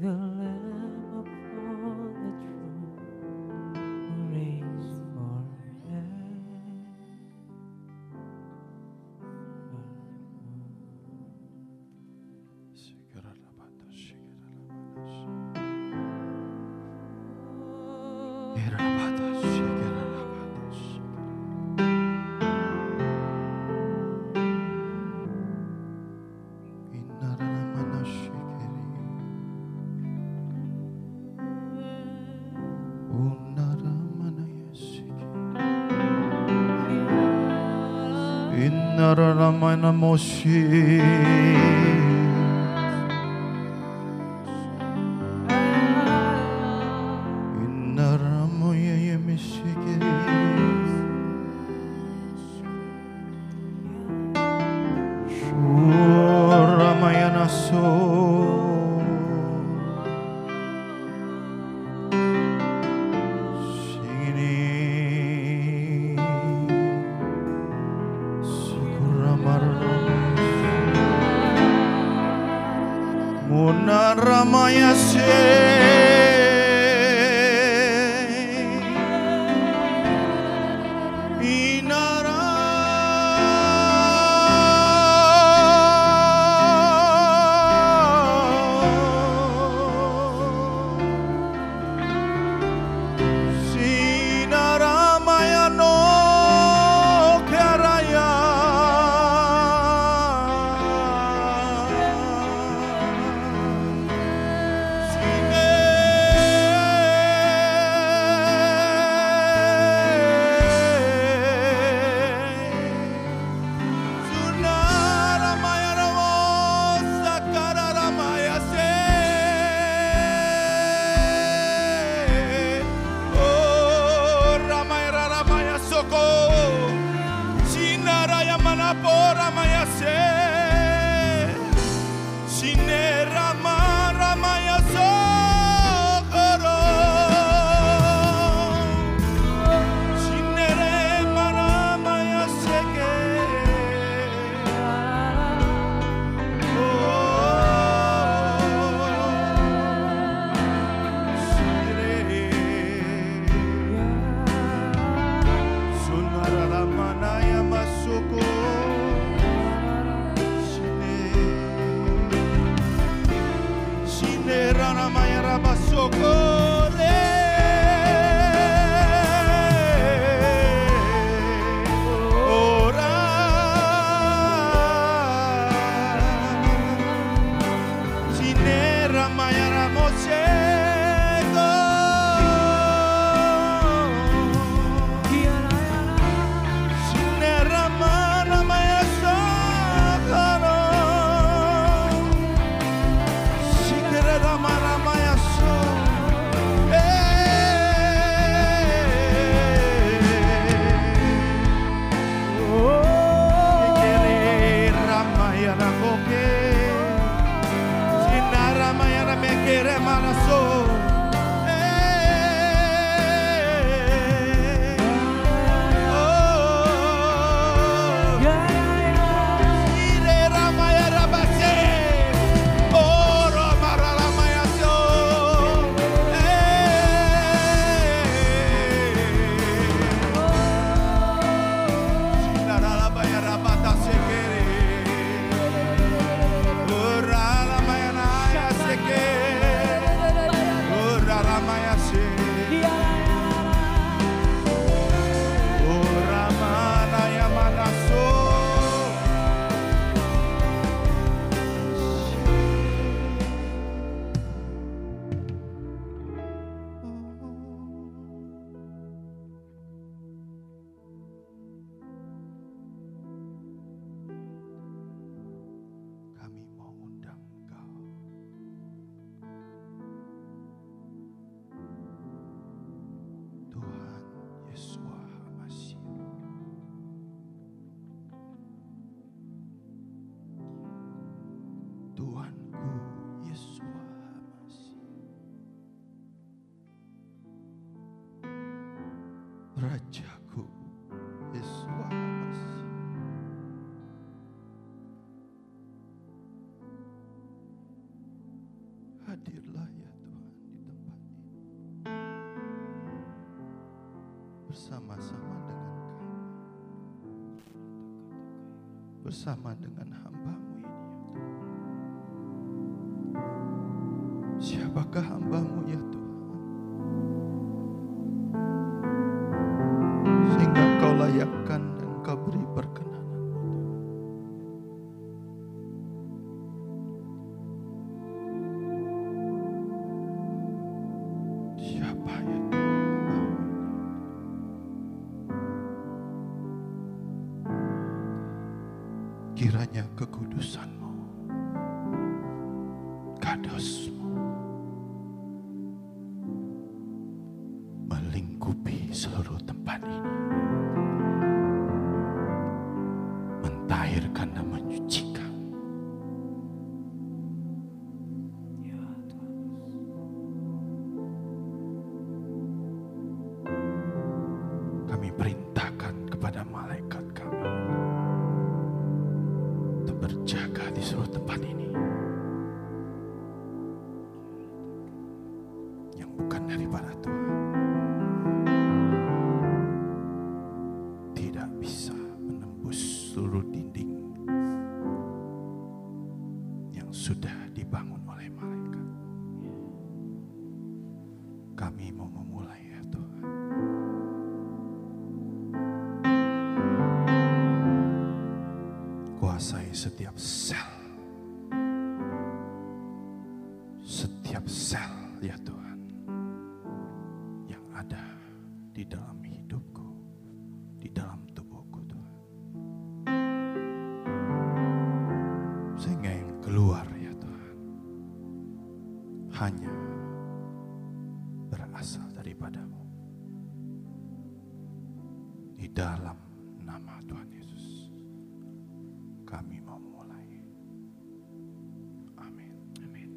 the Lamb 那么虚。Bersama-sama dengan kami. Bersama dengan hambamu ini ya Tuhan. Siapakah hambamu ya Tuhan? Sehingga engkau layakkan Hanya berasal daripadamu. Di dalam nama Tuhan Yesus kami mau mulai. Amin. Amin.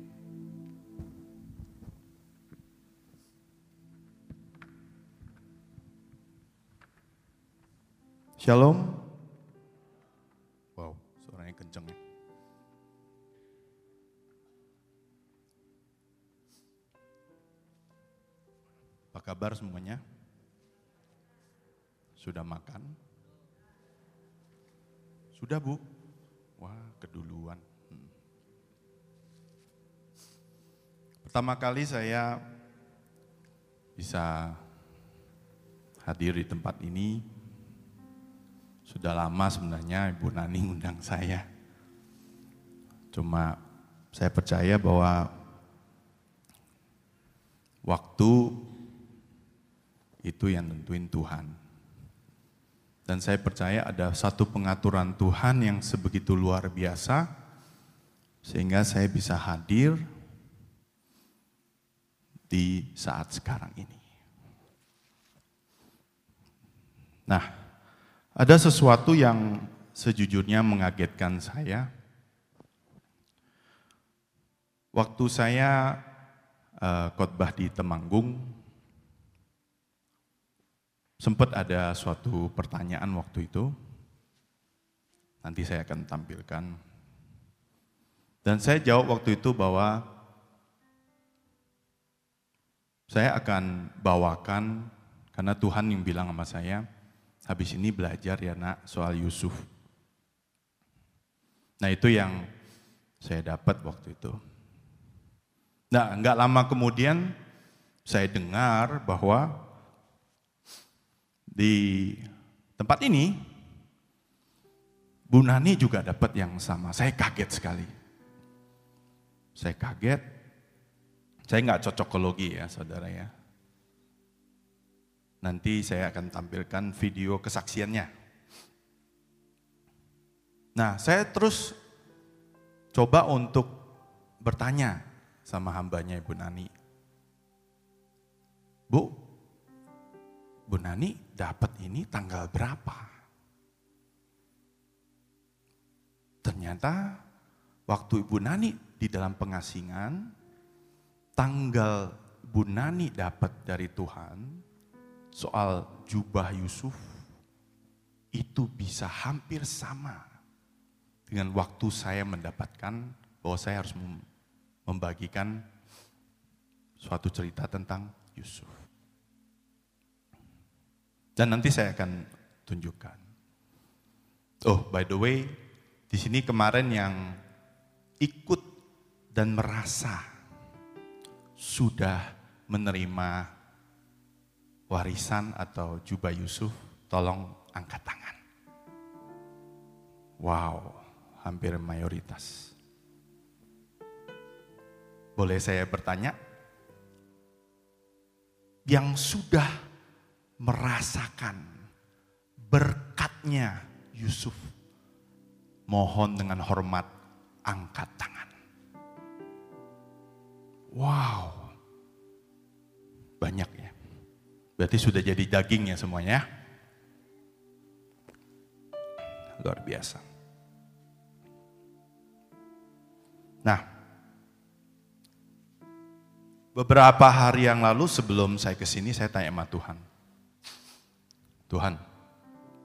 Shalom. Apa kabar semuanya? Sudah makan? Sudah bu? Wah keduluan. Hmm. Pertama kali saya bisa hadir di tempat ini. Sudah lama sebenarnya Ibu Nani undang saya. Cuma saya percaya bahwa waktu itu yang tentuin Tuhan. Dan saya percaya ada satu pengaturan Tuhan yang sebegitu luar biasa, sehingga saya bisa hadir di saat sekarang ini. Nah, ada sesuatu yang sejujurnya mengagetkan saya. Waktu saya eh, khotbah di Temanggung, Sempat ada suatu pertanyaan waktu itu. Nanti saya akan tampilkan. Dan saya jawab waktu itu bahwa saya akan bawakan karena Tuhan yang bilang sama saya, habis ini belajar ya nak soal Yusuf. Nah itu yang saya dapat waktu itu. Nah nggak lama kemudian saya dengar bahwa di tempat ini, Bu Nani juga dapat yang sama. Saya kaget sekali. Saya kaget. Saya nggak cocokologi ya saudara ya. Nanti saya akan tampilkan video kesaksiannya. Nah saya terus coba untuk bertanya sama hambanya Ibu Nani. Bu, Bu Nani dapat ini tanggal berapa? Ternyata waktu Ibu Nani di dalam pengasingan, tanggal Bu Nani dapat dari Tuhan soal jubah Yusuf itu bisa hampir sama dengan waktu saya mendapatkan bahwa saya harus membagikan suatu cerita tentang Yusuf. Dan nanti saya akan tunjukkan. Oh, by the way, di sini kemarin yang ikut dan merasa sudah menerima warisan atau jubah Yusuf, tolong angkat tangan. Wow, hampir mayoritas. Boleh saya bertanya? Yang sudah merasakan berkatnya Yusuf, mohon dengan hormat angkat tangan. Wow, banyak ya. Berarti sudah jadi daging ya semuanya. Luar biasa. Nah, beberapa hari yang lalu sebelum saya ke sini saya tanya sama Tuhan. Tuhan,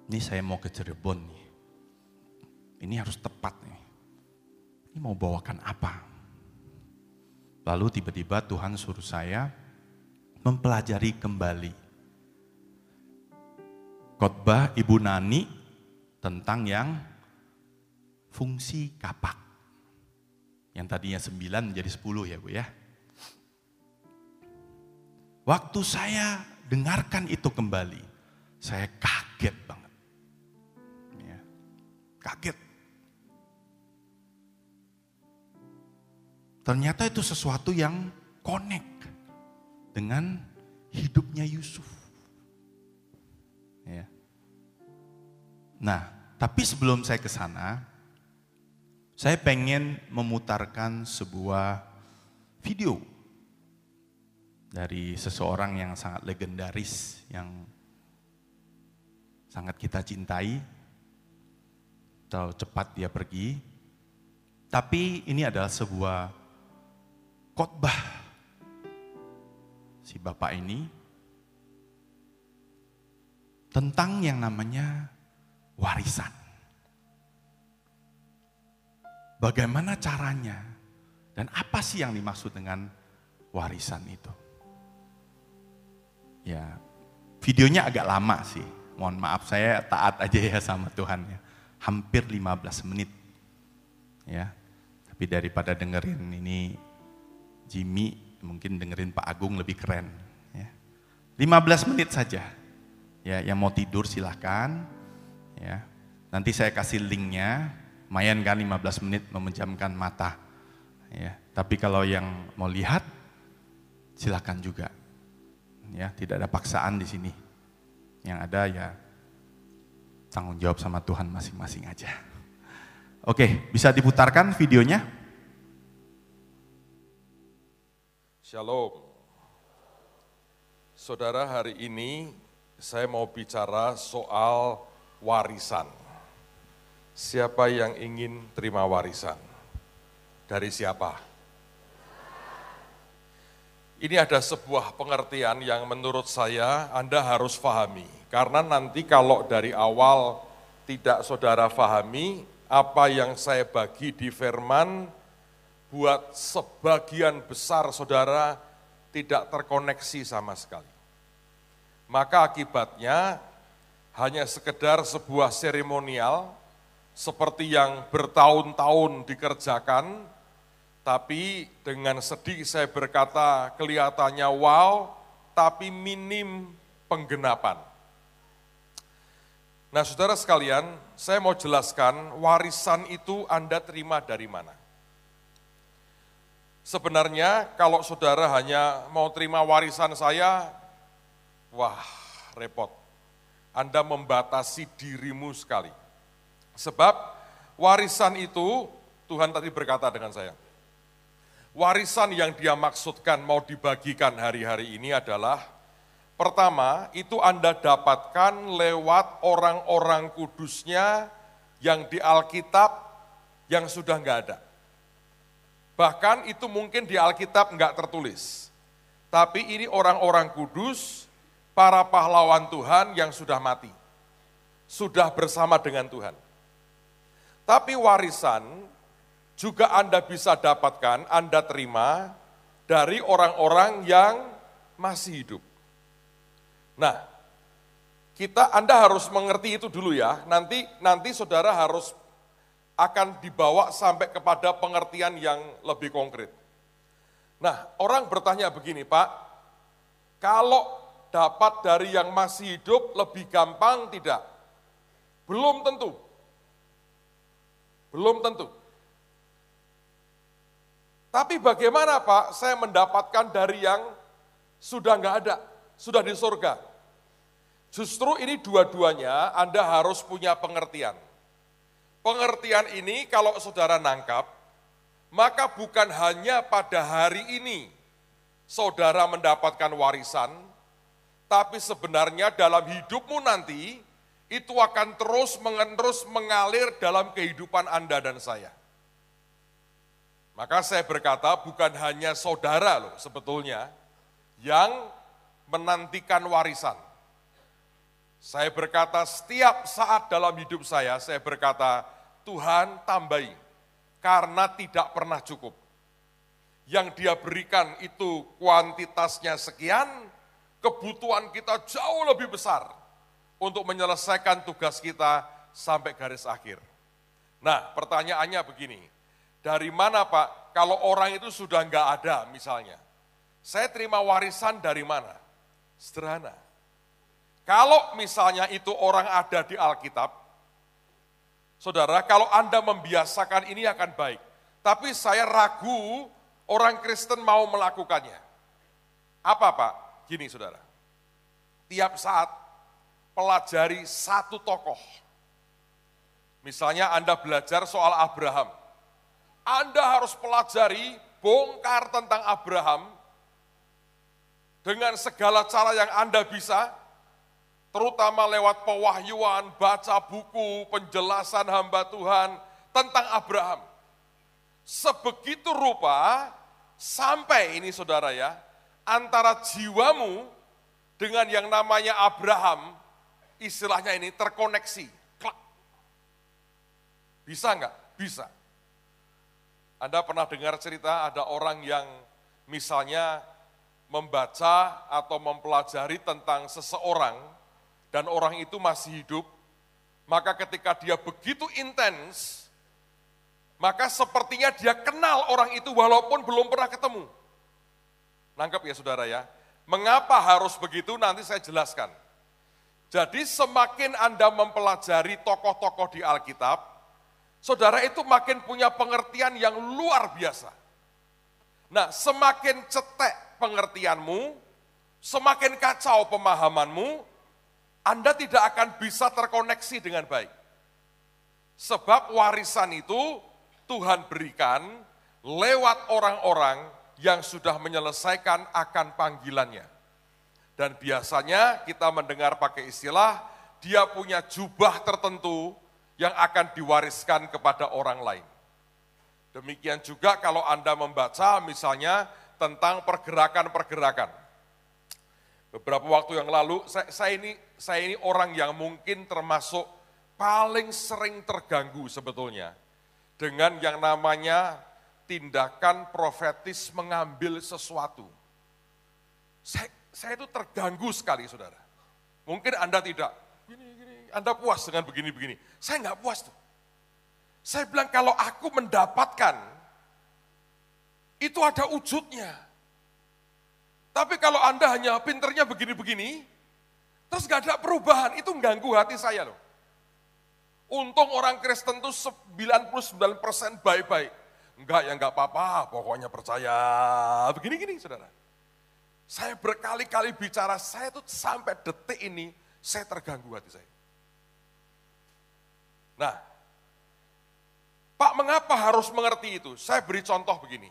ini saya mau ke Cirebon nih. Ini harus tepat nih. Ini mau bawakan apa? Lalu tiba-tiba Tuhan suruh saya mempelajari kembali khotbah Ibu Nani tentang yang fungsi kapak. Yang tadinya sembilan menjadi sepuluh ya Bu ya. Waktu saya dengarkan itu kembali, saya kaget banget. Ya, kaget. Ternyata itu sesuatu yang connect dengan hidupnya Yusuf. Ya. Nah, tapi sebelum saya ke sana, saya pengen memutarkan sebuah video dari seseorang yang sangat legendaris, yang sangat kita cintai. Terlalu cepat dia pergi, tapi ini adalah sebuah khotbah si bapak ini tentang yang namanya warisan. Bagaimana caranya dan apa sih yang dimaksud dengan warisan itu? Ya, videonya agak lama sih. Mohon maaf saya taat aja ya sama Tuhan ya. Hampir 15 menit. Ya. Tapi daripada dengerin ini Jimmy, mungkin dengerin Pak Agung lebih keren. Ya. 15 menit saja. Ya, yang mau tidur silahkan. Ya. Nanti saya kasih linknya, lumayan kan 15 menit memejamkan mata. Ya. Tapi kalau yang mau lihat, silahkan juga. Ya, tidak ada paksaan di sini. Yang ada ya tanggung jawab sama Tuhan masing-masing aja. Oke, bisa diputarkan videonya? Shalom. Saudara, hari ini saya mau bicara soal warisan. Siapa yang ingin terima warisan? Dari siapa? Ini ada sebuah pengertian yang menurut saya Anda harus pahami. Karena nanti kalau dari awal tidak saudara pahami, apa yang saya bagi di firman buat sebagian besar saudara tidak terkoneksi sama sekali. Maka akibatnya hanya sekedar sebuah seremonial seperti yang bertahun-tahun dikerjakan, tapi dengan sedih saya berkata kelihatannya wow, tapi minim penggenapan. Nah saudara sekalian, saya mau jelaskan warisan itu Anda terima dari mana. Sebenarnya kalau saudara hanya mau terima warisan saya, wah repot. Anda membatasi dirimu sekali. Sebab warisan itu, Tuhan tadi berkata dengan saya, warisan yang dia maksudkan mau dibagikan hari-hari ini adalah Pertama, itu Anda dapatkan lewat orang-orang kudusnya yang di Alkitab yang sudah nggak ada. Bahkan itu mungkin di Alkitab nggak tertulis. Tapi ini orang-orang kudus, para pahlawan Tuhan yang sudah mati. Sudah bersama dengan Tuhan. Tapi warisan juga Anda bisa dapatkan, Anda terima dari orang-orang yang masih hidup. Nah, kita Anda harus mengerti itu dulu ya. Nanti nanti Saudara harus akan dibawa sampai kepada pengertian yang lebih konkret. Nah, orang bertanya begini, Pak, kalau dapat dari yang masih hidup lebih gampang tidak? Belum tentu. Belum tentu. Tapi bagaimana Pak saya mendapatkan dari yang sudah nggak ada, sudah di surga? Justru ini dua-duanya Anda harus punya pengertian. Pengertian ini kalau saudara nangkap, maka bukan hanya pada hari ini saudara mendapatkan warisan, tapi sebenarnya dalam hidupmu nanti itu akan terus mengerus mengalir dalam kehidupan Anda dan saya. Maka saya berkata bukan hanya saudara loh sebetulnya yang menantikan warisan. Saya berkata setiap saat dalam hidup saya, saya berkata Tuhan tambahi, karena tidak pernah cukup. Yang dia berikan itu kuantitasnya sekian, kebutuhan kita jauh lebih besar untuk menyelesaikan tugas kita sampai garis akhir. Nah pertanyaannya begini, dari mana Pak, kalau orang itu sudah nggak ada misalnya, saya terima warisan dari mana? Sederhana. Kalau misalnya itu orang ada di Alkitab, Saudara, kalau Anda membiasakan ini akan baik. Tapi saya ragu orang Kristen mau melakukannya. Apa Pak? Gini saudara, tiap saat pelajari satu tokoh. Misalnya Anda belajar soal Abraham. Anda harus pelajari, bongkar tentang Abraham dengan segala cara yang Anda bisa, terutama lewat pewahyuan, baca buku, penjelasan hamba Tuhan tentang Abraham. Sebegitu rupa sampai ini saudara ya, antara jiwamu dengan yang namanya Abraham, istilahnya ini terkoneksi. Bisa enggak? Bisa. Anda pernah dengar cerita ada orang yang misalnya membaca atau mempelajari tentang seseorang, dan orang itu masih hidup, maka ketika dia begitu intens, maka sepertinya dia kenal orang itu walaupun belum pernah ketemu. Nangkep ya saudara ya. Mengapa harus begitu nanti saya jelaskan. Jadi semakin Anda mempelajari tokoh-tokoh di Alkitab, saudara itu makin punya pengertian yang luar biasa. Nah, semakin cetek pengertianmu, semakin kacau pemahamanmu, anda tidak akan bisa terkoneksi dengan baik. Sebab warisan itu Tuhan berikan lewat orang-orang yang sudah menyelesaikan akan panggilannya. Dan biasanya kita mendengar pakai istilah, dia punya jubah tertentu yang akan diwariskan kepada orang lain. Demikian juga kalau Anda membaca misalnya tentang pergerakan-pergerakan Beberapa waktu yang lalu, saya, saya, ini, saya ini orang yang mungkin termasuk paling sering terganggu sebetulnya dengan yang namanya tindakan profetis mengambil sesuatu. Saya, saya itu terganggu sekali, saudara. Mungkin Anda tidak. Anda puas dengan begini-begini. Saya nggak puas tuh. Saya bilang kalau aku mendapatkan, itu ada wujudnya. Tapi kalau Anda hanya pinternya begini-begini, terus gak ada perubahan, itu ganggu hati saya loh. Untung orang Kristen itu 99% baik-baik. Enggak ya enggak apa-apa, pokoknya percaya. Begini-gini saudara. Saya berkali-kali bicara, saya tuh sampai detik ini, saya terganggu hati saya. Nah, Pak mengapa harus mengerti itu? Saya beri contoh begini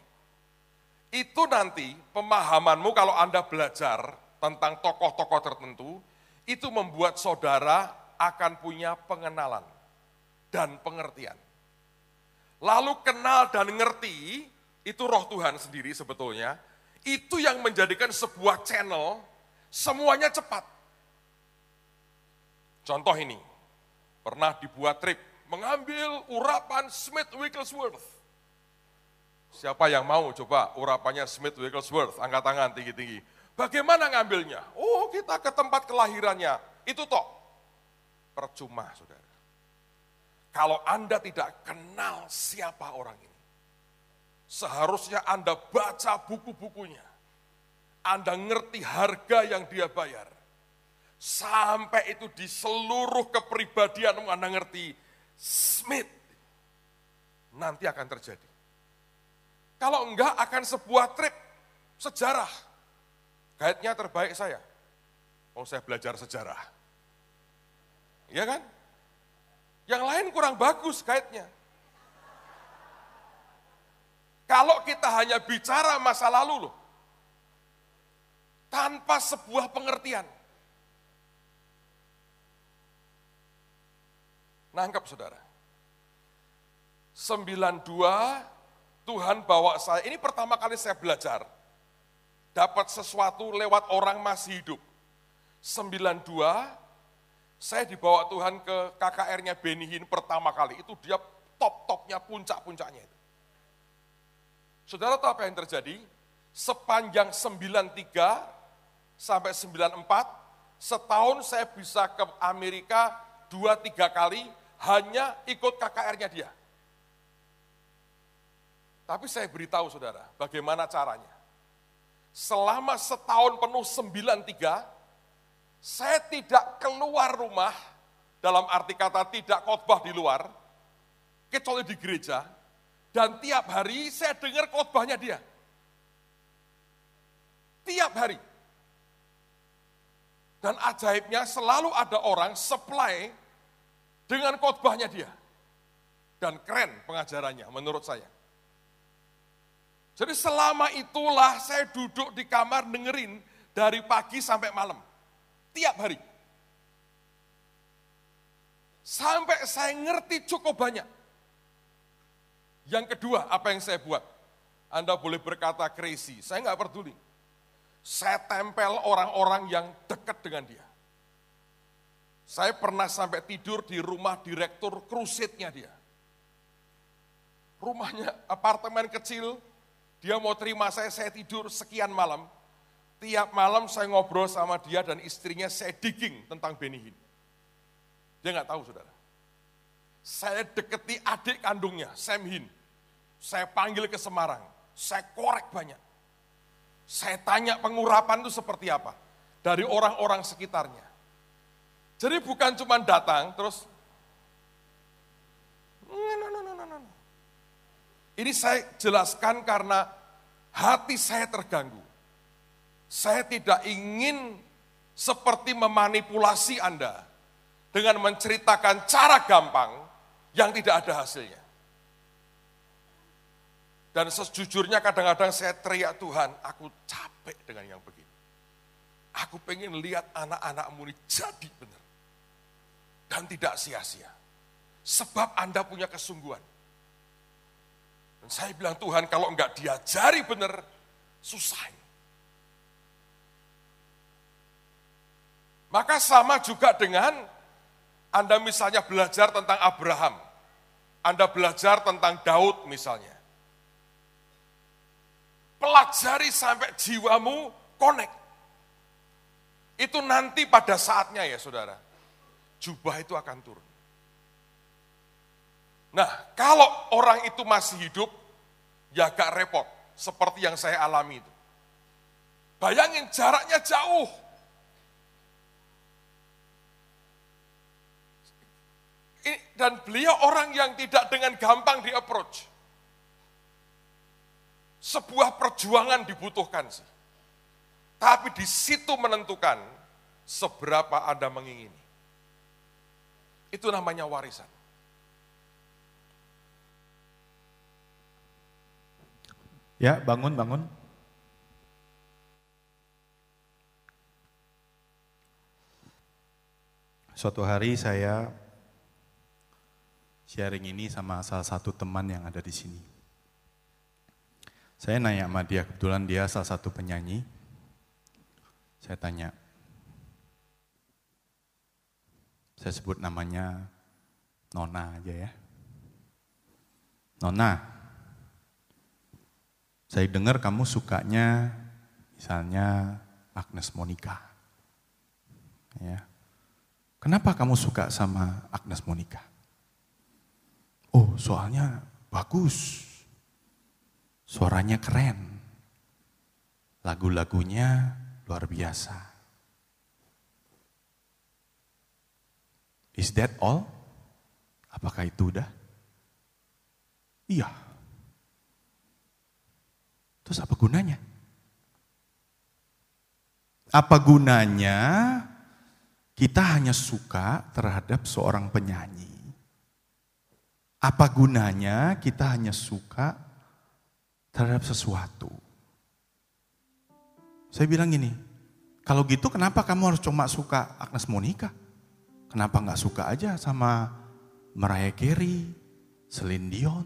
itu nanti pemahamanmu kalau Anda belajar tentang tokoh-tokoh tertentu, itu membuat saudara akan punya pengenalan dan pengertian. Lalu kenal dan ngerti, itu roh Tuhan sendiri sebetulnya, itu yang menjadikan sebuah channel, semuanya cepat. Contoh ini, pernah dibuat trip, mengambil urapan Smith Wigglesworth Siapa yang mau coba urapannya Smith Wigglesworth, angkat tangan tinggi-tinggi. Bagaimana ngambilnya? Oh kita ke tempat kelahirannya, itu toh. Percuma saudara. Kalau Anda tidak kenal siapa orang ini, seharusnya Anda baca buku-bukunya. Anda ngerti harga yang dia bayar. Sampai itu di seluruh kepribadian Anda ngerti, Smith, nanti akan terjadi. Kalau enggak akan sebuah trip sejarah. Guide-nya terbaik saya. Oh saya belajar sejarah. Iya kan? Yang lain kurang bagus guide-nya. Kalau kita hanya bicara masa lalu loh. Tanpa sebuah pengertian. Nangkep saudara. 92 Tuhan bawa saya, ini pertama kali saya belajar. Dapat sesuatu lewat orang masih hidup. 92, saya dibawa Tuhan ke KKR-nya Benihin pertama kali. Itu dia top-topnya, puncak-puncaknya itu. Saudara tahu apa yang terjadi? Sepanjang 93 sampai 94, setahun saya bisa ke Amerika dua tiga kali hanya ikut KKR-nya dia. Tapi saya beritahu saudara, bagaimana caranya. Selama setahun penuh 93, saya tidak keluar rumah, dalam arti kata tidak khotbah di luar, kecuali di gereja, dan tiap hari saya dengar khotbahnya dia. Tiap hari. Dan ajaibnya selalu ada orang supply dengan khotbahnya dia. Dan keren pengajarannya menurut saya. Jadi selama itulah saya duduk di kamar dengerin dari pagi sampai malam. Tiap hari. Sampai saya ngerti cukup banyak. Yang kedua, apa yang saya buat? Anda boleh berkata crazy, saya nggak peduli. Saya tempel orang-orang yang dekat dengan dia. Saya pernah sampai tidur di rumah direktur krusidnya dia. Rumahnya apartemen kecil, dia mau terima saya, saya tidur sekian malam. Tiap malam saya ngobrol sama dia dan istrinya, saya digging tentang Benihin. Dia nggak tahu saudara. Saya deketi adik kandungnya, Sam Hin. Saya panggil ke Semarang, saya korek banyak. Saya tanya pengurapan itu seperti apa. Dari orang-orang sekitarnya. Jadi bukan cuma datang, terus Ini saya jelaskan karena hati saya terganggu. Saya tidak ingin seperti memanipulasi Anda dengan menceritakan cara gampang yang tidak ada hasilnya. Dan sejujurnya kadang-kadang saya teriak Tuhan, aku capek dengan yang begini. Aku pengen lihat anak-anakmu ini jadi benar. Dan tidak sia-sia. Sebab Anda punya kesungguhan dan saya bilang Tuhan kalau enggak diajari benar, susah. Maka sama juga dengan Anda misalnya belajar tentang Abraham. Anda belajar tentang Daud misalnya. Pelajari sampai jiwamu connect. Itu nanti pada saatnya ya saudara. Jubah itu akan turun. Nah, kalau orang itu masih hidup, ya gak repot, seperti yang saya alami itu. Bayangin jaraknya jauh. Dan beliau orang yang tidak dengan gampang di approach. Sebuah perjuangan dibutuhkan sih. Tapi di situ menentukan seberapa Anda mengingini. Itu namanya warisan. Ya, bangun, bangun. Suatu hari saya sharing ini sama salah satu teman yang ada di sini. Saya nanya sama dia, kebetulan dia salah satu penyanyi. Saya tanya, saya sebut namanya Nona aja ya. Nona, Saya dengar kamu sukanya misalnya Agnes Monica. Ya. Kenapa kamu suka sama Agnes Monica? Oh, soalnya bagus. Suaranya keren. Lagu-lagunya luar biasa. Is that all? Apakah itu udah? Iya. Terus apa gunanya? Apa gunanya kita hanya suka terhadap seorang penyanyi? Apa gunanya kita hanya suka terhadap sesuatu? Saya bilang gini, kalau gitu kenapa kamu harus cuma suka Agnes Monica? Kenapa nggak suka aja sama Mariah Carey, Celine Dion?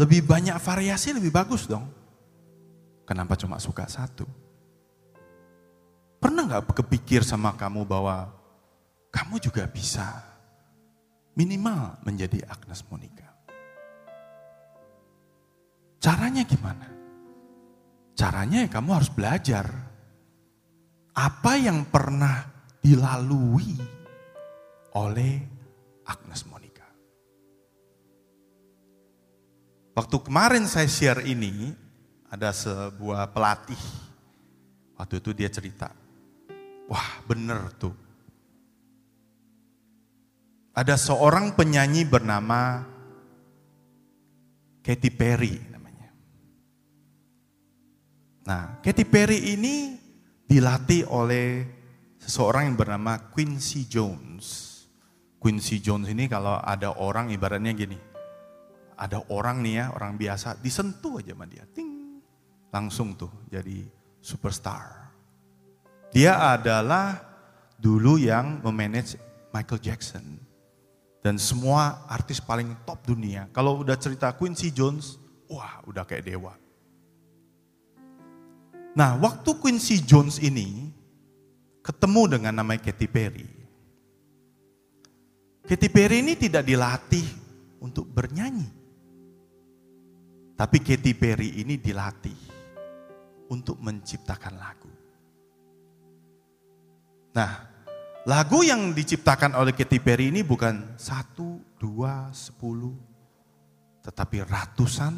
Lebih banyak variasi lebih bagus dong. Kenapa cuma suka satu? Pernah nggak kepikir sama kamu bahwa kamu juga bisa minimal menjadi Agnes Monica? Caranya gimana? Caranya ya kamu harus belajar apa yang pernah dilalui oleh Agnes Monica. Waktu kemarin saya share ini, ada sebuah pelatih. Waktu itu dia cerita, wah bener tuh. Ada seorang penyanyi bernama Katy Perry namanya. Nah, Katy Perry ini dilatih oleh seseorang yang bernama Quincy Jones. Quincy Jones ini kalau ada orang ibaratnya gini, ada orang nih ya, orang biasa, disentuh aja sama dia. Ting. Langsung tuh jadi superstar. Dia adalah dulu yang memanage Michael Jackson. Dan semua artis paling top dunia. Kalau udah cerita Quincy Jones, wah udah kayak dewa. Nah waktu Quincy Jones ini ketemu dengan namanya Katy Perry. Katy Perry ini tidak dilatih untuk bernyanyi. Tapi Katy Perry ini dilatih untuk menciptakan lagu. Nah, lagu yang diciptakan oleh Katy Perry ini bukan satu, dua, sepuluh, tetapi ratusan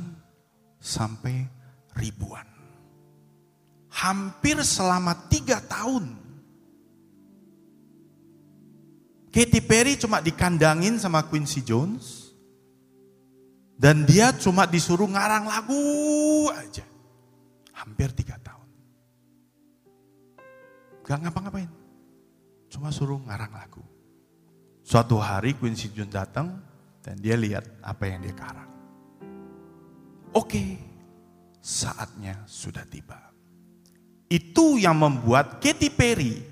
sampai ribuan. Hampir selama tiga tahun. Katy Perry cuma dikandangin sama Quincy Jones. Dan dia cuma disuruh ngarang lagu aja. Hampir tiga tahun. Gak ngapa-ngapain. Cuma suruh ngarang lagu. Suatu hari Quincy Jones datang dan dia lihat apa yang dia karang. Oke, saatnya sudah tiba. Itu yang membuat Katy Perry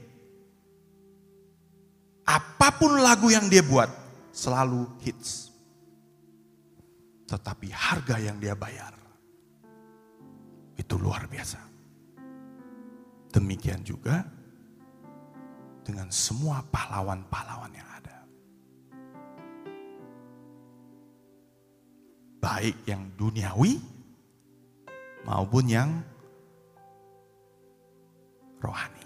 apa pun lagu yang dia buat selalu hits. Tetapi harga yang dia bayar itu luar biasa. Demikian juga dengan semua pahlawan-pahlawan yang ada. Baik yang duniawi maupun yang rohani.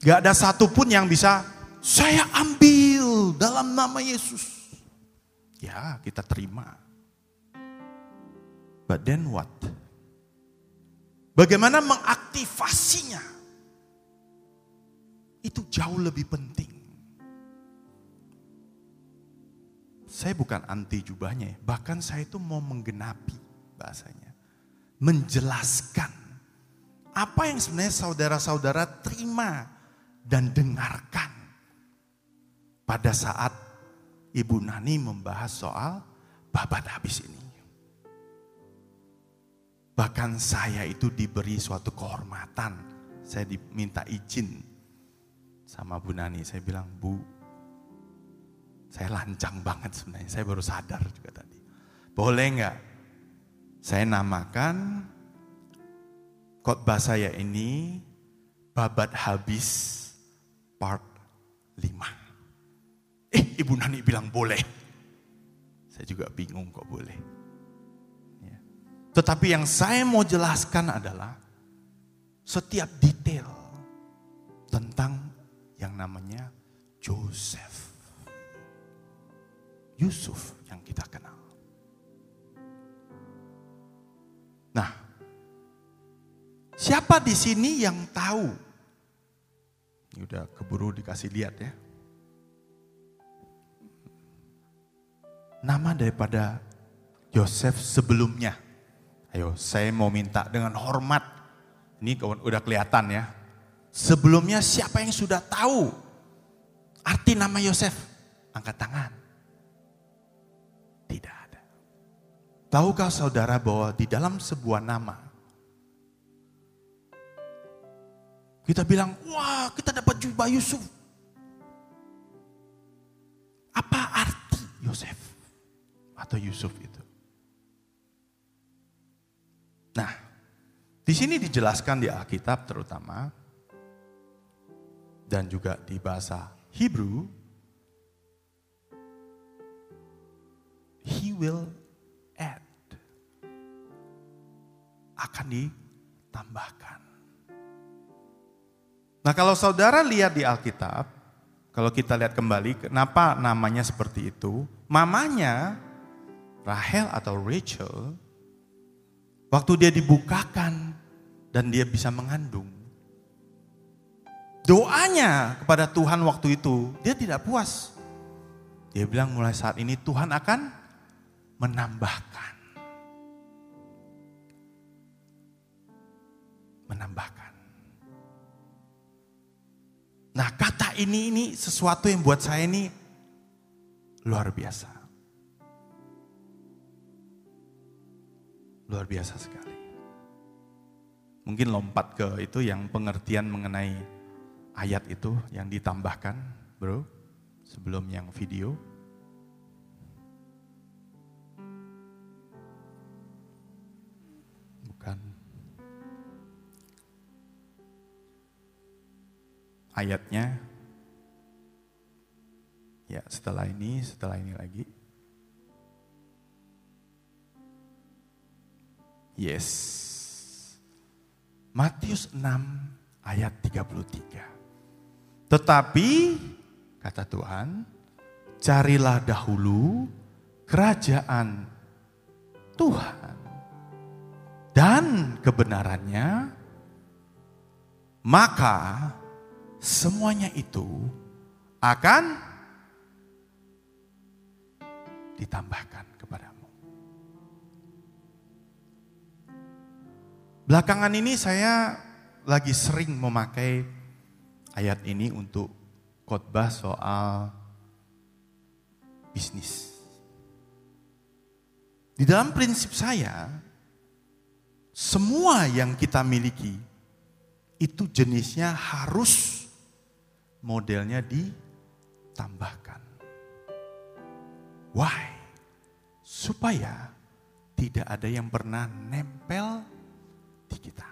Gak ada satupun yang bisa saya ambil dalam nama Yesus. Ya, kita terima. But then what? Bagaimana mengaktifasinya? Itu jauh lebih penting. Saya bukan anti jubahnya, ya. bahkan saya itu mau menggenapi bahasanya. Menjelaskan apa yang sebenarnya saudara-saudara terima dan dengarkan pada saat Ibu Nani membahas soal babat habis ini. Bahkan saya itu diberi suatu kehormatan. Saya diminta izin sama Bu Nani. Saya bilang, Bu, saya lancang banget sebenarnya. Saya baru sadar juga tadi. Boleh nggak saya namakan khotbah saya ini babat habis part 5. Eh, Ibu Nani bilang boleh. Saya juga bingung kok boleh. Tetapi yang saya mau jelaskan adalah setiap detail tentang yang namanya Joseph. Yusuf yang kita kenal. Nah, siapa di sini yang tahu? Ini udah keburu dikasih lihat ya. Nama daripada Yosef sebelumnya. Ayo, saya mau minta dengan hormat. Ini udah kelihatan ya. Sebelumnya siapa yang sudah tahu arti nama Yosef? Angkat tangan. Tidak ada. Tahukah saudara bahwa di dalam sebuah nama kita bilang, wah kita dapat jubah Yusuf. Apa arti Yosef atau Yusuf itu? Nah, di sini dijelaskan di Alkitab terutama dan juga di bahasa Hebrew, he will add. Akan ditambahkan. Nah kalau saudara lihat di Alkitab, kalau kita lihat kembali, kenapa namanya seperti itu? Mamanya, Rahel atau Rachel, waktu dia dibukakan dan dia bisa mengandung, doanya kepada Tuhan waktu itu, dia tidak puas. Dia bilang mulai saat ini Tuhan akan menambahkan. Menambahkan. Nah kata ini ini sesuatu yang buat saya ini luar biasa. Luar biasa sekali. Mungkin lompat ke itu yang pengertian mengenai ayat itu yang ditambahkan, bro, sebelum yang video. Ayatnya, ya setelah ini, setelah ini lagi. Yes. Matius 6 ayat 33. Tetapi kata Tuhan, carilah dahulu kerajaan Tuhan dan kebenarannya, maka semuanya itu akan ditambahkan kepadamu. Belakangan ini saya lagi sering memakai ayat ini untuk khotbah soal bisnis. Di dalam prinsip saya, semua yang kita miliki itu jenisnya harus modelnya ditambahkan. Why? Supaya tidak ada yang pernah nempel di kita.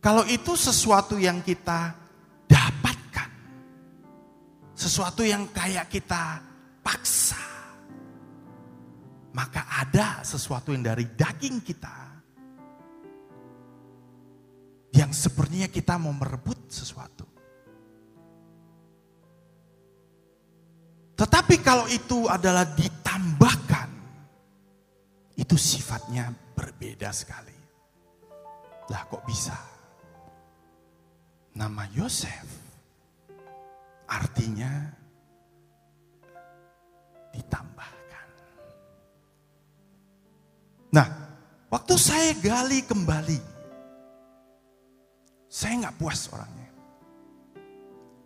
Kalau itu sesuatu yang kita dapatkan, sesuatu yang kayak kita paksa, maka ada sesuatu yang dari daging kita yang sepertinya kita mau merebut sesuatu. Tetapi kalau itu adalah ditambahkan, itu sifatnya berbeda sekali. Lah kok bisa? Nama Yosef artinya ditambahkan. Nah, waktu saya gali kembali, saya nggak puas orangnya.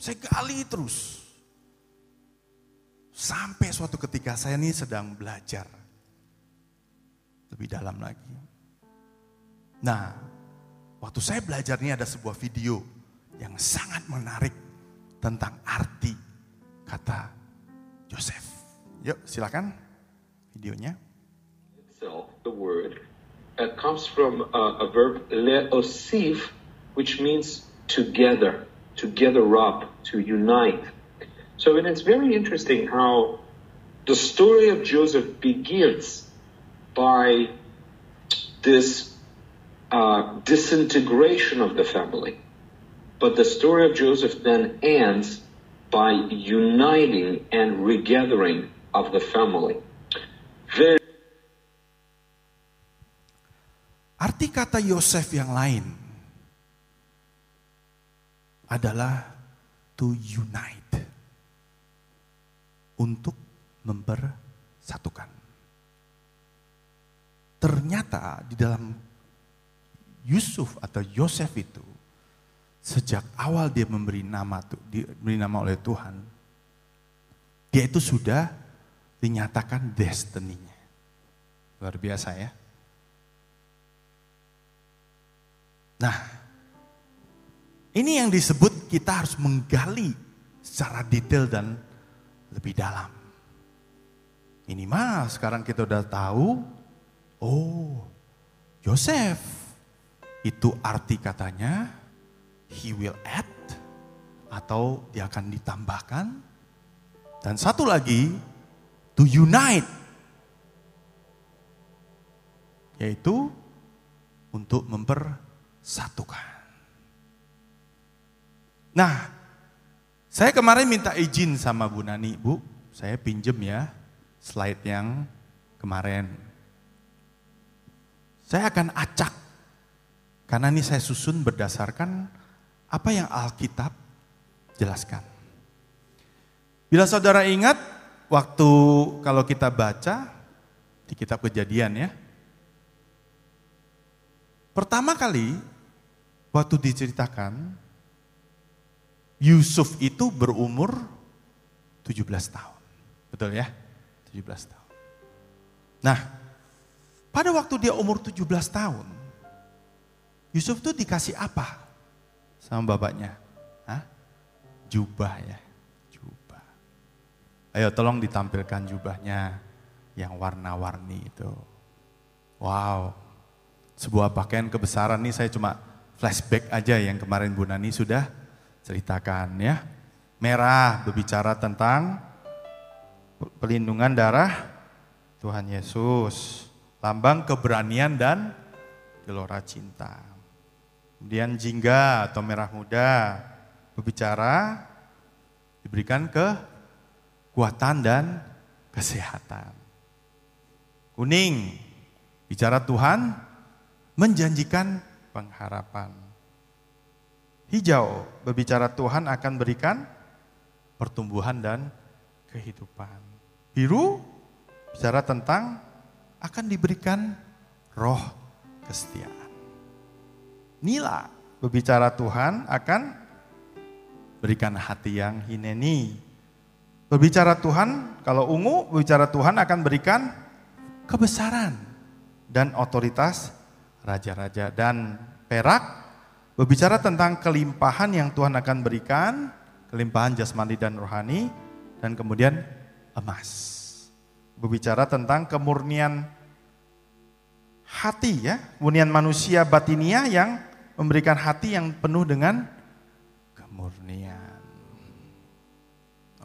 Saya gali terus. Sampai suatu ketika saya ini sedang belajar lebih dalam lagi. Nah, waktu saya belajar ini ada sebuah video yang sangat menarik tentang arti kata Joseph. Yuk, silakan videonya. itself, the word, uh, comes from uh, a verb leosif, which means together, to gather up, to unite. So, and it's very interesting how the story of Joseph begins by this uh, disintegration of the family. But the story of Joseph then ends by uniting and regathering of the family. Very Arti kata Yosef yang lain adalah to unite. Untuk mempersatukan. Ternyata di dalam Yusuf atau Yosef itu sejak awal dia memberi nama diberi nama oleh Tuhan, dia itu sudah dinyatakan destininya. Luar biasa ya. Nah, ini yang disebut kita harus menggali secara detail dan lebih dalam. Minimal sekarang kita udah tahu, oh Yosef itu arti katanya he will add atau dia akan ditambahkan. Dan satu lagi to unite yaitu untuk mempersatukan. Nah, saya kemarin minta izin sama Bu Nani, Bu, saya pinjem ya slide yang kemarin. Saya akan acak, karena ini saya susun berdasarkan apa yang Alkitab jelaskan. Bila saudara ingat, waktu kalau kita baca di kitab kejadian ya, pertama kali waktu diceritakan, Yusuf itu berumur 17 tahun. Betul ya? 17 tahun. Nah, pada waktu dia umur 17 tahun, Yusuf itu dikasih apa sama bapaknya? Hah? Jubah ya, jubah. Ayo tolong ditampilkan jubahnya yang warna-warni itu. Wow, sebuah pakaian kebesaran nih saya cuma flashback aja yang kemarin Bu Nani sudah ceritakan ya. Merah berbicara tentang pelindungan darah Tuhan Yesus. Lambang keberanian dan gelora cinta. Kemudian jingga atau merah muda berbicara diberikan ke kekuatan dan kesehatan. Kuning bicara Tuhan menjanjikan pengharapan. Hijau berbicara Tuhan akan berikan pertumbuhan dan kehidupan. Biru bicara tentang akan diberikan roh kesetiaan. Nila berbicara Tuhan akan berikan hati yang hineni. Berbicara Tuhan, kalau ungu berbicara Tuhan akan berikan kebesaran dan otoritas raja-raja dan perak berbicara tentang kelimpahan yang Tuhan akan berikan, kelimpahan jasmani dan rohani dan kemudian emas. Berbicara tentang kemurnian hati ya, kemurnian manusia batinia yang memberikan hati yang penuh dengan kemurnian.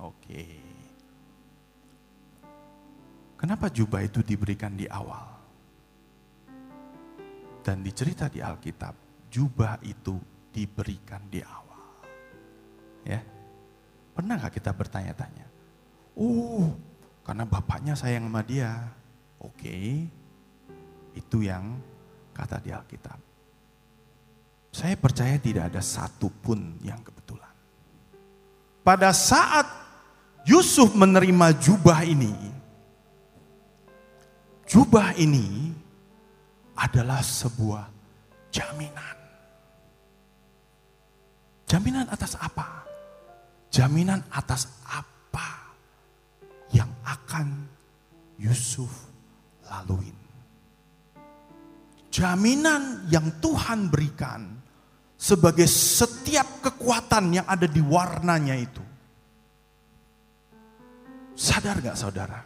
Oke. Kenapa jubah itu diberikan di awal? Dan dicerita di Alkitab, jubah itu diberikan di awal. Ya. Pernah nggak kita bertanya-tanya? Oh, karena bapaknya sayang sama dia. Oke, itu yang kata di Alkitab. Saya percaya tidak ada satupun yang kebetulan. Pada saat Yusuf menerima jubah ini, jubah ini adalah sebuah jaminan. Jaminan atas apa? Jaminan atas apa yang akan Yusuf laluin. Jaminan yang Tuhan berikan sebagai setiap kekuatan yang ada di warnanya itu. Sadar gak saudara?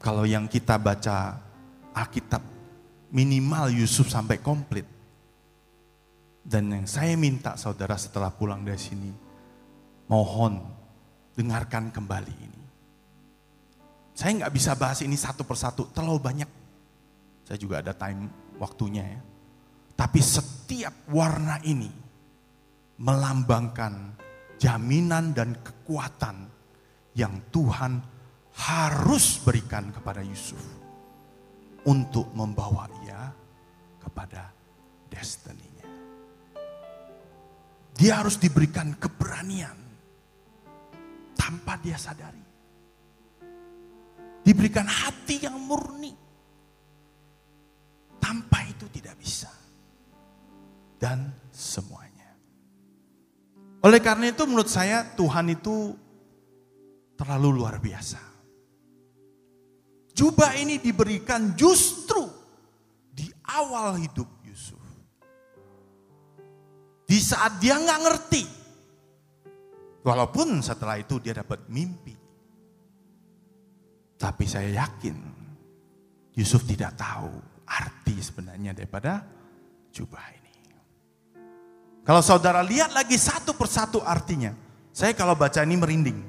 Kalau yang kita baca Alkitab minimal Yusuf sampai komplit. Dan yang saya minta saudara setelah pulang dari sini, mohon dengarkan kembali ini. Saya nggak bisa bahas ini satu persatu, terlalu banyak. Saya juga ada time waktunya ya. Tapi setiap warna ini melambangkan jaminan dan kekuatan yang Tuhan harus berikan kepada Yusuf untuk membawa ia kepada destininya. Dia harus diberikan keberanian tanpa dia sadari. Diberikan hati yang murni. Tanpa itu tidak bisa. Dan semuanya. Oleh karena itu menurut saya Tuhan itu terlalu luar biasa. Jubah ini diberikan justru di awal hidup saat dia nggak ngerti. Walaupun setelah itu dia dapat mimpi. Tapi saya yakin Yusuf tidak tahu arti sebenarnya daripada jubah ini. Kalau saudara lihat lagi satu persatu artinya, saya kalau baca ini merinding.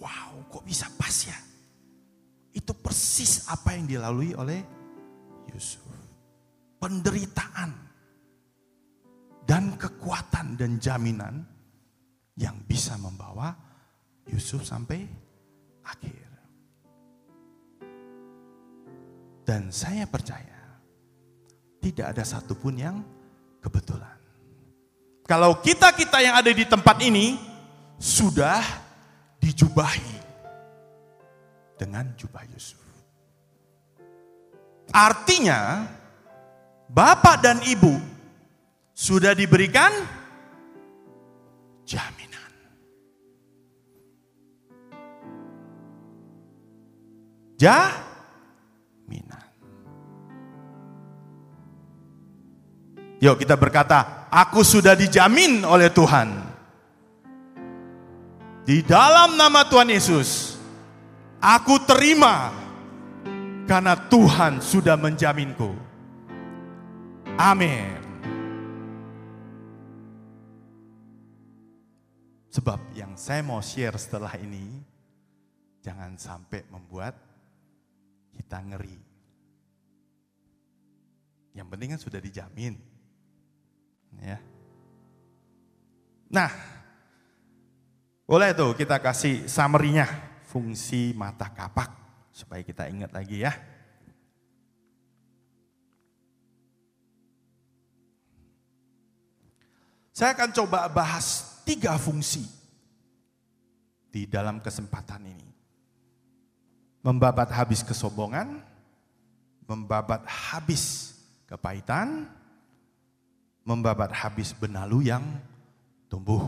Wow, kok bisa pas ya? Itu persis apa yang dilalui oleh Yusuf. Penderitaan dan kekuatan dan jaminan yang bisa membawa Yusuf sampai akhir. Dan saya percaya tidak ada satupun yang kebetulan. Kalau kita-kita yang ada di tempat ini sudah dijubahi dengan jubah Yusuf. Artinya, bapak dan ibu sudah diberikan jaminan. Jaminan. Yuk kita berkata, aku sudah dijamin oleh Tuhan. Di dalam nama Tuhan Yesus, aku terima karena Tuhan sudah menjaminku. Amin. Sebab yang saya mau share setelah ini, jangan sampai membuat kita ngeri. Yang penting kan sudah dijamin. Ya. Nah, boleh tuh kita kasih summary-nya, fungsi mata kapak, supaya kita ingat lagi ya. Saya akan coba bahas tiga fungsi di dalam kesempatan ini. Membabat habis kesombongan, membabat habis kepahitan, membabat habis benalu yang tumbuh.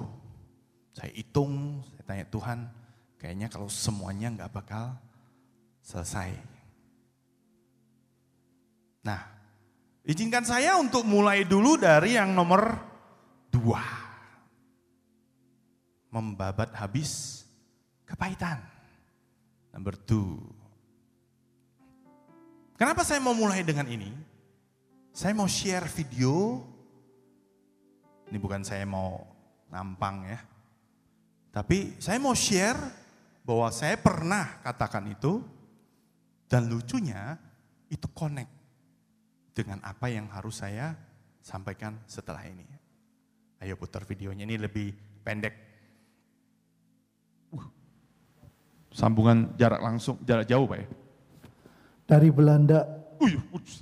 Saya hitung, saya tanya Tuhan, kayaknya kalau semuanya nggak bakal selesai. Nah, izinkan saya untuk mulai dulu dari yang nomor dua. Membabat habis kepahitan. Number two. Kenapa saya mau mulai dengan ini? Saya mau share video. Ini bukan saya mau nampang ya. Tapi saya mau share bahwa saya pernah katakan itu. Dan lucunya itu connect dengan apa yang harus saya sampaikan setelah ini. Ayo putar videonya ini lebih pendek. Sambungan jarak langsung, jarak jauh Pak ya? Dari Belanda, Uyuh, uts.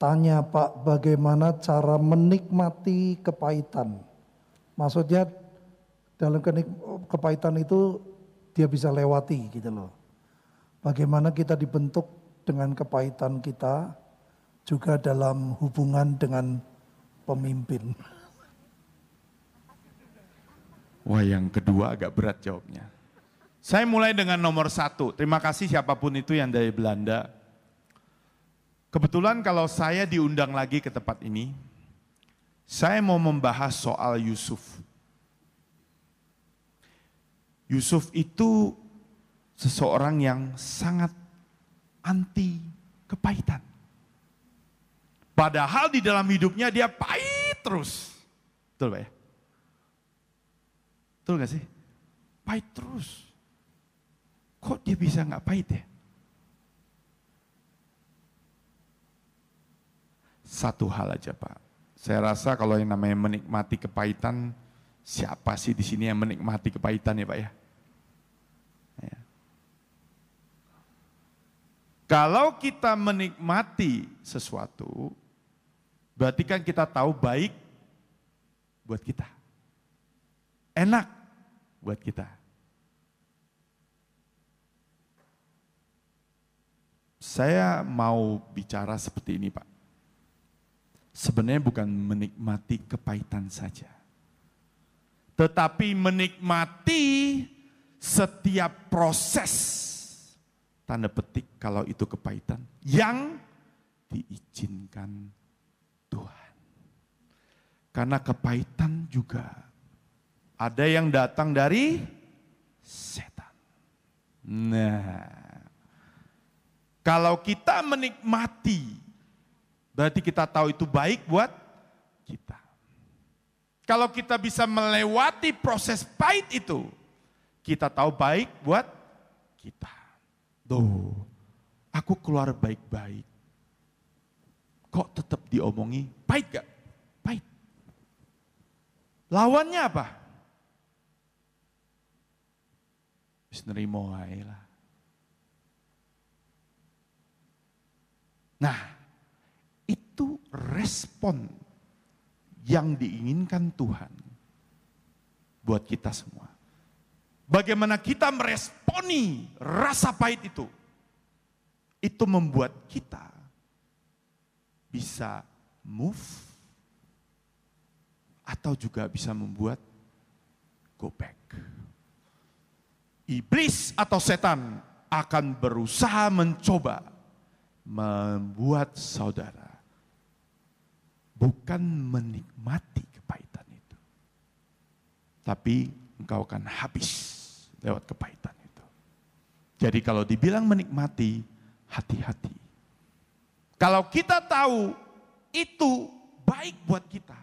tanya Pak bagaimana cara menikmati kepahitan. Maksudnya dalam kenik- kepahitan itu dia bisa lewati gitu loh. Bagaimana kita dibentuk dengan kepahitan kita juga dalam hubungan dengan pemimpin. Wah yang kedua agak berat jawabnya. Saya mulai dengan nomor satu. Terima kasih siapa pun itu yang dari Belanda. Kebetulan kalau saya diundang lagi ke tempat ini, saya mau membahas soal Yusuf. Yusuf itu seseorang yang sangat anti kepahitan. Padahal di dalam hidupnya dia pahit terus. Betul Pak ya? Betul gak sih? Pahit terus. kok dia bisa nggak pahit ya? Satu hal aja Pak, saya rasa kalau yang namanya menikmati kepahitan, siapa sih di sini yang menikmati kepahitan ya Pak ya? ya. Kalau kita menikmati sesuatu, berarti kan kita tahu baik buat kita. Enak buat kita. Saya mau bicara seperti ini Pak. Sebenarnya bukan menikmati kepahitan saja. Tetapi menikmati setiap proses tanda petik kalau itu kepahitan yang diizinkan Tuhan. Karena kepahitan juga ada yang datang dari setan. Nah, kalau kita menikmati Berarti kita tahu itu baik buat kita. Kalau kita bisa melewati proses pahit itu, kita tahu baik buat kita. Tuh, aku keluar baik-baik. Kok tetap diomongi pahit gak? Pahit. Lawannya apa? Bisa nerimo lah. Nah, itu respon yang diinginkan Tuhan buat kita semua. Bagaimana kita meresponi rasa pahit itu. Itu membuat kita bisa move atau juga bisa membuat go back. Iblis atau setan akan berusaha mencoba membuat saudara bukan menikmati kepahitan itu. Tapi engkau akan habis lewat kepahitan itu. Jadi kalau dibilang menikmati, hati-hati. Kalau kita tahu itu baik buat kita.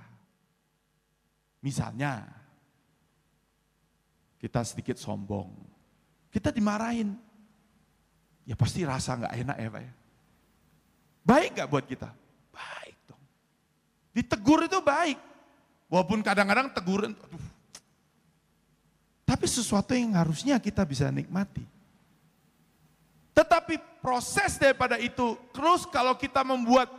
Misalnya, kita sedikit sombong. Kita dimarahin. Ya pasti rasa nggak enak ya Pak ya. Baik nggak buat kita? Baik. Ditegur itu baik. Walaupun kadang-kadang teguran, aduh. Tapi sesuatu yang harusnya kita bisa nikmati. Tetapi proses daripada itu, terus kalau kita membuat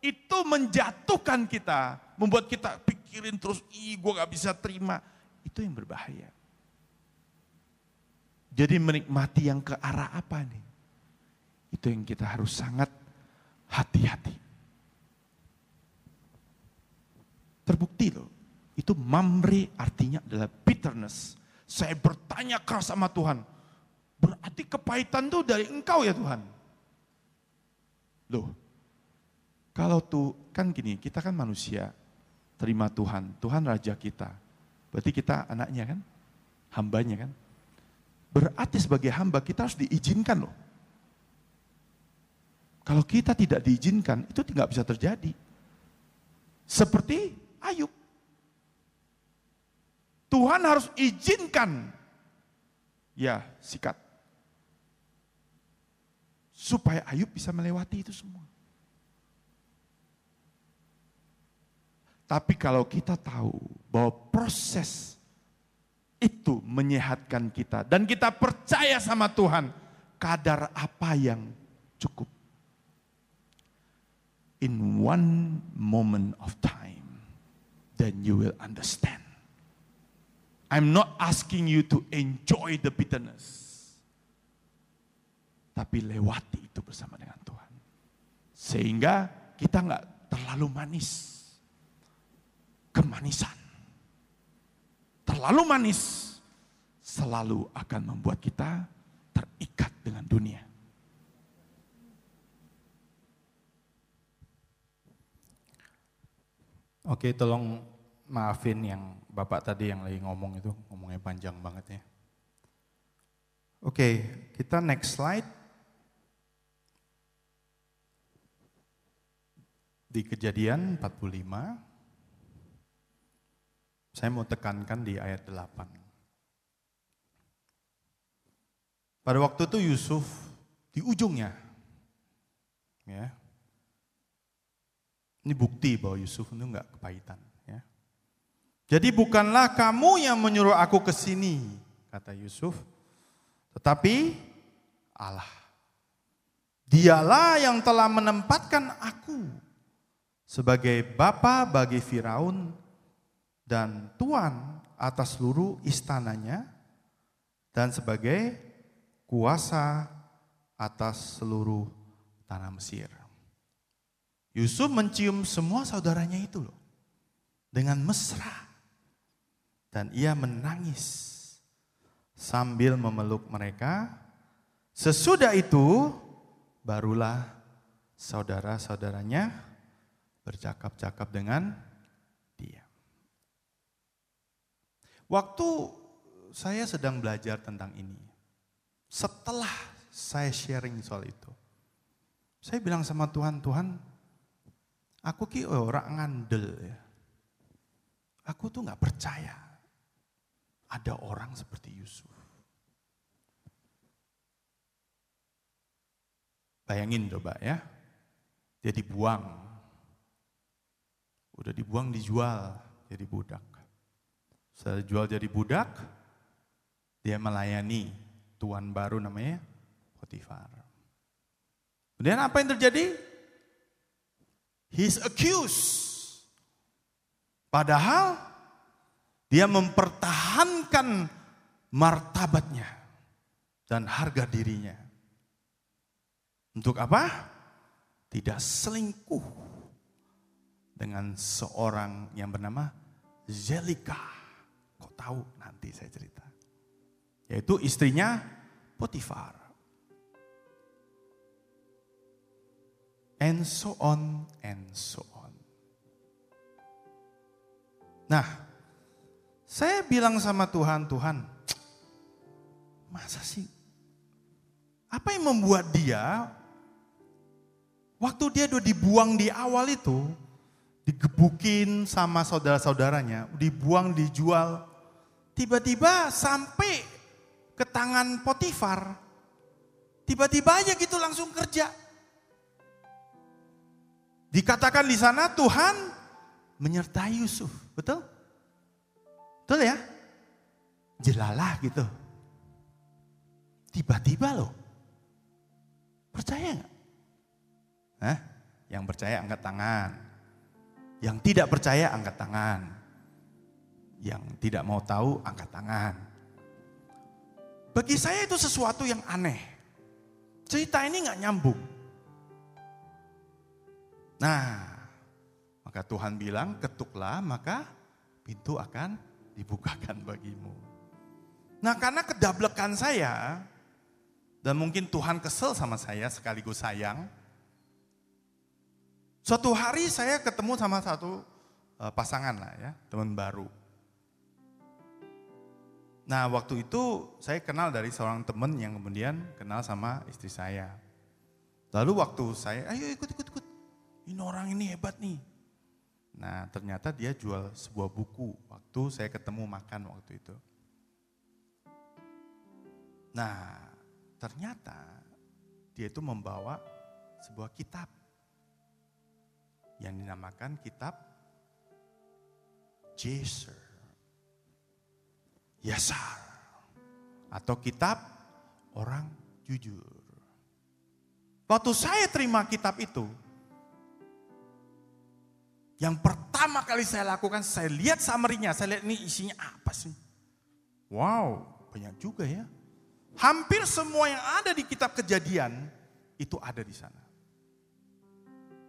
itu menjatuhkan kita, membuat kita pikirin terus, ih gue gak bisa terima, itu yang berbahaya. Jadi menikmati yang ke arah apa nih? Itu yang kita harus sangat hati-hati. Terbukti loh, itu mamre artinya adalah bitterness. Saya bertanya keras sama Tuhan, berarti kepahitan itu dari engkau ya Tuhan. Loh, kalau tuh kan gini, kita kan manusia, terima Tuhan, Tuhan raja kita. Berarti kita anaknya kan, hambanya kan. Berarti sebagai hamba kita harus diizinkan loh. Kalau kita tidak diizinkan, itu tidak bisa terjadi. Seperti Ayub. Tuhan harus izinkan ya sikat. Supaya Ayub bisa melewati itu semua. Tapi kalau kita tahu bahwa proses itu menyehatkan kita dan kita percaya sama Tuhan kadar apa yang cukup. In one moment of time then you will understand. I'm not asking you to enjoy the bitterness. Tapi lewati itu bersama dengan Tuhan. Sehingga kita nggak terlalu manis. Kemanisan. Terlalu manis selalu akan membuat kita terikat dengan dunia. Oke, tolong maafin yang Bapak tadi yang lagi ngomong itu, ngomongnya panjang banget ya. Oke, kita next slide. Di kejadian 45, saya mau tekankan di ayat 8. Pada waktu itu Yusuf di ujungnya. Ya. Ini bukti bahwa Yusuf itu enggak kepahitan. Ya. Jadi bukanlah kamu yang menyuruh aku ke sini, kata Yusuf. Tetapi Allah. Dialah yang telah menempatkan aku sebagai bapa bagi Firaun dan tuan atas seluruh istananya dan sebagai kuasa atas seluruh tanah Mesir. Yusuf mencium semua saudaranya itu loh dengan mesra dan ia menangis sambil memeluk mereka. Sesudah itu barulah saudara-saudaranya bercakap-cakap dengan dia. Waktu saya sedang belajar tentang ini, setelah saya sharing soal itu, saya bilang sama Tuhan, Tuhan, aku ki orang ngandel ya. Aku tuh nggak percaya ada orang seperti Yusuf. Bayangin coba ya, dia dibuang. Udah dibuang dijual jadi budak. Setelah jual jadi budak, dia melayani tuan baru namanya Potifar. Kemudian apa yang terjadi? He's accused. Padahal dia mempertahankan martabatnya dan harga dirinya. Untuk apa? Tidak selingkuh dengan seorang yang bernama Zelika. Tahu? Nanti saya cerita. Yaitu istrinya Potifar. And so on and so on. Nah, saya bilang sama Tuhan, Tuhan, masa sih? Apa yang membuat dia Waktu dia udah dibuang di awal itu, digebukin sama saudara-saudaranya, dibuang, dijual. Tiba-tiba sampai ke tangan Potifar. Tiba-tiba aja gitu langsung kerja. Dikatakan di sana Tuhan menyertai Yusuf, betul? Betul ya? Jelalah gitu. Tiba-tiba loh. Percaya nggak? Hah? Yang percaya angkat tangan. Yang tidak percaya angkat tangan. Yang tidak mau tahu angkat tangan. Bagi saya itu sesuatu yang aneh. Cerita ini nggak nyambung. Nah, maka Tuhan bilang ketuklah maka pintu akan dibukakan bagimu. Nah karena kedablekan saya, dan mungkin Tuhan kesel sama saya sekaligus sayang, Suatu hari saya ketemu sama satu uh, pasangan lah ya, teman baru. Nah waktu itu saya kenal dari seorang teman yang kemudian kenal sama istri saya. Lalu waktu saya, ayo ikut ikut ikut, ini orang ini hebat nih. Nah ternyata dia jual sebuah buku waktu saya ketemu makan waktu itu. Nah ternyata dia itu membawa sebuah kitab yang dinamakan kitab Jeser. Yasar. Atau kitab orang jujur. Waktu saya terima kitab itu, yang pertama kali saya lakukan, saya lihat summary-nya, saya lihat ini isinya apa sih. Wow, banyak juga ya. Hampir semua yang ada di kitab kejadian, itu ada di sana.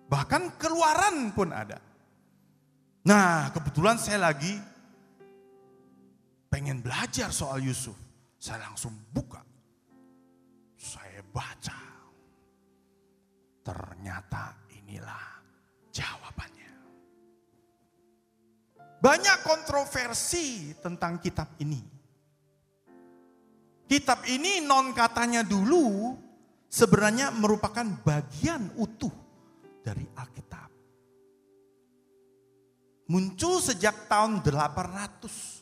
Bahkan keluaran pun ada. Nah kebetulan saya lagi pengen belajar soal Yusuf. Saya langsung buka. Saya baca. Ternyata inilah jawabannya. Banyak kontroversi tentang kitab ini. Kitab ini non katanya dulu sebenarnya merupakan bagian utuh dari Alkitab. Muncul sejak tahun 800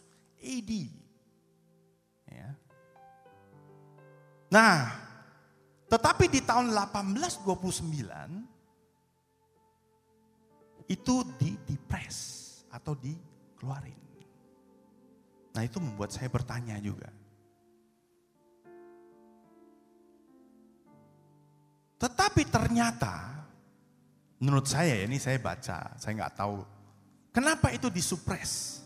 AD. Ya. Nah, tetapi di tahun 1829 itu di dipres atau dikeluarin. Nah itu membuat saya bertanya juga. Tetapi ternyata, menurut saya ini saya baca, saya nggak tahu kenapa itu disupres.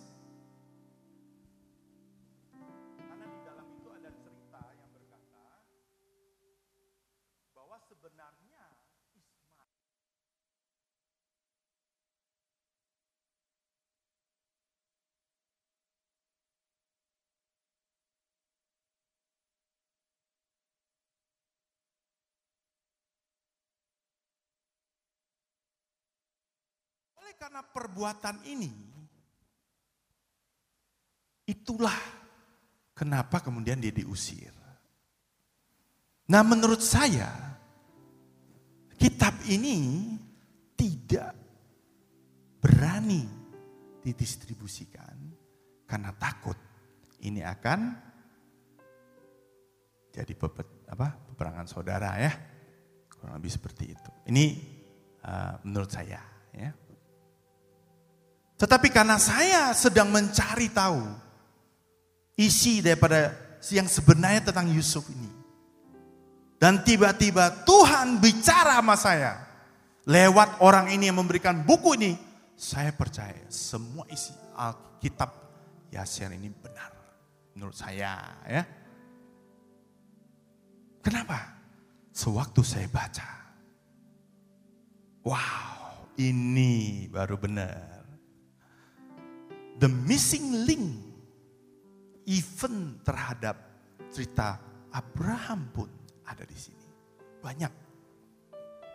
Karena perbuatan ini, itulah kenapa kemudian dia diusir. Nah menurut saya, kitab ini tidak berani didistribusikan karena takut ini akan jadi pepet, apa, peperangan saudara ya. Kurang lebih seperti itu. Ini uh, menurut saya ya. Tetapi karena saya sedang mencari tahu isi daripada yang sebenarnya tentang Yusuf ini. Dan tiba-tiba Tuhan bicara sama saya. Lewat orang ini yang memberikan buku ini. Saya percaya semua isi Alkitab Yasir ini benar. Menurut saya ya. Kenapa? Sewaktu saya baca. Wow ini baru benar the missing link even terhadap cerita Abraham pun ada di sini. Banyak.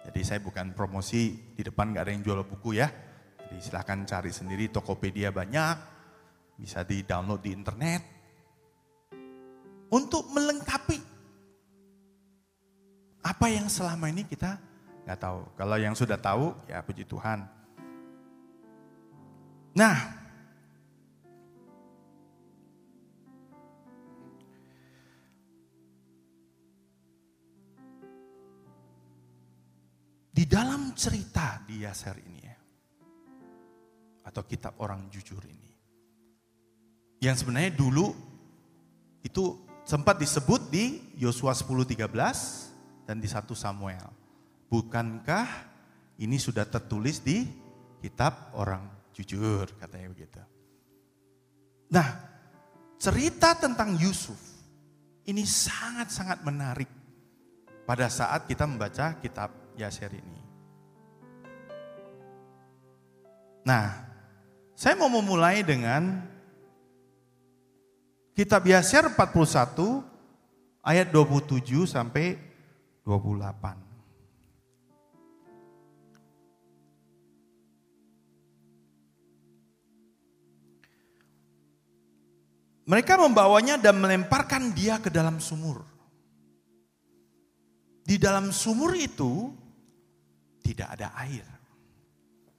Jadi saya bukan promosi di depan nggak ada yang jual buku ya. Jadi silahkan cari sendiri Tokopedia banyak, bisa di download di internet. Untuk melengkapi apa yang selama ini kita nggak tahu. Kalau yang sudah tahu ya puji Tuhan. Nah, Di dalam cerita di Yaser ini ya, atau kitab orang jujur ini, yang sebenarnya dulu itu sempat disebut di Yosua 10:13 dan di 1 Samuel. Bukankah ini sudah tertulis di kitab orang jujur katanya begitu. Nah, cerita tentang Yusuf ini sangat-sangat menarik pada saat kita membaca kitab Yaser ini. Nah, saya mau memulai dengan kitab Yaser 41 ayat 27 sampai 28. Mereka membawanya dan melemparkan dia ke dalam sumur. Di dalam sumur itu tidak ada air.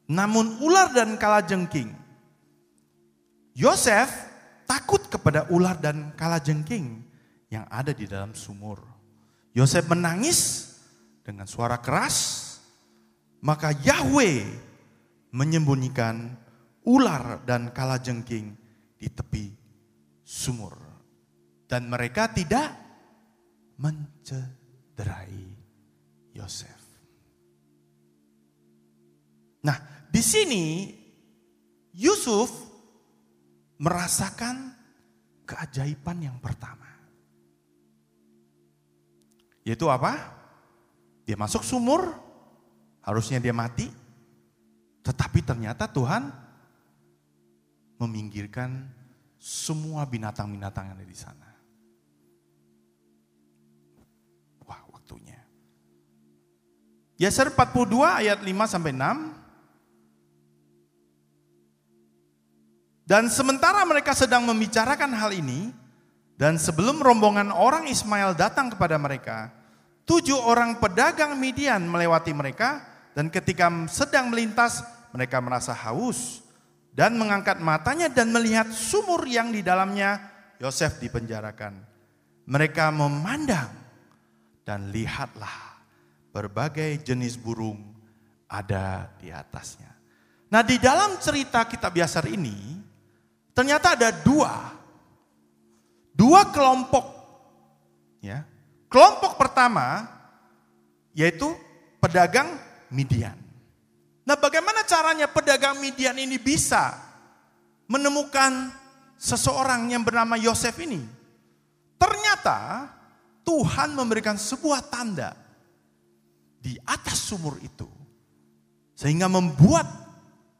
Namun ular dan kalajengking. Yosef takut kepada ular dan kalajengking yang ada di dalam sumur. Yosef menangis dengan suara keras, maka Yahweh menyembunyikan ular dan kalajengking di tepi sumur. Dan mereka tidak mencederai Yosef. Nah, di sini Yusuf merasakan keajaiban yang pertama. Yaitu apa? Dia masuk sumur, harusnya dia mati, tetapi ternyata Tuhan meminggirkan semua binatang-binatang yang ada di sana. Wah, waktunya. Yaser 42 ayat 5 sampai 6. Dan sementara mereka sedang membicarakan hal ini, dan sebelum rombongan orang Ismail datang kepada mereka, tujuh orang pedagang Midian melewati mereka, dan ketika sedang melintas, mereka merasa haus, dan mengangkat matanya dan melihat sumur yang di dalamnya Yosef dipenjarakan. Mereka memandang dan lihatlah berbagai jenis burung ada di atasnya. Nah di dalam cerita kitab Yasar ini ternyata ada dua, dua kelompok. Ya, kelompok pertama yaitu pedagang Midian. Nah bagaimana caranya pedagang Midian ini bisa menemukan seseorang yang bernama Yosef ini? Ternyata Tuhan memberikan sebuah tanda di atas sumur itu. Sehingga membuat,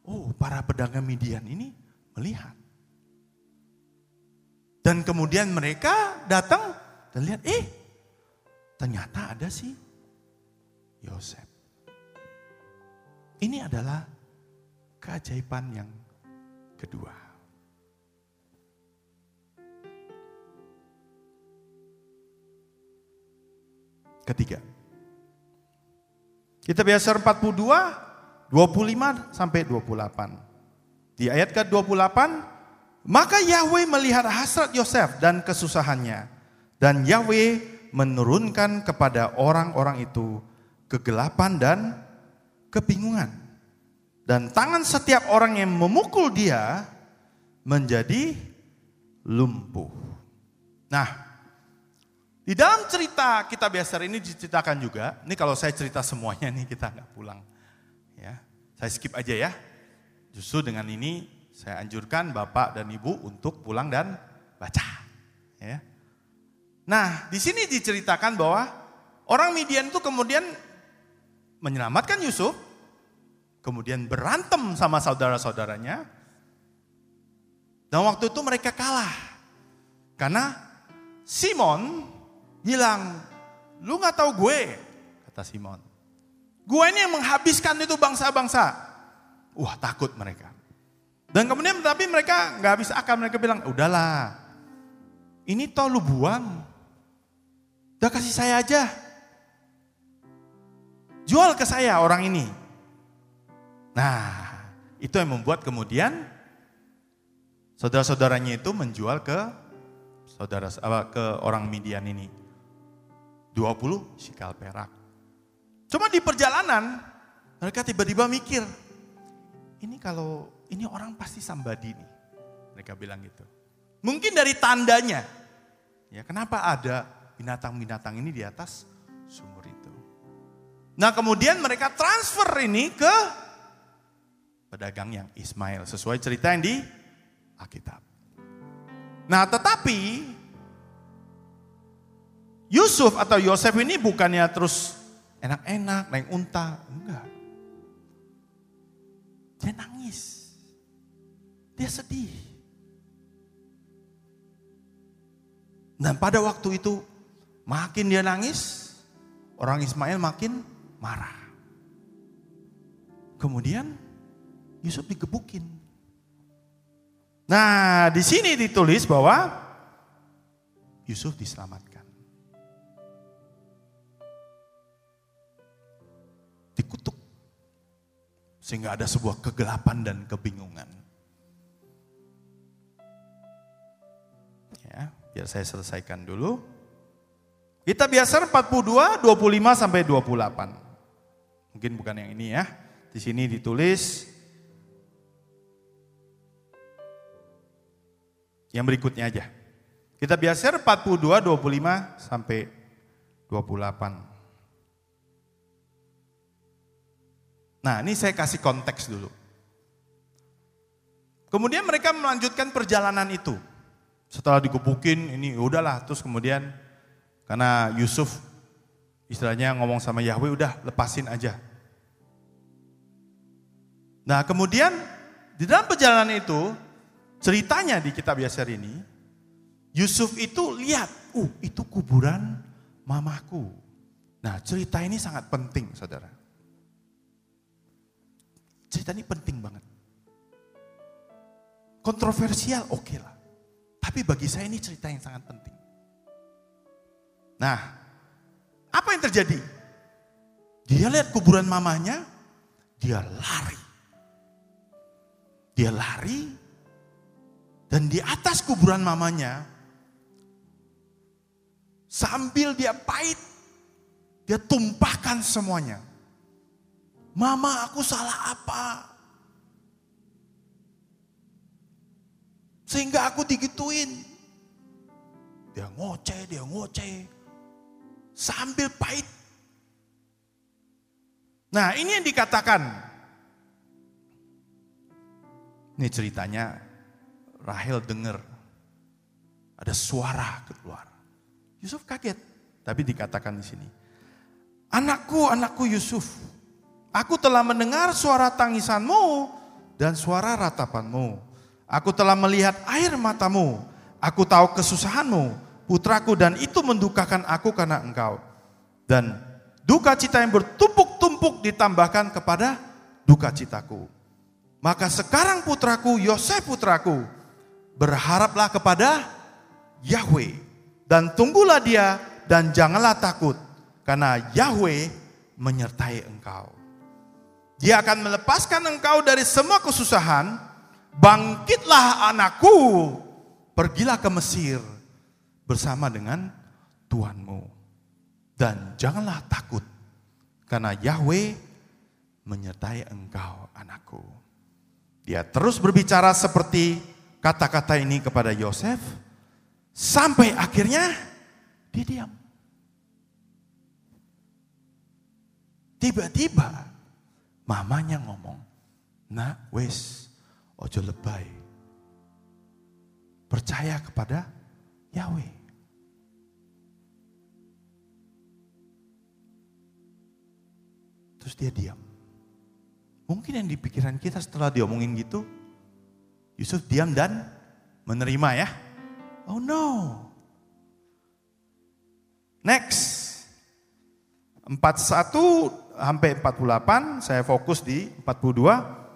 oh para pedagang Midian ini melihat. Dan kemudian mereka datang dan lihat, eh ternyata ada si Yosef. Ini adalah keajaiban yang kedua. ketiga. Kita biasa 42, 25 sampai 28. Di ayat ke-28, maka Yahweh melihat hasrat Yosef dan kesusahannya. Dan Yahweh menurunkan kepada orang-orang itu kegelapan dan kebingungan. Dan tangan setiap orang yang memukul dia menjadi lumpuh. Nah, di dalam cerita kita biasa ini diceritakan juga, ini kalau saya cerita semuanya nih kita nggak pulang. Ya, saya skip aja ya. Justru dengan ini saya anjurkan Bapak dan Ibu untuk pulang dan baca. Ya. Nah, di sini diceritakan bahwa orang Midian itu kemudian menyelamatkan Yusuf, kemudian berantem sama saudara-saudaranya, dan waktu itu mereka kalah. Karena Simon bilang, lu gak tahu gue, kata Simon. Gue ini yang menghabiskan itu bangsa-bangsa. Wah takut mereka. Dan kemudian tapi mereka nggak habis akal, mereka bilang, udahlah, ini toh lu buang. Udah kasih saya aja. Jual ke saya orang ini. Nah, itu yang membuat kemudian saudara-saudaranya itu menjual ke saudara ke orang Midian ini. 20 sikal perak. Cuma di perjalanan mereka tiba-tiba mikir, ini kalau ini orang pasti sambadi nih. Mereka bilang gitu. Mungkin dari tandanya. Ya, kenapa ada binatang-binatang ini di atas sumur itu. Nah, kemudian mereka transfer ini ke pedagang yang Ismail sesuai cerita yang di Alkitab. Nah, tetapi Yusuf atau Yosef ini bukannya terus enak-enak, naik unta. Enggak. Dia nangis. Dia sedih. Dan pada waktu itu makin dia nangis, orang Ismail makin marah. Kemudian Yusuf digebukin. Nah, di sini ditulis bahwa Yusuf diselamatkan. dikutuk. Sehingga ada sebuah kegelapan dan kebingungan. Biar saya selesaikan dulu. Kita biasa 42, 25 sampai 28. Mungkin bukan yang ini ya. Di sini ditulis yang berikutnya aja. Kita biasa 42, 25 sampai 28. Nah ini saya kasih konteks dulu. Kemudian mereka melanjutkan perjalanan itu. Setelah dikebukin ini ya udahlah terus kemudian karena Yusuf istilahnya ngomong sama Yahweh udah lepasin aja. Nah kemudian di dalam perjalanan itu ceritanya di kitab Yasir ini Yusuf itu lihat, uh itu kuburan mamaku. Nah cerita ini sangat penting saudara. Cerita ini penting banget. Kontroversial oke okay lah. Tapi bagi saya ini cerita yang sangat penting. Nah, apa yang terjadi? Dia lihat kuburan mamanya, dia lari. Dia lari, dan di atas kuburan mamanya, sambil dia pahit, Dia tumpahkan semuanya. Mama aku salah apa? Sehingga aku digituin. Dia ngoceh, dia ngoceh. Sambil pahit. Nah ini yang dikatakan. Ini ceritanya Rahel dengar. Ada suara keluar. Yusuf kaget. Tapi dikatakan di sini. Anakku, anakku Yusuf. Aku telah mendengar suara tangisanmu dan suara ratapanmu. Aku telah melihat air matamu. Aku tahu kesusahanmu, putraku, dan itu mendukakan aku karena engkau. Dan duka cita yang bertumpuk-tumpuk ditambahkan kepada duka citaku. Maka sekarang putraku, Yosef putraku, berharaplah kepada Yahweh. Dan tunggulah dia dan janganlah takut. Karena Yahweh menyertai engkau. Dia akan melepaskan engkau dari semua kesusahan bangkitlah anakku, pergilah ke Mesir bersama dengan Tuhanmu. Dan janganlah takut, karena Yahweh menyertai engkau anakku. Dia terus berbicara seperti kata-kata ini kepada Yosef, sampai akhirnya dia diam. Tiba-tiba mamanya ngomong, nak wes Ojo lebay. Percaya kepada Yahweh. Terus dia diam. Mungkin yang di pikiran kita setelah diomongin gitu, Yusuf diam dan menerima ya. Oh no. Next. 41 sampai 48, saya fokus di 42.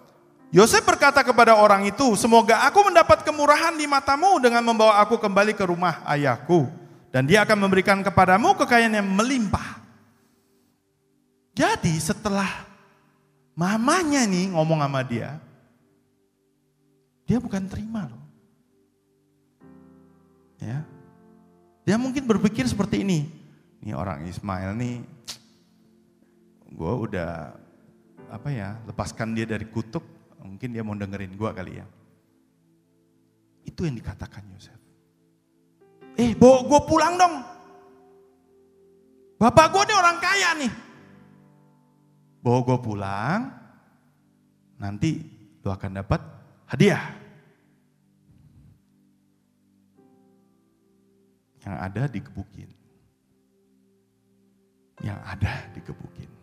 Yosef berkata kepada orang itu, semoga aku mendapat kemurahan di matamu dengan membawa aku kembali ke rumah ayahku. Dan dia akan memberikan kepadamu kekayaan yang melimpah. Jadi setelah mamanya nih ngomong sama dia, dia bukan terima loh. Ya. Dia mungkin berpikir seperti ini. Ini orang Ismail nih, gue udah apa ya, lepaskan dia dari kutuk, Mungkin dia mau dengerin gua kali ya. Itu yang dikatakan Yosef. Eh, bawa gue pulang dong. Bapak gue ini orang kaya nih. Bawa gue pulang, nanti lu akan dapat hadiah. Yang ada dikebukin. Yang ada dikebukin.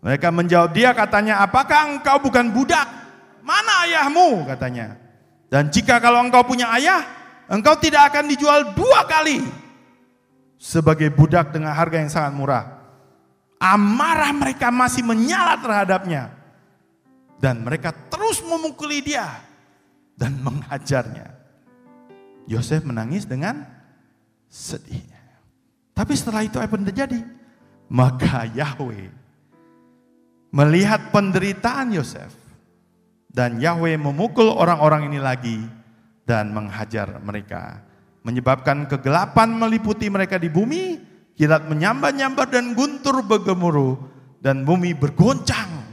Mereka menjawab dia katanya, apakah engkau bukan budak? Mana ayahmu? katanya. Dan jika kalau engkau punya ayah, engkau tidak akan dijual dua kali. Sebagai budak dengan harga yang sangat murah. Amarah mereka masih menyala terhadapnya. Dan mereka terus memukuli dia. Dan menghajarnya. Yosef menangis dengan sedih. Tapi setelah itu apa yang terjadi? Maka Yahweh melihat penderitaan Yosef. Dan Yahweh memukul orang-orang ini lagi dan menghajar mereka menyebabkan kegelapan meliputi mereka di bumi kilat menyambar-nyambar dan guntur bergemuruh dan bumi bergoncang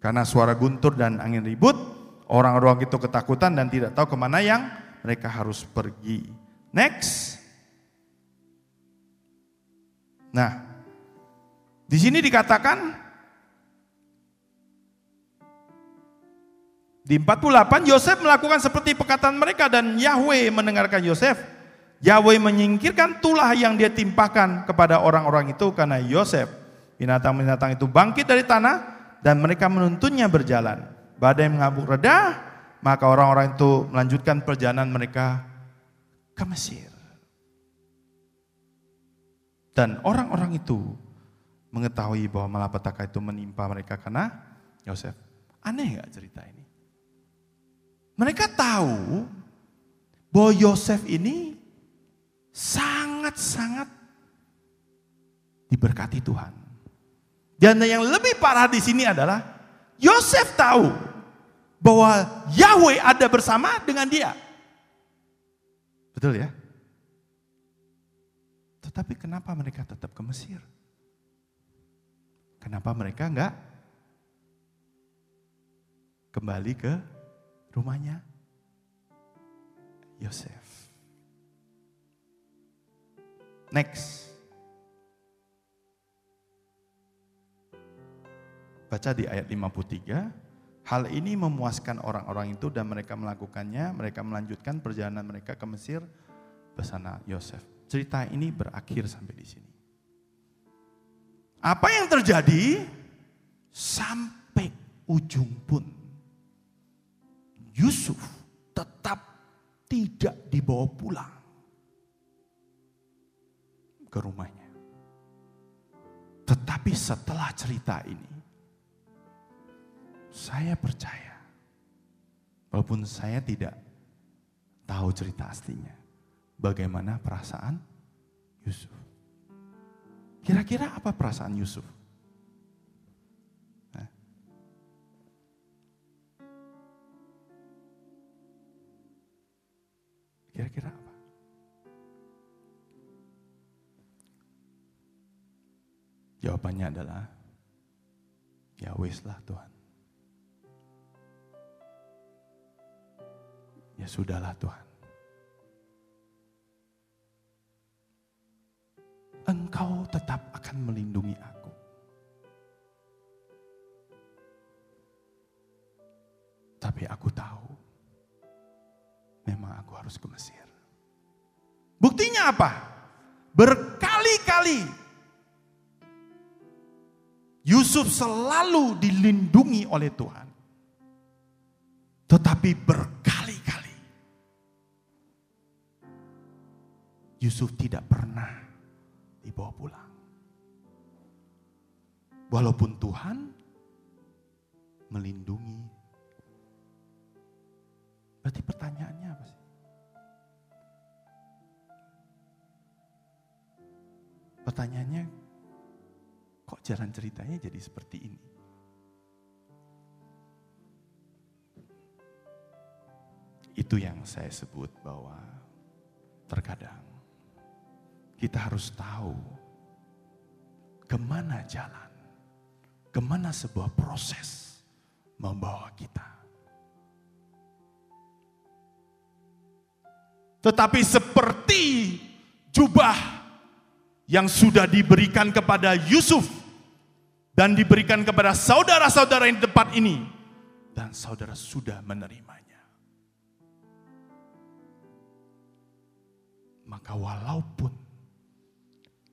karena suara guntur dan angin ribut orang-orang itu ketakutan dan tidak tahu ke mana yang mereka harus pergi. Next. Nah di sini dikatakan Di 48 Yosef melakukan seperti perkataan mereka dan Yahweh mendengarkan Yosef. Yahweh menyingkirkan tulah yang dia timpakan kepada orang-orang itu karena Yosef binatang-binatang itu bangkit dari tanah dan mereka menuntunnya berjalan. Badai mengabuk reda, maka orang-orang itu melanjutkan perjalanan mereka ke Mesir. Dan orang-orang itu mengetahui bahwa malapetaka itu menimpa mereka karena Yosef. Aneh gak cerita ini? Mereka tahu bahwa Yosef ini sangat-sangat diberkati Tuhan. Dan yang lebih parah di sini adalah Yosef tahu bahwa Yahweh ada bersama dengan dia. Betul ya? Tetapi kenapa mereka tetap ke Mesir? Kenapa mereka enggak kembali ke rumahnya Yosef? Next. Baca di ayat 53, hal ini memuaskan orang-orang itu dan mereka melakukannya, mereka melanjutkan perjalanan mereka ke Mesir bersama Yosef. Cerita ini berakhir sampai di sini. Apa yang terjadi? Sampai ujung pun Yusuf tetap tidak dibawa pulang ke rumahnya. Tetapi setelah cerita ini, saya percaya, walaupun saya tidak tahu cerita aslinya, bagaimana perasaan Yusuf. Kira-kira apa perasaan Yusuf? Kira-kira apa? Jawabannya adalah, ya wis lah Tuhan. Ya sudahlah Tuhan. Engkau tetap akan melindungi aku. Tapi aku tahu, memang aku harus ke Mesir. Buktinya apa? Berkali-kali Yusuf selalu dilindungi oleh Tuhan. Tetapi berkali-kali Yusuf tidak pernah dibawa pulang. Walaupun Tuhan melindungi. Berarti pertanyaannya apa sih? Pertanyaannya Kok jalan ceritanya jadi seperti ini? Itu yang saya sebut bahwa terkadang kita harus tahu ke mana jalan, ke mana sebuah proses membawa kita. Tetapi seperti jubah yang sudah diberikan kepada Yusuf dan diberikan kepada saudara-saudara yang di tempat ini dan saudara sudah menerimanya. Maka walaupun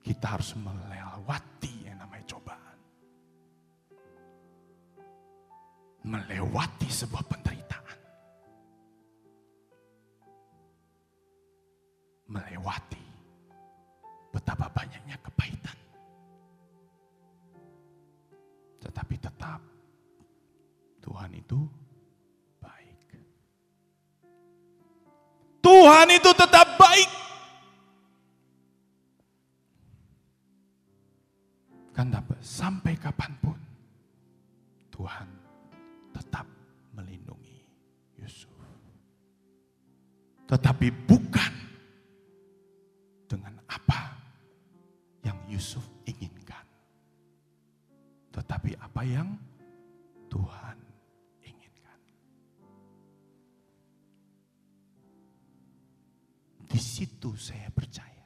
kita harus melewati yang namanya cobaan. Melewati sebuah penderitaan. Melewati betapa banyaknya kepahitan. Tetapi tetap Tuhan itu baik. Tuhan itu tetap baik. Kan dapat sampai kapan pun Tuhan tetap melindungi Yusuf. Tetapi bukan apa Yusuf inginkan. Tetapi apa yang Tuhan inginkan. Di situ saya percaya.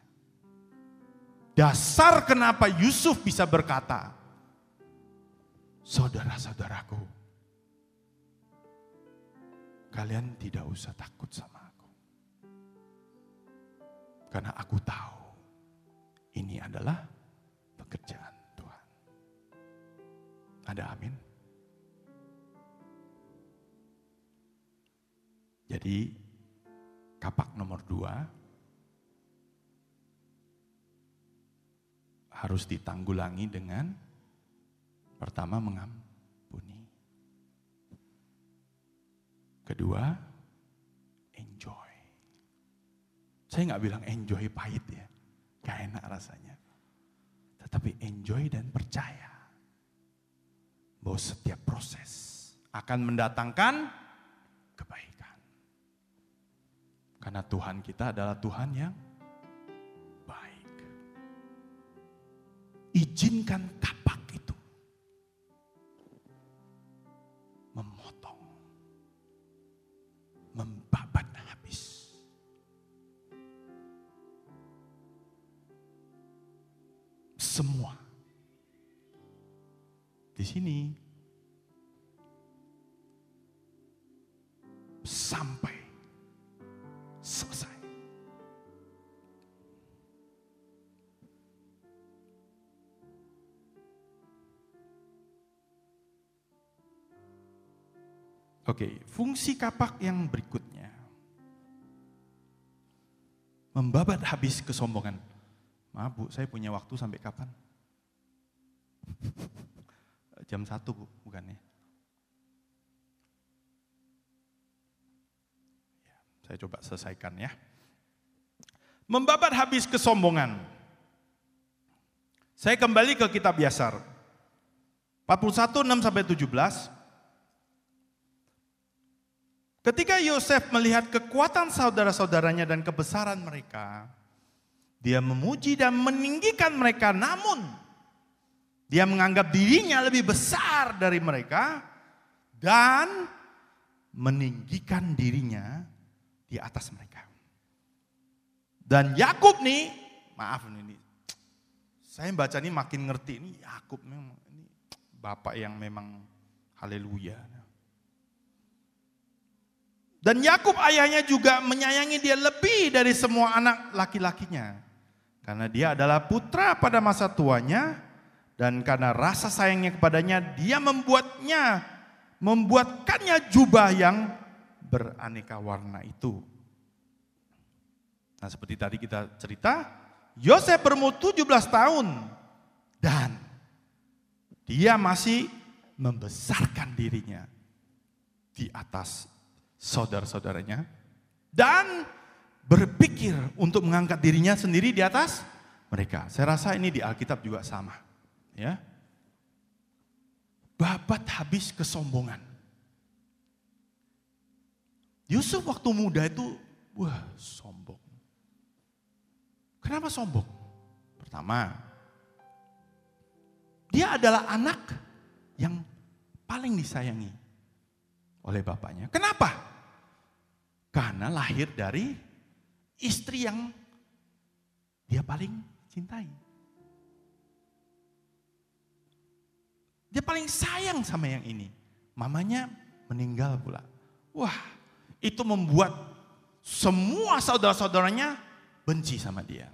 Dasar kenapa Yusuf bisa berkata, Saudara-saudaraku, kalian tidak usah takut sama aku. Karena aku tahu ini adalah pekerjaan Tuhan. Ada amin? Jadi kapak nomor dua harus ditanggulangi dengan pertama mengampuni. Kedua, enjoy. Saya nggak bilang enjoy pahit ya, gak enak rasanya. Tetapi enjoy dan percaya bahwa setiap proses akan mendatangkan kebaikan. Karena Tuhan kita adalah Tuhan yang baik. izinkan kapak Semua di sini sampai selesai. Oke, fungsi kapak yang berikutnya. Membabat habis kesombongan. Maaf bu, saya punya waktu sampai kapan? Jam satu bu, bukannya? Ya, saya coba selesaikan ya. Membabat habis kesombongan. Saya kembali ke kitab Yasar. 41, 6 sampai 17. Ketika Yosef melihat kekuatan saudara-saudaranya dan kebesaran mereka, dia memuji dan meninggikan mereka, namun dia menganggap dirinya lebih besar dari mereka dan meninggikan dirinya di atas mereka. Dan Yakub nih, maaf ini, saya baca ini makin ngerti ini Yakub memang ini bapak yang memang haleluya. Dan Yakub ayahnya juga menyayangi dia lebih dari semua anak laki-lakinya. Karena dia adalah putra pada masa tuanya dan karena rasa sayangnya kepadanya dia membuatnya membuatkannya jubah yang beraneka warna itu. Nah, seperti tadi kita cerita, Yosef berumur 17 tahun dan dia masih membesarkan dirinya di atas saudara-saudaranya dan berpikir untuk mengangkat dirinya sendiri di atas mereka. Saya rasa ini di Alkitab juga sama, ya. Babat habis kesombongan. Yusuf waktu muda itu wah sombong. Kenapa sombong? Pertama, dia adalah anak yang paling disayangi oleh bapaknya. Kenapa? Karena lahir dari istri yang dia paling cintai. Dia paling sayang sama yang ini. Mamanya meninggal pula. Wah, itu membuat semua saudara-saudaranya benci sama dia.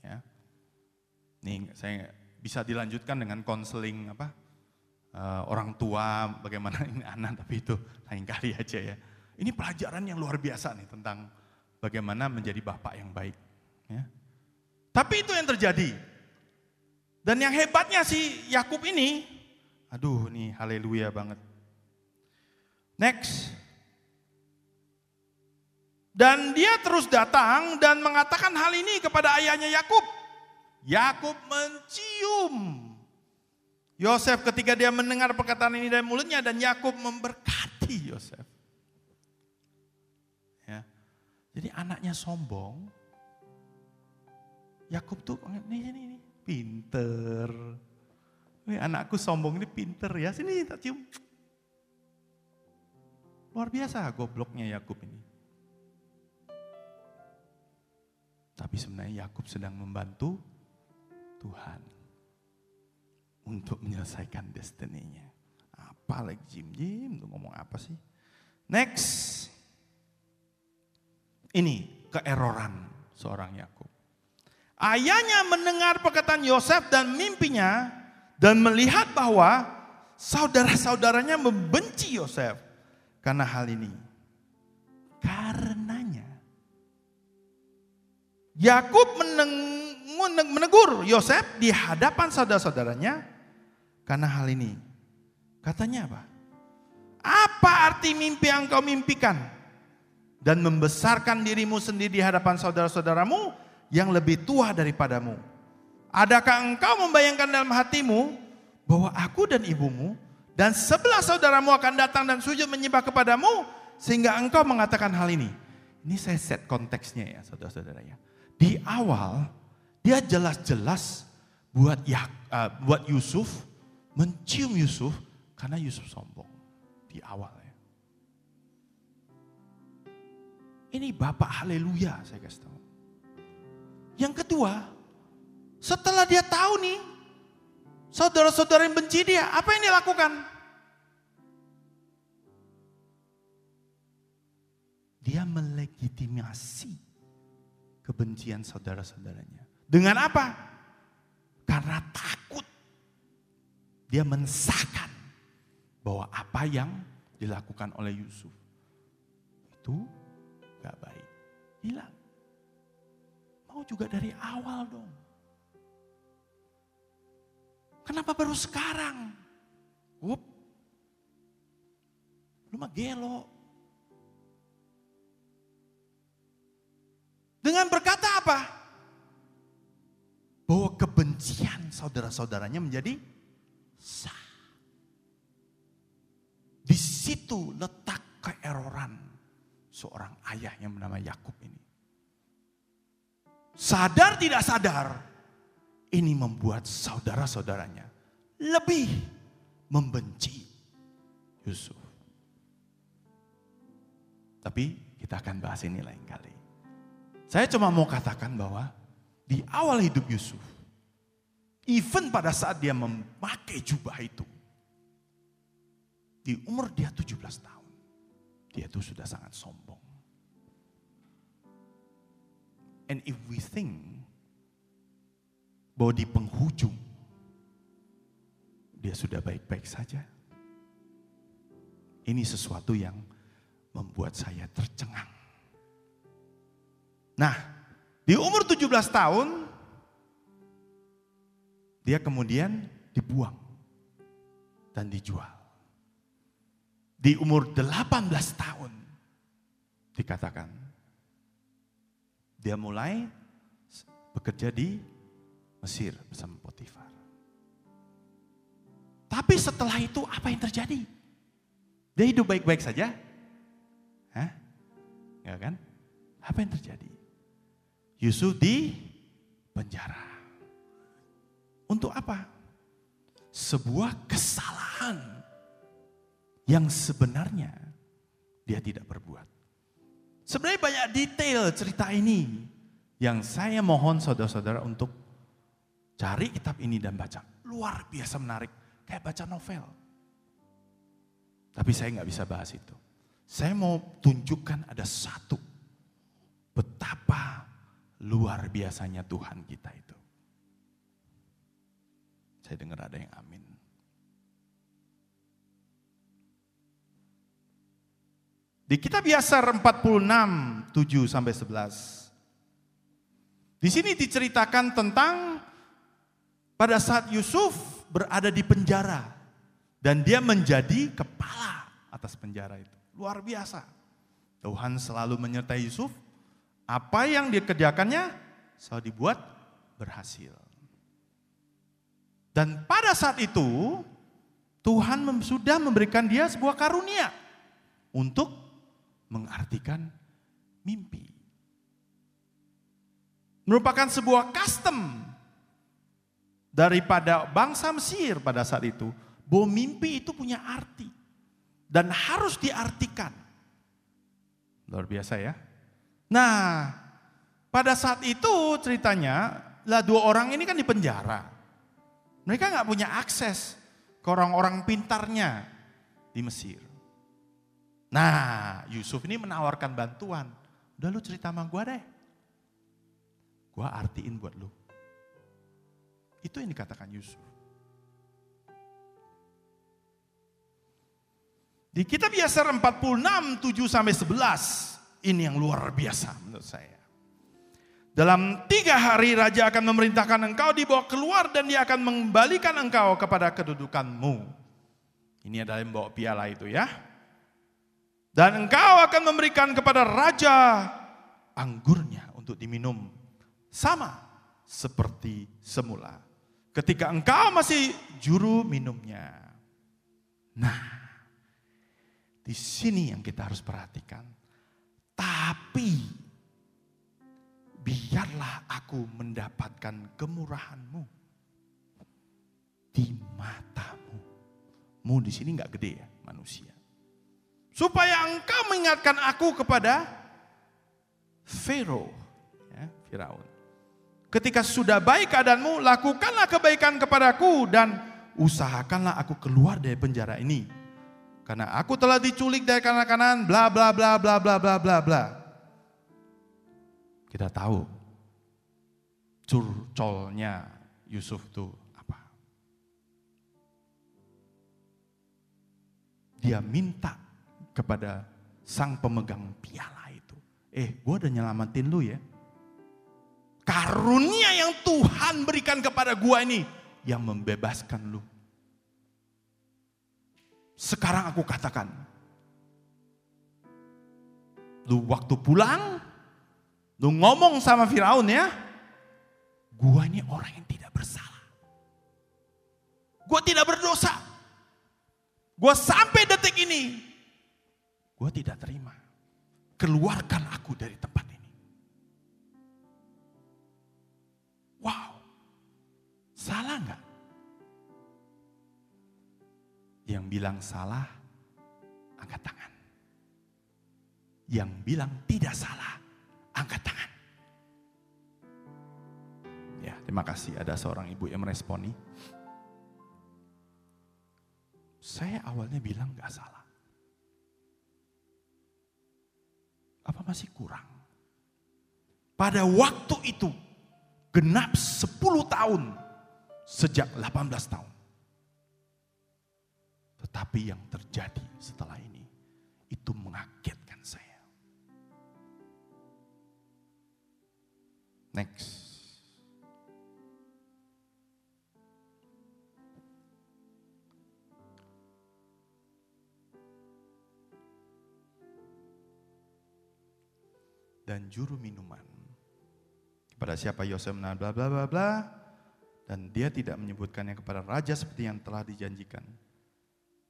Ya. Nih, saya bisa dilanjutkan dengan konseling apa? uh, orang tua, bagaimana ini anak, tapi itu lain kali aja ya. Ini pelajaran yang luar biasa nih tentang bagaimana menjadi bapak yang baik. Ya. Tapi itu yang terjadi. Dan yang hebatnya si Yakub ini, aduh nih haleluya banget. Next. Dan dia terus datang dan mengatakan hal ini kepada ayahnya Yakub. Yakub mencium Yosef ketika dia mendengar perkataan ini dari mulutnya dan Yakub memberkati Jadi anaknya sombong. Yakub tuh ini ini ini pinter. Wih, anakku sombong ini pinter ya. Sini tak cium. Luar biasa gobloknya Yakub ini. Tapi sebenarnya Yakub sedang membantu Tuhan untuk menyelesaikan destininya. Apa lagi Jim Jim tuh ngomong apa sih? Next. Ini keeroran seorang Yakub. Ayahnya mendengar perkataan Yosef dan mimpinya dan melihat bahwa saudara-saudaranya membenci Yosef karena hal ini. Karenanya Yakub menegur Yosef di hadapan saudara-saudaranya karena hal ini. Katanya apa? Apa arti mimpi yang kau mimpikan? Dan membesarkan dirimu sendiri di hadapan saudara-saudaramu yang lebih tua daripadamu. Adakah engkau membayangkan dalam hatimu bahwa aku dan ibumu dan sebelah saudaramu akan datang dan sujud menyembah kepadamu sehingga engkau mengatakan hal ini. Ini saya set konteksnya ya saudara-saudara ya. Di awal dia jelas-jelas buat ya, uh, buat Yusuf mencium Yusuf karena Yusuf sombong di awal Ini Bapak haleluya saya kasih tahu. Yang kedua, setelah dia tahu nih, saudara-saudara yang benci dia, apa yang dia lakukan? Dia melegitimasi kebencian saudara-saudaranya. Dengan apa? Karena takut. Dia mensahkan bahwa apa yang dilakukan oleh Yusuf itu gak baik. Hilang. Mau juga dari awal dong. Kenapa baru sekarang? Wup. Lu mah gelo. Dengan berkata apa? Bahwa kebencian saudara-saudaranya menjadi sah. Di situ letak keeroran seorang ayah yang bernama Yakub ini. Sadar tidak sadar, ini membuat saudara-saudaranya lebih membenci Yusuf. Tapi kita akan bahas ini lain kali. Saya cuma mau katakan bahwa di awal hidup Yusuf, even pada saat dia memakai jubah itu, di umur dia 17 tahun, dia itu sudah sangat sombong. And if we think bahwa di penghujung dia sudah baik-baik saja, ini sesuatu yang membuat saya tercengang. Nah, di umur 17 tahun, dia kemudian dibuang dan dijual. Di umur 18 tahun, dikatakan, dia mulai bekerja di Mesir bersama Potifar. Tapi setelah itu apa yang terjadi? Dia hidup baik-baik saja? Hah? Ya kan? Apa yang terjadi? Yusuf di penjara. Untuk apa? Sebuah kesalahan yang sebenarnya dia tidak berbuat. Sebenarnya banyak detail cerita ini yang saya mohon saudara-saudara untuk cari kitab ini dan baca. Luar biasa menarik, kayak baca novel. Tapi saya nggak bisa bahas itu. Saya mau tunjukkan ada satu betapa luar biasanya Tuhan kita itu. Saya dengar ada yang amin. Di kitab Yasar 46, 7 sampai 11. Di sini diceritakan tentang pada saat Yusuf berada di penjara dan dia menjadi kepala atas penjara itu. Luar biasa. Tuhan selalu menyertai Yusuf. Apa yang dikerjakannya selalu dibuat berhasil. Dan pada saat itu Tuhan sudah memberikan dia sebuah karunia untuk mengartikan mimpi. Merupakan sebuah custom daripada bangsa Mesir pada saat itu. Bahwa mimpi itu punya arti. Dan harus diartikan. Luar biasa ya. Nah, pada saat itu ceritanya, lah dua orang ini kan di penjara. Mereka nggak punya akses ke orang-orang pintarnya di Mesir. Nah, Yusuf ini menawarkan bantuan. Udah lu cerita sama gue deh. Gue artiin buat lu. Itu yang dikatakan Yusuf. Di kitab Yasar 46, 7 sampai 11. Ini yang luar biasa menurut saya. Dalam tiga hari raja akan memerintahkan engkau dibawa keluar dan dia akan mengembalikan engkau kepada kedudukanmu. Ini adalah yang bawa piala itu ya. Dan engkau akan memberikan kepada raja anggurnya untuk diminum. Sama seperti semula. Ketika engkau masih juru minumnya. Nah, di sini yang kita harus perhatikan. Tapi biarlah aku mendapatkan kemurahanmu. di matamu. Mu di sini nggak gede ya manusia. Supaya engkau mengingatkan aku kepada Pharaoh, ya, Firaun. Ketika sudah baik keadaanmu, lakukanlah kebaikan kepadaku dan usahakanlah aku keluar dari penjara ini. Karena aku telah diculik dari kanan kanan, bla bla bla bla bla bla bla bla. Kita tahu curcolnya Yusuf itu apa? Dia minta kepada sang pemegang piala itu. Eh, gue udah nyelamatin lu ya. Karunia yang Tuhan berikan kepada gue ini yang membebaskan lu. Sekarang aku katakan, lu waktu pulang, lu ngomong sama Firaun ya, gua ini orang yang tidak bersalah. Gua tidak berdosa. Gua sampai detik ini, gua tidak terima. Keluarkan aku dari tempat ini. Wow, salah nggak? Yang bilang salah, angkat tangan. Yang bilang tidak salah, angkat tangan. Ya, terima kasih ada seorang ibu yang meresponi. Saya awalnya bilang gak salah. Apa masih kurang? Pada waktu itu, genap 10 tahun, sejak 18 tahun. Tetapi yang terjadi setelah ini itu mengagetkan saya. Next. Dan juru minuman kepada siapa Yosef menahan bla bla bla bla dan dia tidak menyebutkannya kepada raja seperti yang telah dijanjikan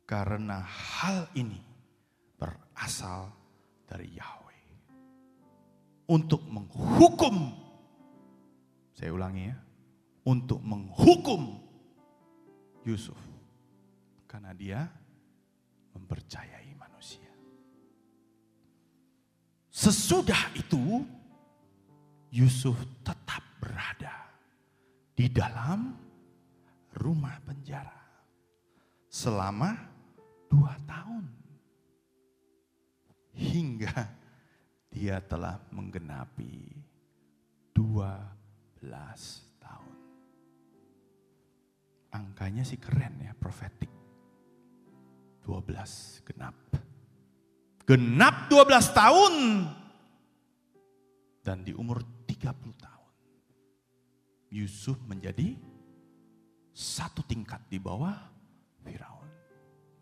karena hal ini berasal dari Yahweh. Untuk menghukum, saya ulangi ya, untuk menghukum Yusuf. Karena dia mempercayai Sesudah itu, Yusuf tetap berada di dalam rumah penjara selama dua tahun. Hingga dia telah menggenapi dua belas tahun. Angkanya sih keren ya, profetik. Dua belas genap. Genap dua belas tahun. Dan di umur tiga puluh tahun. Yusuf menjadi satu tingkat di bawah Firaun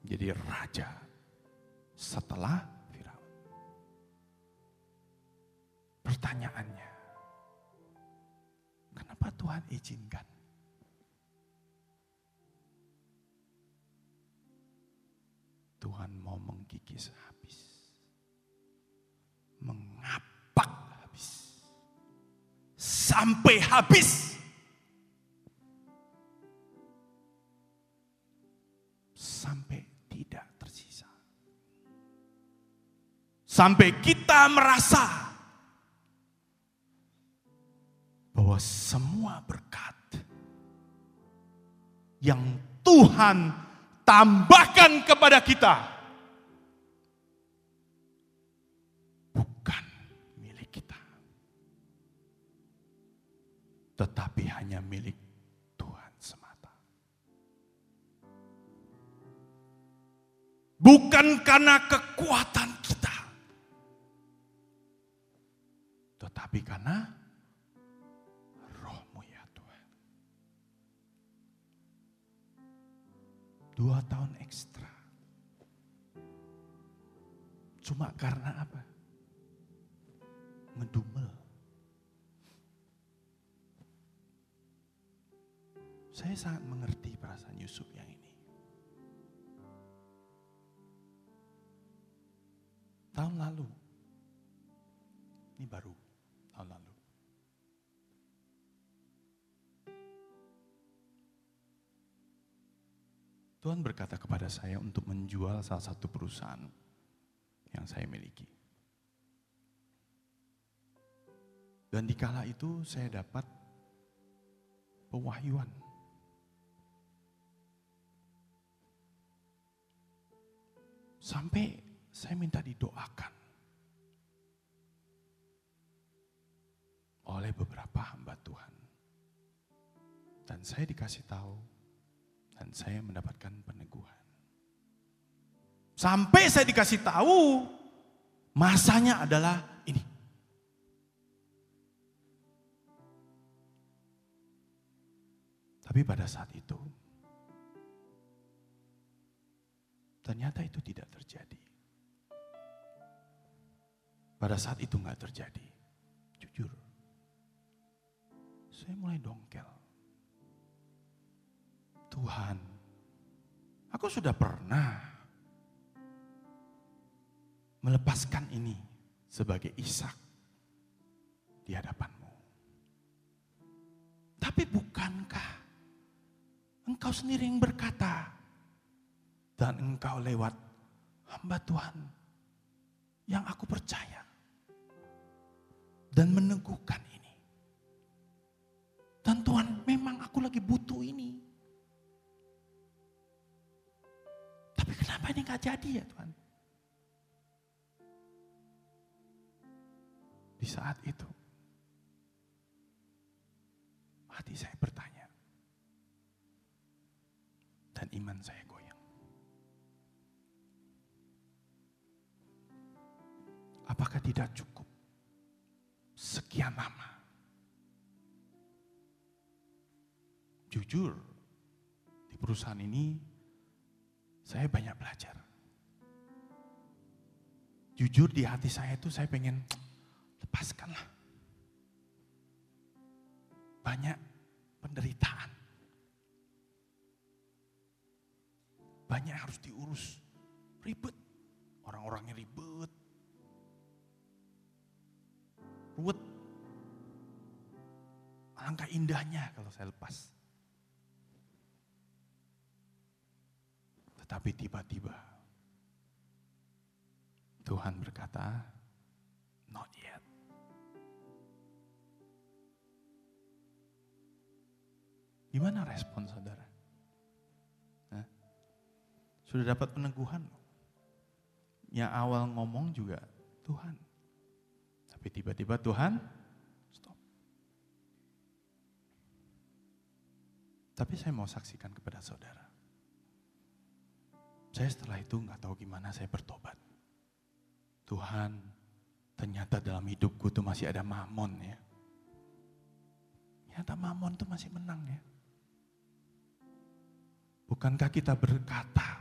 jadi raja setelah Firaun. Pertanyaannya, kenapa Tuhan izinkan? Tuhan mau menggigis Mengapak habis. Sampai habis. Sampai tidak tersisa. Sampai kita merasa bahwa semua berkat yang Tuhan tambahkan kepada kita tetapi hanya milik Tuhan semata. Bukan karena kekuatan kita, tetapi karena rohmu ya Tuhan. Dua tahun ekstra. Cuma karena apa? Ngedumel. Saya sangat mengerti perasaan Yusuf yang ini. Tahun lalu, ini baru tahun lalu. Tuhan berkata kepada saya untuk menjual salah satu perusahaan yang saya miliki. Dan di kala itu saya dapat pewahyuan. Sampai saya minta didoakan oleh beberapa hamba Tuhan. Dan saya dikasih tahu dan saya mendapatkan peneguhan. Sampai saya dikasih tahu masanya adalah ini. Tapi pada saat itu ternyata itu tidak terjadi. Pada saat itu nggak terjadi, jujur, saya mulai dongkel. Tuhan, aku sudah pernah melepaskan ini sebagai Ishak di hadapanmu. Tapi bukankah engkau sendiri yang berkata dan engkau lewat hamba Tuhan yang aku percaya dan meneguhkan ini. Dan Tuhan memang aku lagi butuh ini. Tapi kenapa ini gak jadi ya Tuhan? Di saat itu, hati saya bertanya. Dan iman saya goyang. Apakah tidak cukup sekian lama? Jujur, di perusahaan ini saya banyak belajar. Jujur di hati saya itu saya pengen lepaskanlah. Banyak penderitaan. Banyak harus diurus. Ribet. Orang-orangnya ribet. Ruwet. Alangkah indahnya kalau saya lepas. Tapi tiba-tiba Tuhan berkata, not yet. Gimana respon saudara? Sudah dapat peneguhan Yang awal ngomong juga Tuhan. Tapi tiba-tiba Tuhan stop. Tapi saya mau saksikan kepada saudara. Saya setelah itu nggak tahu gimana saya bertobat. Tuhan, ternyata dalam hidupku tuh masih ada mamon ya. Ternyata mamon tuh masih menang ya. Bukankah kita berkata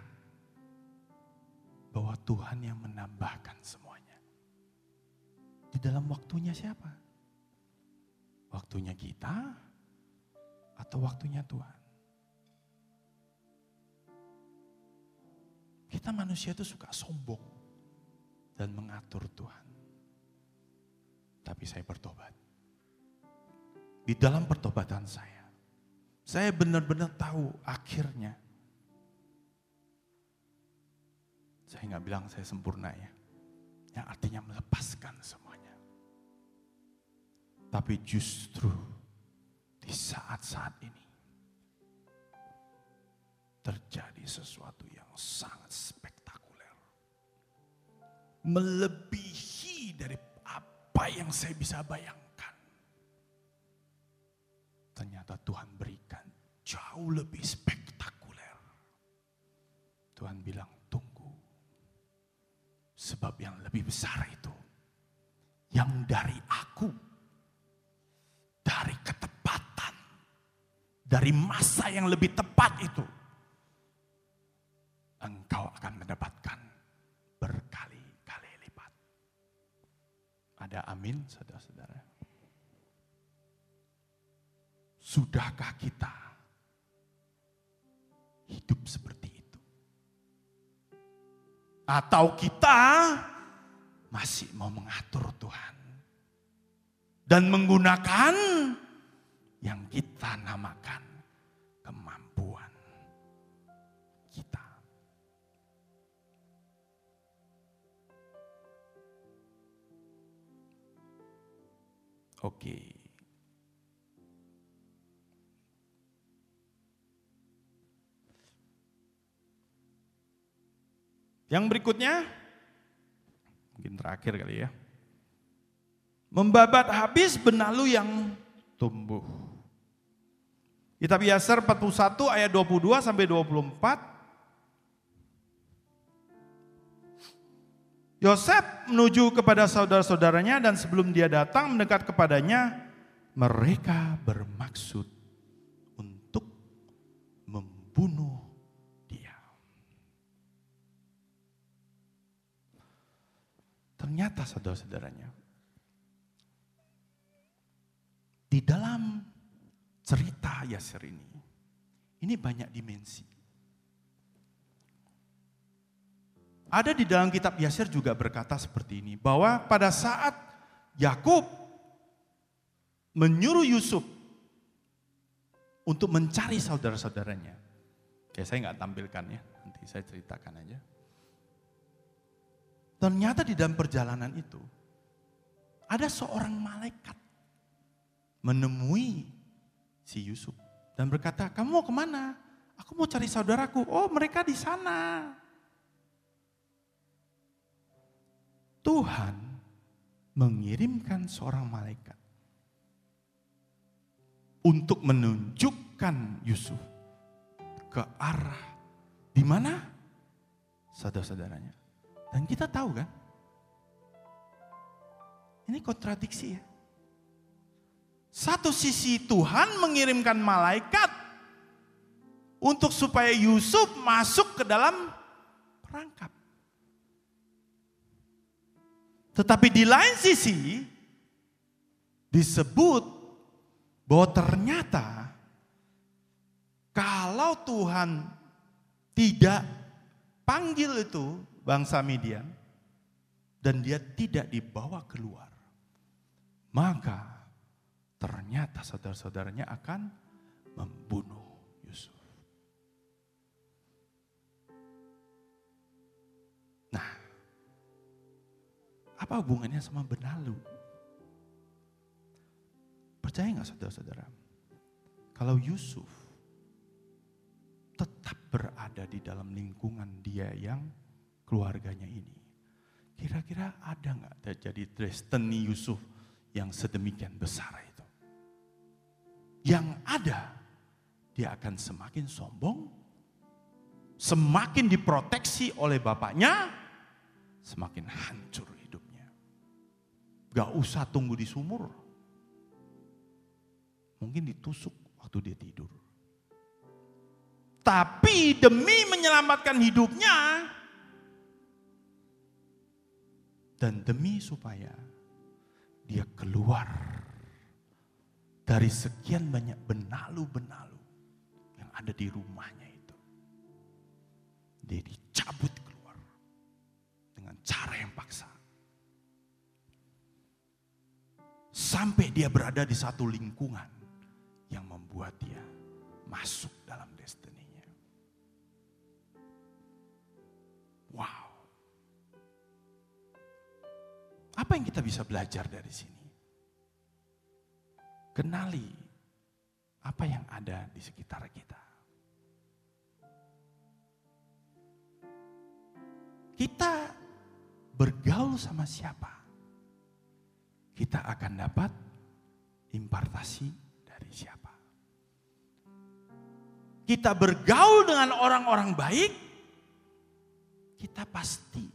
bahwa Tuhan yang menambahkan semuanya? Di dalam waktunya siapa? Waktunya kita atau waktunya Tuhan? Kita manusia itu suka sombong dan mengatur Tuhan. Tapi saya bertobat. Di dalam pertobatan saya, saya benar-benar tahu akhirnya. Saya nggak bilang saya sempurna ya. Yang artinya melepaskan semuanya. Tapi justru di saat-saat ini terjadi sesuatu yang sangat spektakuler. Melebihi dari apa yang saya bisa bayangkan. Ternyata Tuhan berikan jauh lebih spektakuler. Tuhan bilang tunggu. Sebab yang lebih besar itu. Yang dari aku. Dari ketepatan. Dari masa yang lebih tepat itu engkau akan mendapatkan berkali-kali lipat. Ada amin, saudara-saudara. Sudahkah kita hidup seperti itu? Atau kita masih mau mengatur Tuhan dan menggunakan yang kita namakan kemampuan kita. Oke. Yang berikutnya, mungkin terakhir kali ya. Membabat habis benalu yang tumbuh. Kitab Yasar 41 ayat 22 sampai 24. Yosef menuju kepada saudara-saudaranya dan sebelum dia datang mendekat kepadanya, mereka bermaksud untuk membunuh dia. Ternyata saudara-saudaranya, di dalam cerita Yasir ini, ini banyak dimensi. Ada di dalam kitab Yasir juga berkata seperti ini, bahwa pada saat Yakub menyuruh Yusuf untuk mencari saudara-saudaranya. Ya saya nggak tampilkan ya, nanti saya ceritakan aja. Ternyata di dalam perjalanan itu, ada seorang malaikat menemui si Yusuf dan berkata, kamu mau ke mana? Aku mau cari saudaraku. Oh mereka di sana. Tuhan mengirimkan seorang malaikat untuk menunjukkan Yusuf ke arah di mana saudara-saudaranya. Dan kita tahu kan, ini kontradiksi ya. Satu sisi Tuhan mengirimkan malaikat untuk supaya Yusuf masuk ke dalam perangkap. Tetapi di lain sisi disebut bahwa ternyata kalau Tuhan tidak panggil itu bangsa Midian dan dia tidak dibawa keluar, maka ternyata saudara-saudaranya akan membunuh Yusuf. Apa hubungannya sama benalu? Percaya nggak saudara-saudara? Kalau Yusuf tetap berada di dalam lingkungan dia yang keluarganya ini. Kira-kira ada nggak terjadi destiny Yusuf yang sedemikian besar itu? Yang ada, dia akan semakin sombong, semakin diproteksi oleh bapaknya, semakin hancur Gak usah tunggu di sumur. Mungkin ditusuk waktu dia tidur. Tapi demi menyelamatkan hidupnya dan demi supaya dia keluar dari sekian banyak benalu-benalu yang ada di rumahnya itu. Dia dicabut keluar dengan cara yang paksa. Sampai dia berada di satu lingkungan yang membuat dia masuk dalam destininya. Wow. Apa yang kita bisa belajar dari sini? Kenali apa yang ada di sekitar kita. Kita bergaul sama siapa? kita akan dapat impartasi dari siapa. Kita bergaul dengan orang-orang baik, kita pasti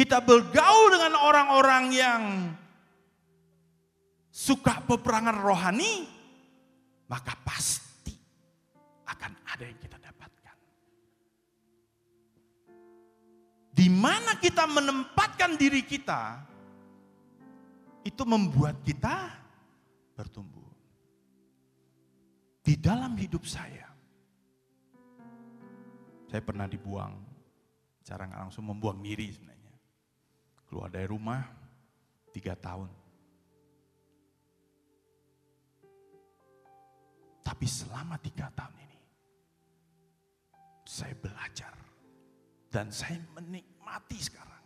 Kita bergaul dengan orang-orang yang suka peperangan rohani, maka pasti akan ada yang kita di mana kita menempatkan diri kita, itu membuat kita bertumbuh. Di dalam hidup saya, saya pernah dibuang, cara langsung membuang diri sebenarnya. Keluar dari rumah, tiga tahun. Tapi selama tiga tahun ini, saya belajar Dan saya menikmati sekarang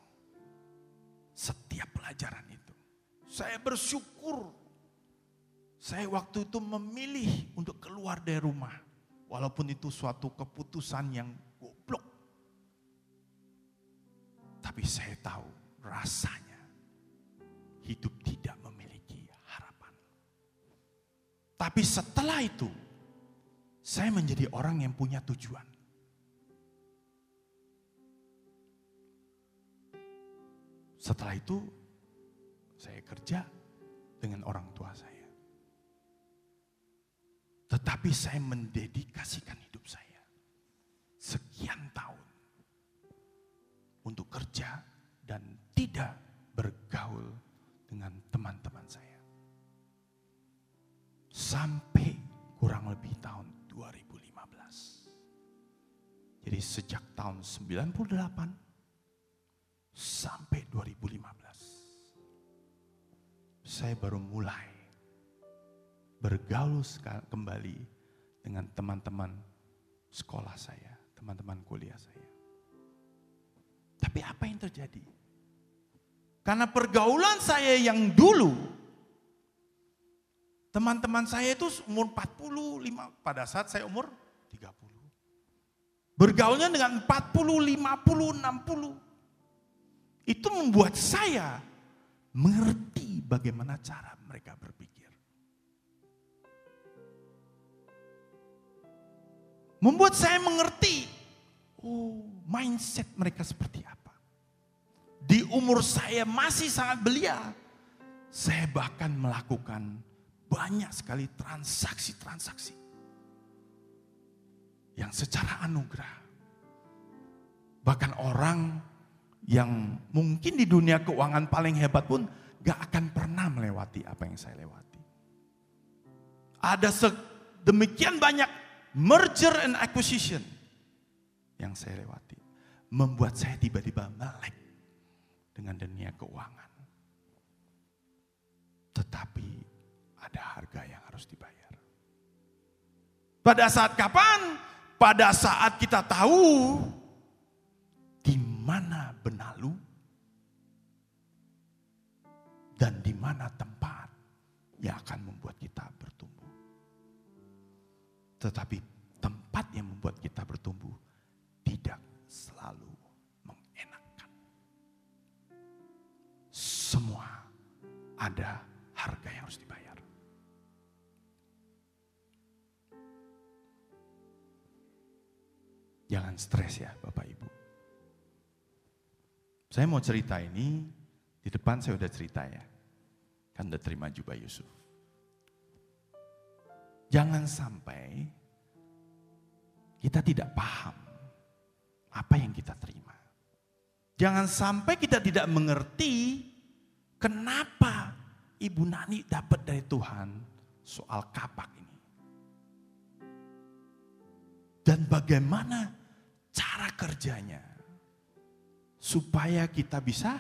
setiap pelajaran itu. Saya bersyukur saya waktu itu memilih untuk keluar dari rumah. Walaupun itu suatu keputusan yang goblok. Tapi saya tahu rasanya hidup tidak memiliki harapan. Tapi setelah itu, saya menjadi orang yang punya tujuan. Setelah itu, saya kerja dengan orang tua saya. Tetapi saya mendedikasikan hidup saya sekian tahun untuk kerja dan tidak bergaul dengan teman-teman saya. Sampai kurang lebih tahun 2015. Jadi sejak tahun 98 sampai 2015. Saya baru mulai bergaul kembali dengan teman-teman sekolah saya, teman-teman kuliah saya. Tapi apa yang terjadi? Karena pergaulan saya yang dulu, teman-teman saya itu umur 45, pada saat saya umur 30. Bergaulnya dengan 40, 50, 60. Itu membuat saya mengerti bagaimana cara mereka berpikir. Membuat saya mengerti, oh mindset mereka seperti apa. Di umur saya masih sangat belia, saya bahkan melakukan banyak sekali transaksi-transaksi. Yang secara anugerah. Bahkan orang yang mungkin di dunia keuangan paling hebat pun gak akan pernah melewati apa yang saya lewati. Ada sedemikian banyak merger and acquisition yang saya lewati membuat saya tiba-tiba melek dengan dunia keuangan. Tetapi ada harga yang harus dibayar. Pada saat kapan? Pada saat kita tahu di mana benalu dan di mana tempat yang akan membuat kita bertumbuh. Tetapi tempat yang membuat kita bertumbuh ada harga yang harus dibayar. Jangan stres ya Bapak Ibu. Saya mau cerita ini, di depan saya udah cerita ya. Kan udah terima jubah Yusuf. Jangan sampai kita tidak paham apa yang kita terima. Jangan sampai kita tidak mengerti kenapa Ibu Nani dapat dari Tuhan soal kapak ini. Dan bagaimana cara kerjanya supaya kita bisa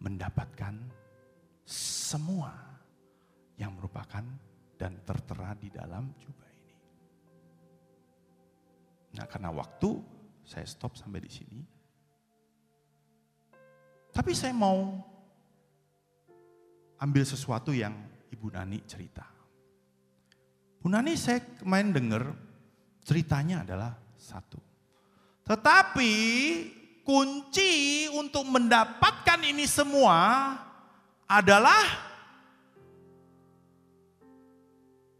mendapatkan semua yang merupakan dan tertera di dalam jubah ini. Nah karena waktu saya stop sampai di sini. Tapi saya mau ambil sesuatu yang Ibu Nani cerita. Bu Nani saya kemarin dengar ceritanya adalah satu. Tetapi kunci untuk mendapatkan ini semua adalah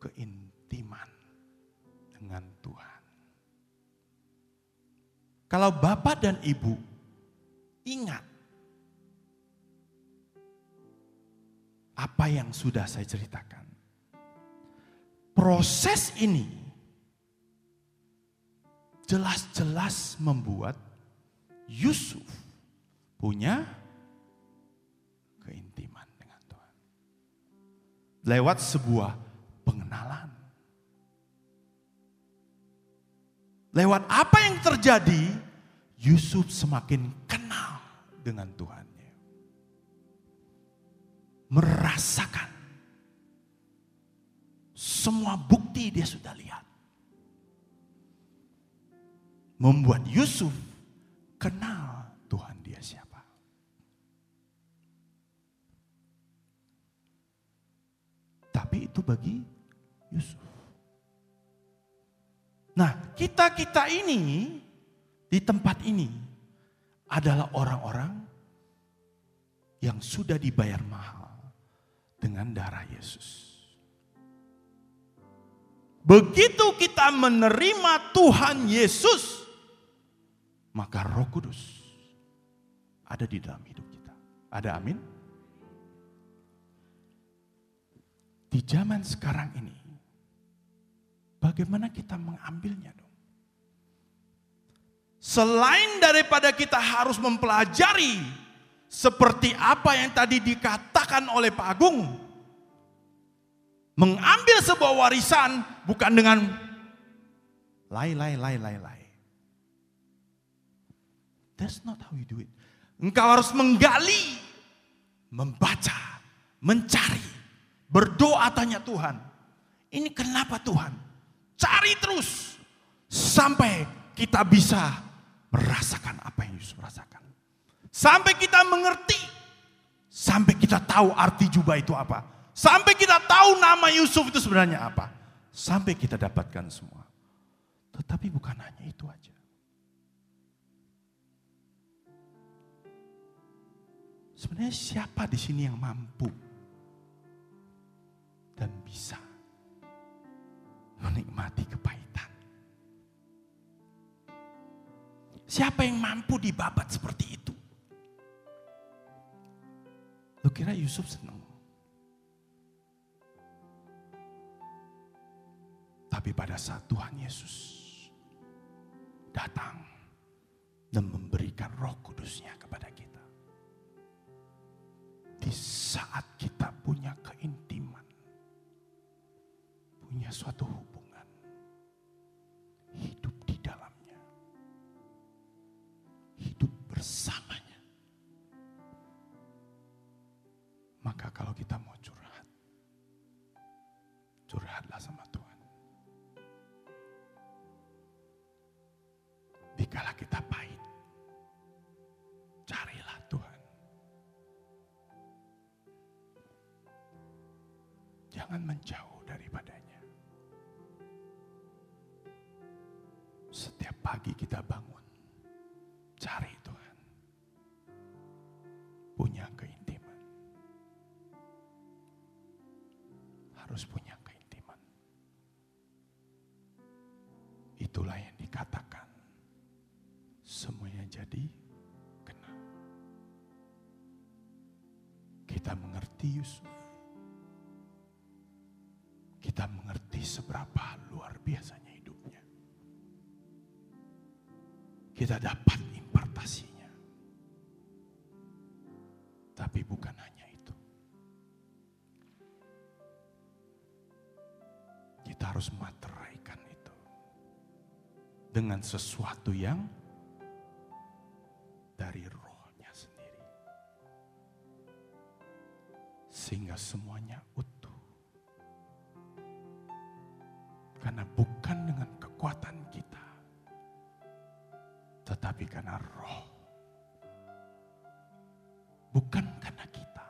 keintiman dengan Tuhan. Kalau Bapak dan Ibu ingat apa yang sudah saya ceritakan. Proses ini jelas-jelas membuat Yusuf punya keintiman dengan Tuhan. Lewat sebuah pengenalan. Lewat apa yang terjadi, Yusuf semakin kenal dengan Tuhannya. Merasakan semua bukti dia sudah lihat. Membuat Yusuf kenal Tuhan dia siapa. Tapi itu bagi Yusuf. Nah, kita-kita ini di tempat ini adalah orang-orang yang sudah dibayar mahal dengan darah Yesus. Begitu kita menerima Tuhan Yesus, maka Roh Kudus ada di dalam hidup kita. Ada amin? Di zaman sekarang ini, bagaimana kita mengambilnya dong? Selain daripada kita harus mempelajari seperti apa yang tadi dikatakan oleh Pak Agung, mengambil sebuah warisan bukan dengan lay lay lay lay lay. That's not how you do it. Engkau harus menggali, membaca, mencari, berdoa tanya Tuhan. Ini kenapa Tuhan? Cari terus sampai kita bisa merasakan apa yang Yusuf rasakan. Sampai kita mengerti, sampai kita tahu arti jubah itu apa. Sampai kita tahu nama Yusuf itu sebenarnya apa. Sampai kita dapatkan semua. Tetapi bukan hanya itu aja. Sebenarnya siapa di sini yang mampu dan bisa menikmati kepahitan? Siapa yang mampu dibabat seperti itu? Lu kira Yusuf senang? Tapi pada saat Tuhan Yesus datang dan memberikan roh kudusnya kepada kita. Di saat kita punya keintiman, punya suatu hubungan, hidup di dalamnya, hidup bersamanya. Maka kalau kita mau curhat, curhatlah sama Tuhan. Dikala kita pahit, carilah Tuhan. Jangan menjauh daripadanya. Setiap pagi kita bangun, cari Tuhan. Punya mengerti Yusuf. Kita mengerti seberapa luar biasanya hidupnya. Kita dapat impartasinya. Tapi bukan hanya itu. Kita harus materaikan itu. Dengan sesuatu yang semuanya utuh. Karena bukan dengan kekuatan kita. Tetapi karena roh. Bukan karena kita.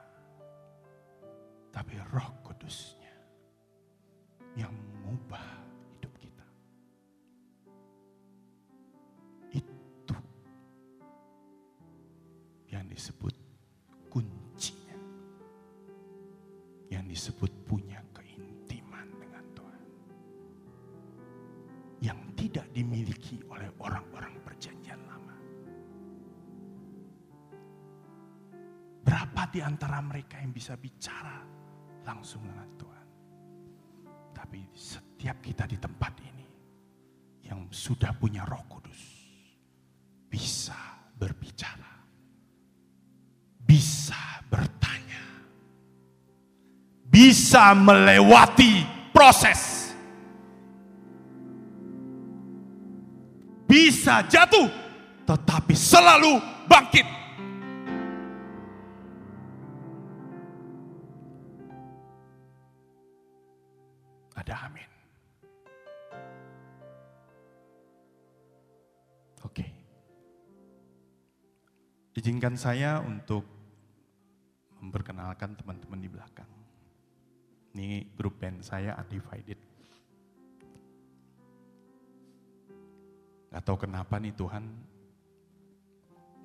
Tapi roh kudusnya. Yang mengubah hidup kita. Itu yang disebut disebut punya keintiman dengan Tuhan. Yang tidak dimiliki oleh orang-orang perjanjian lama. Berapa di antara mereka yang bisa bicara langsung dengan Tuhan. Tapi setiap kita di tempat ini yang sudah punya roh kudus. Bisa bisa melewati proses, bisa jatuh, tetapi selalu bangkit. Ada amin. Oke. Izinkan saya untuk memperkenalkan teman-teman di belakang. Ini grup band saya Undivided. Gak tahu kenapa nih Tuhan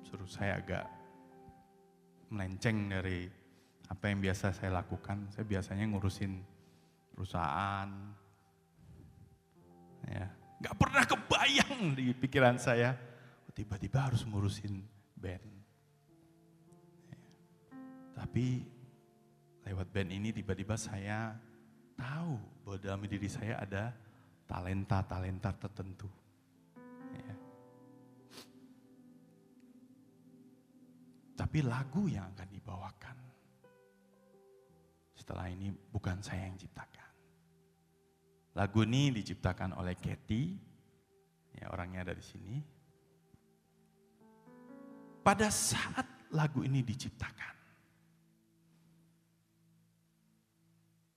suruh saya agak melenceng dari apa yang biasa saya lakukan. Saya biasanya ngurusin perusahaan. Ya, gak pernah kebayang di pikiran saya. Oh, tiba-tiba harus ngurusin band. Ya. Tapi lewat band ini tiba-tiba saya tahu bahwa dalam diri saya ada talenta-talenta tertentu. Ya. Tapi lagu yang akan dibawakan setelah ini bukan saya yang ciptakan. Lagu ini diciptakan oleh Katy, ya orangnya ada di sini. Pada saat lagu ini diciptakan,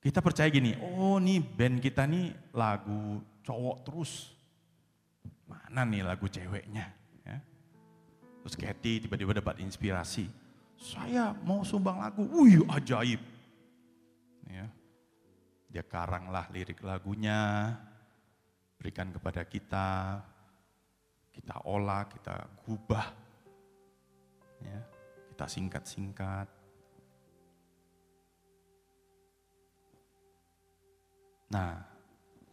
kita percaya gini, oh nih band kita nih lagu cowok terus. Mana nih lagu ceweknya? Ya. Terus Katy tiba-tiba dapat inspirasi. Saya mau sumbang lagu, wih ajaib. Ya. Dia karanglah lirik lagunya, berikan kepada kita, kita olah, kita gubah, ya, kita singkat-singkat. Nah,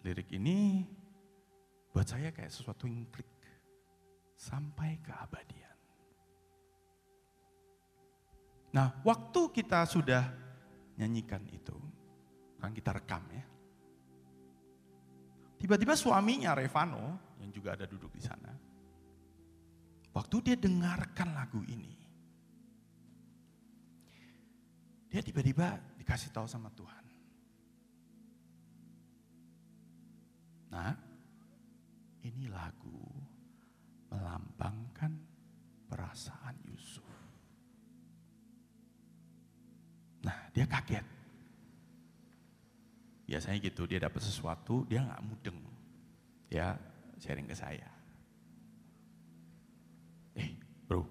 lirik ini buat saya kayak sesuatu yang klik sampai keabadian. Nah, waktu kita sudah nyanyikan itu, kan kita rekam ya. Tiba-tiba suaminya Revano yang juga ada duduk di sana. Waktu dia dengarkan lagu ini, dia tiba-tiba dikasih tahu sama Tuhan. Nah, ini lagu melambangkan perasaan Yusuf. Nah, dia kaget. Biasanya gitu, dia dapat sesuatu, dia nggak mudeng. Ya, sharing ke saya. Eh, bro,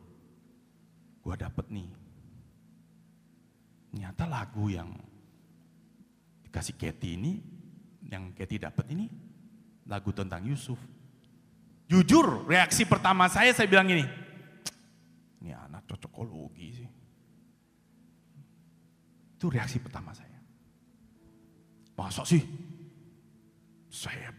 gua dapet nih. Ternyata lagu yang dikasih Katy ini, yang Katy dapat ini, lagu tentang Yusuf. Jujur, reaksi pertama saya, saya bilang gini, ini anak cocokologi sih. Itu reaksi pertama saya. Masa sih? Saya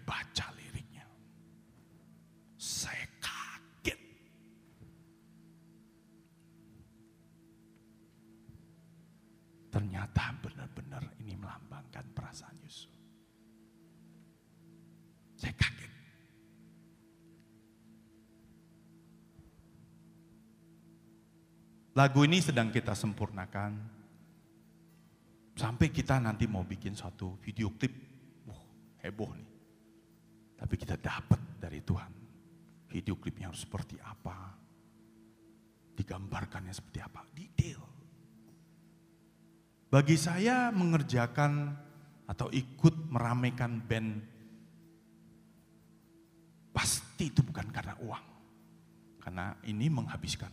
Lagu ini sedang kita sempurnakan. Sampai kita nanti mau bikin suatu video klip. Wah, heboh nih. Tapi kita dapat dari Tuhan. Video klipnya harus seperti apa. Digambarkannya seperti apa. Detail. Bagi saya mengerjakan atau ikut meramaikan band pasti itu bukan karena uang. Karena ini menghabiskan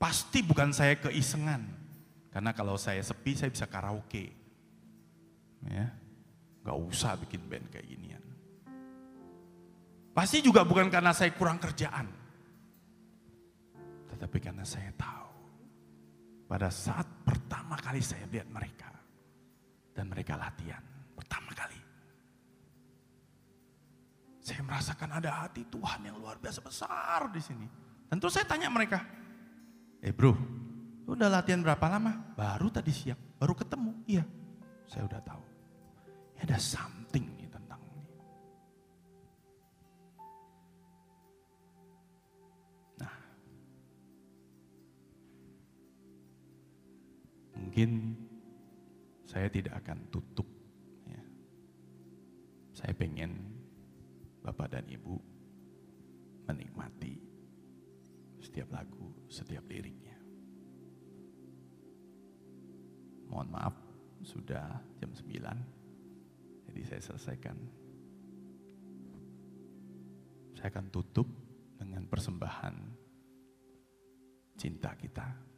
Pasti bukan saya keisengan. Karena kalau saya sepi saya bisa karaoke. Ya. Gak usah bikin band kayak ginian. Pasti juga bukan karena saya kurang kerjaan. Tetapi karena saya tahu. Pada saat pertama kali saya lihat mereka. Dan mereka latihan. Pertama kali. Saya merasakan ada hati Tuhan yang luar biasa besar di sini. Tentu saya tanya mereka, eh bro, udah latihan berapa lama? Baru tadi siang, baru ketemu. Iya, saya udah tahu. Ada something nih tentang ini. Nah, mungkin saya tidak akan tutup. Ya. Saya pengen Bapak dan Ibu menikmati setiap lagu, setiap liriknya. Mohon maaf, sudah jam 9, jadi saya selesaikan. Saya akan tutup dengan persembahan cinta kita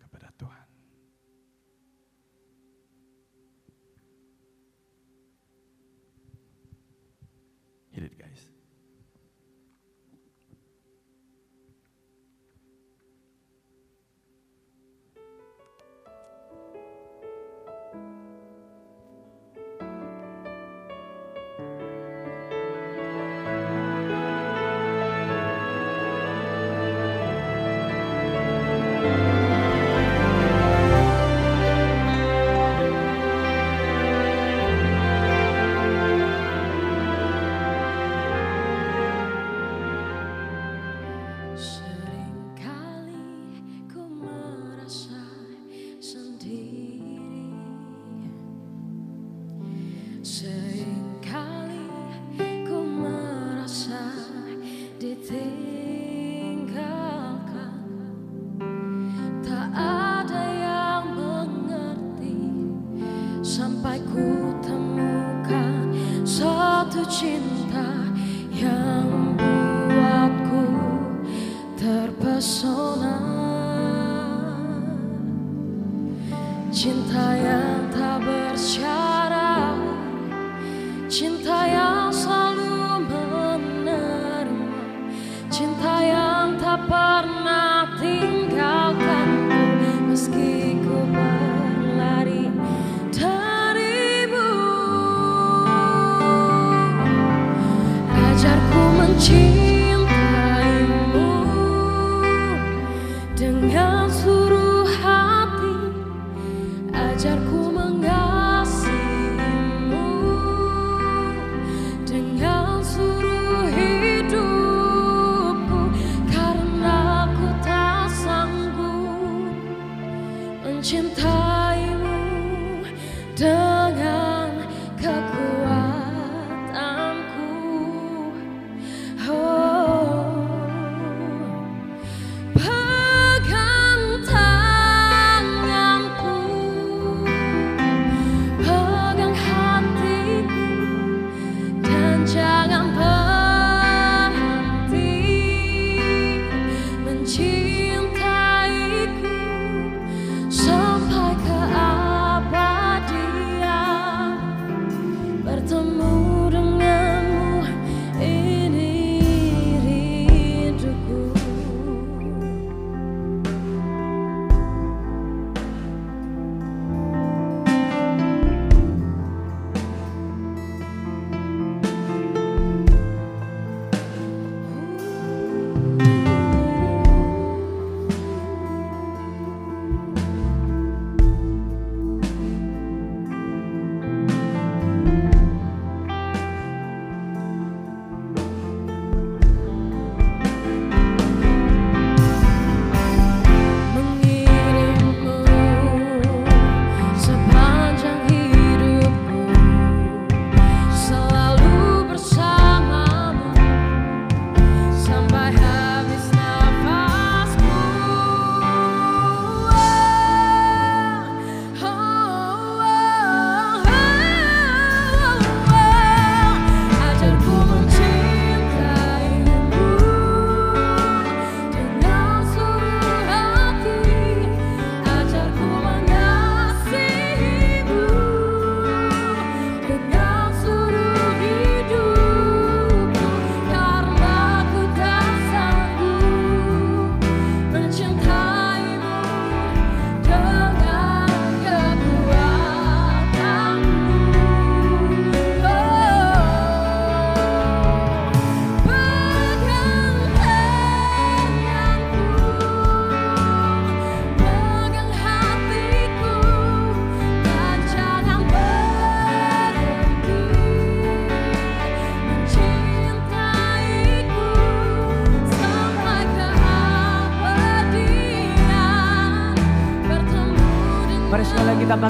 的爱。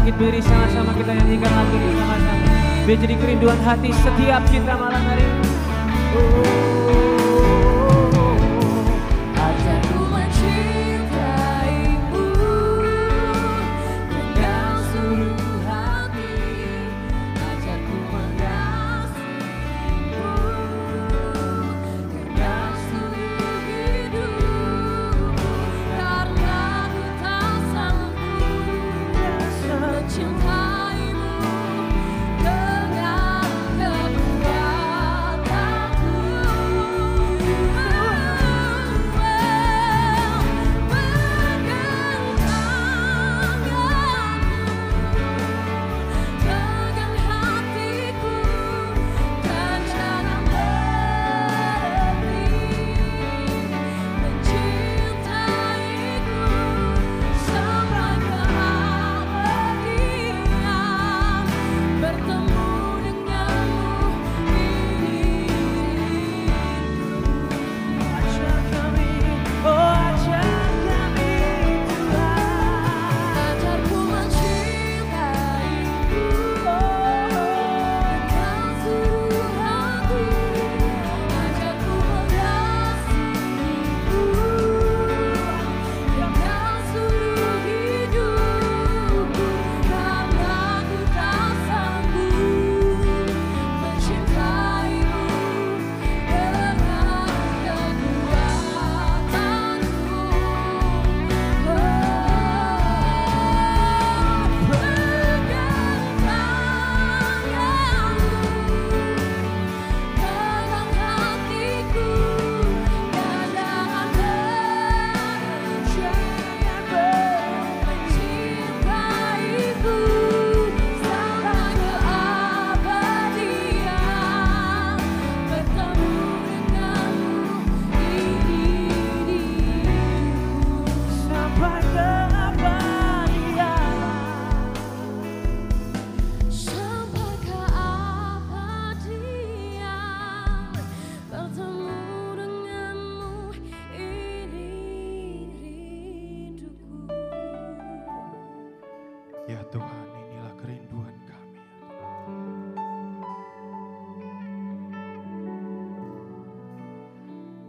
Bangkit berdiri sama-sama kita nyanyikan lagu ini sama-sama. Biar jadi kerinduan hati setiap kita malam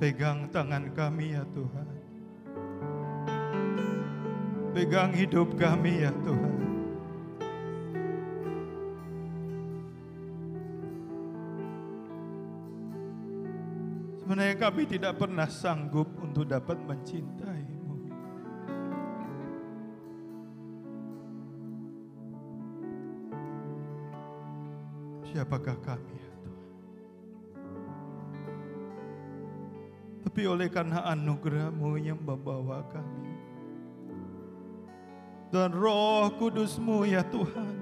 Pegang tangan kami ya Tuhan. Pegang hidup kami ya Tuhan. Sebenarnya kami tidak pernah sanggup untuk dapat mencintaimu. Siapakah kami Tapi oleh karena anugerahmu yang membawa kami. Dan roh kudusmu ya Tuhan.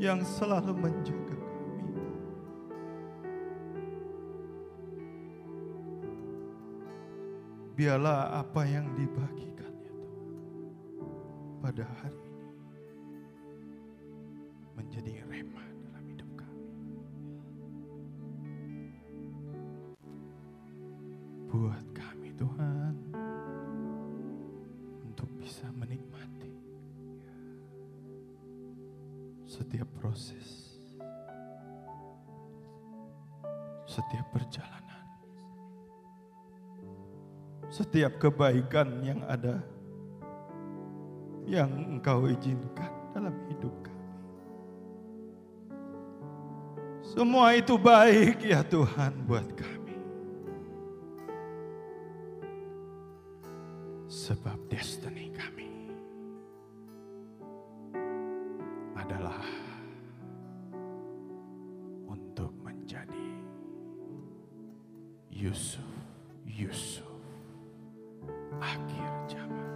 Yang selalu menjaga kami. Biarlah apa yang dibagikan ya Tuhan. Pada hari ini. Menjadi remah Buat kami Tuhan. Untuk bisa menikmati. Setiap proses. Setiap perjalanan. Setiap kebaikan yang ada. Yang engkau izinkan dalam hidup kami. Semua itu baik ya Tuhan buat kami. Sebab destiny kami adalah untuk menjadi Yusuf, Yusuf akhir zaman.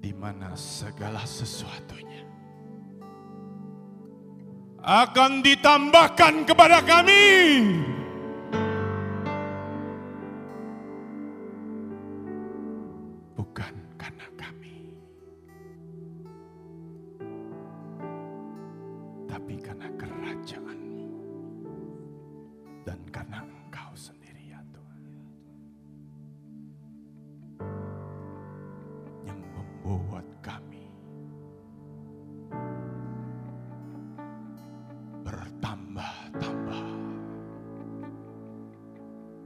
Di mana segala sesuatunya akan ditambahkan kepada kami.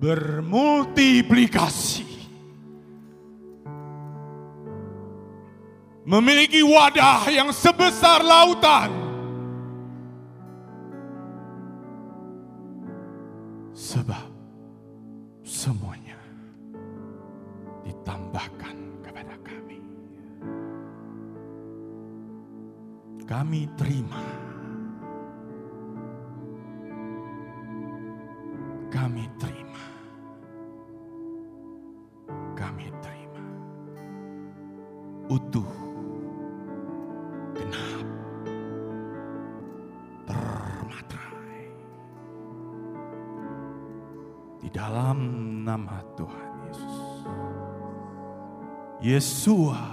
Bermultiplikasi, memiliki wadah yang sebesar lautan, É Yeshua.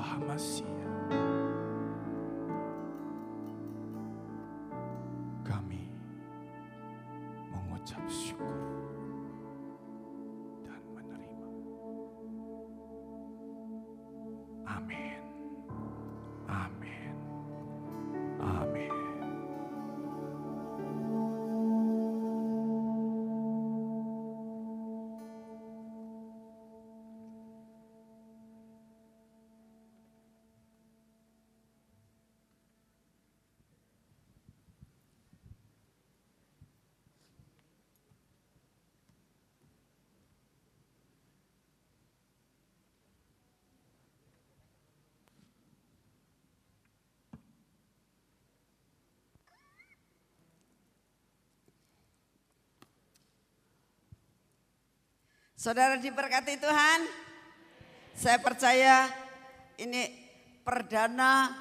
Saudara diberkati Tuhan. Saya percaya ini perdana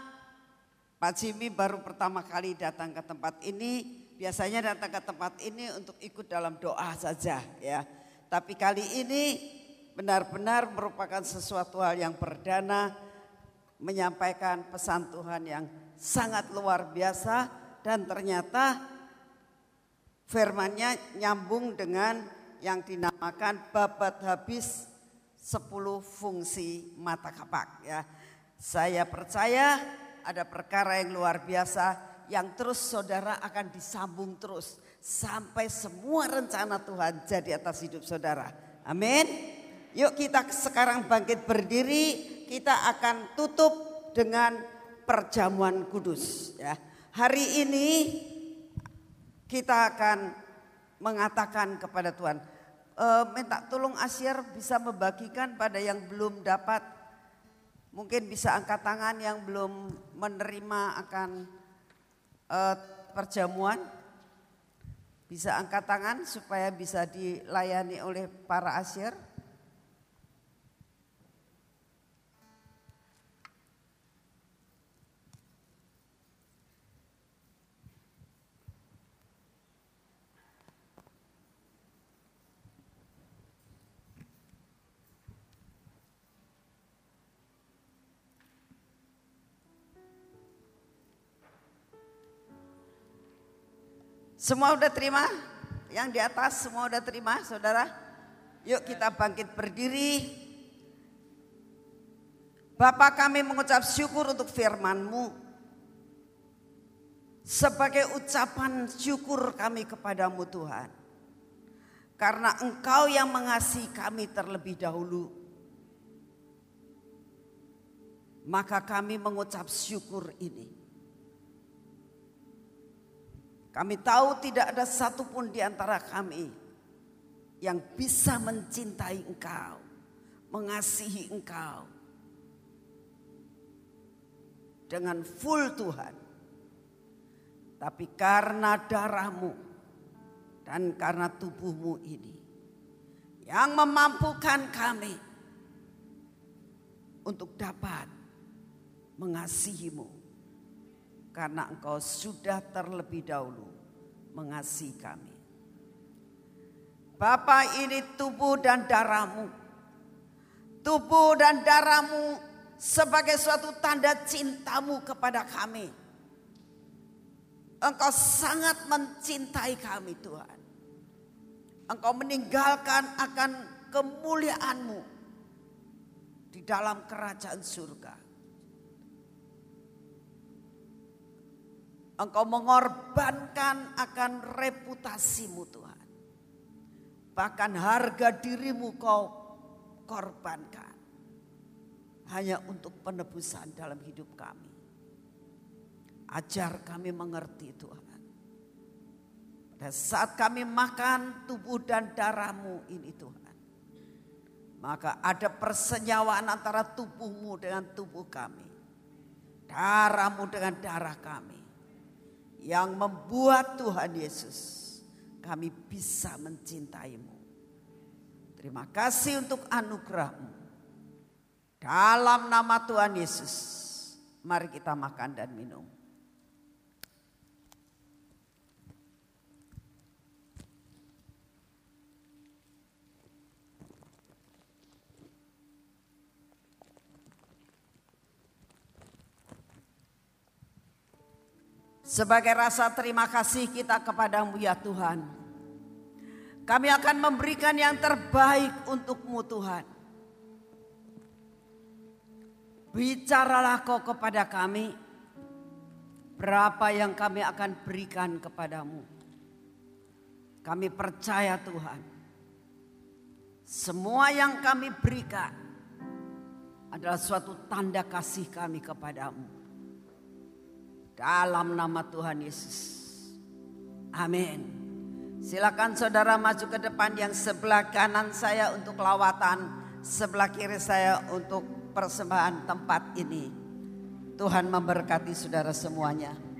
Pak Jimmy baru pertama kali datang ke tempat ini. Biasanya datang ke tempat ini untuk ikut dalam doa saja ya. Tapi kali ini benar-benar merupakan sesuatu hal yang perdana menyampaikan pesan Tuhan yang sangat luar biasa dan ternyata firmannya nyambung dengan yang dinamakan babat habis 10 fungsi mata kapak ya. Saya percaya ada perkara yang luar biasa yang terus saudara akan disambung terus sampai semua rencana Tuhan jadi atas hidup saudara. Amin. Yuk kita sekarang bangkit berdiri, kita akan tutup dengan perjamuan kudus ya. Hari ini kita akan mengatakan kepada Tuhan, e, minta tolong Asyir bisa membagikan pada yang belum dapat, mungkin bisa angkat tangan yang belum menerima akan e, perjamuan, bisa angkat tangan supaya bisa dilayani oleh para Asyir. Semua udah terima? Yang di atas semua udah terima saudara? Yuk kita bangkit berdiri. Bapak kami mengucap syukur untuk firman-Mu. Sebagai ucapan syukur kami kepadamu Tuhan. Karena engkau yang mengasihi kami terlebih dahulu. Maka kami mengucap syukur ini. Kami tahu tidak ada satupun di antara kami yang bisa mencintai engkau, mengasihi engkau dengan full Tuhan. Tapi karena darahmu dan karena tubuhmu ini yang memampukan kami untuk dapat mengasihimu karena engkau sudah terlebih dahulu mengasihi kami. Bapa ini tubuh dan darahmu. Tubuh dan darahmu sebagai suatu tanda cintamu kepada kami. Engkau sangat mencintai kami Tuhan. Engkau meninggalkan akan kemuliaanmu di dalam kerajaan surga. Engkau mengorbankan akan reputasimu Tuhan. Bahkan harga dirimu kau korbankan. Hanya untuk penebusan dalam hidup kami. Ajar kami mengerti Tuhan. Pada saat kami makan tubuh dan darahmu ini Tuhan. Maka ada persenyawaan antara tubuhmu dengan tubuh kami. Darahmu dengan darah kami yang membuat Tuhan Yesus kami bisa mencintaimu. Terima kasih untuk anugerahmu. Dalam nama Tuhan Yesus, mari kita makan dan minum. Sebagai rasa terima kasih kita kepadamu ya Tuhan. Kami akan memberikan yang terbaik untukmu Tuhan. Bicaralah kau kepada kami. Berapa yang kami akan berikan kepadamu. Kami percaya Tuhan. Semua yang kami berikan adalah suatu tanda kasih kami kepadamu. Dalam nama Tuhan Yesus. Amin. Silakan saudara maju ke depan yang sebelah kanan saya untuk lawatan, sebelah kiri saya untuk persembahan tempat ini. Tuhan memberkati saudara semuanya.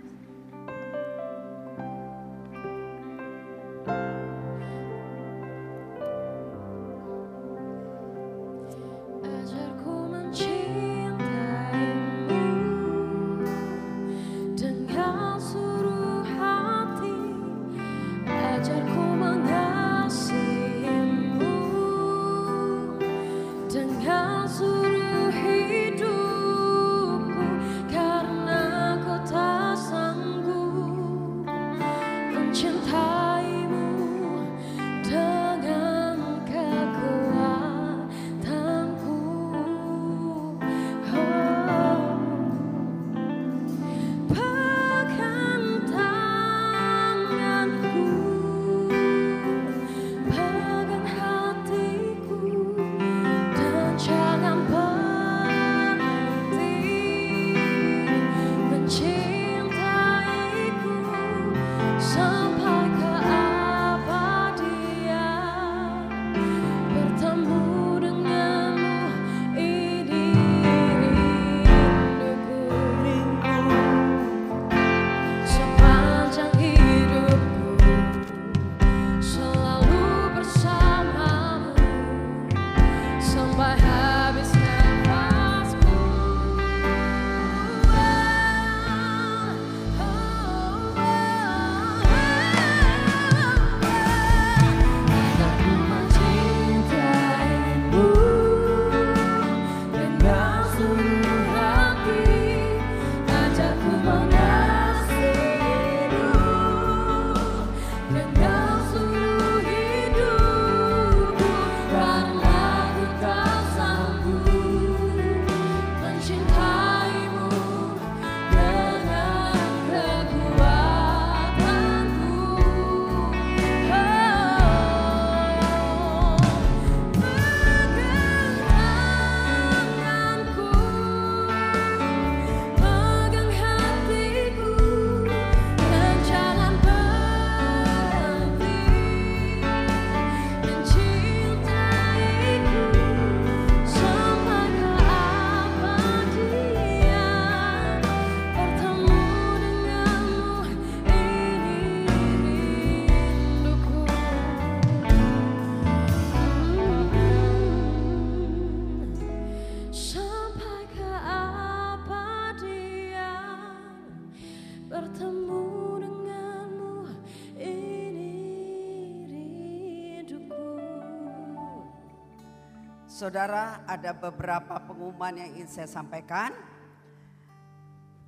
Saudara, ada beberapa pengumuman yang ingin saya sampaikan.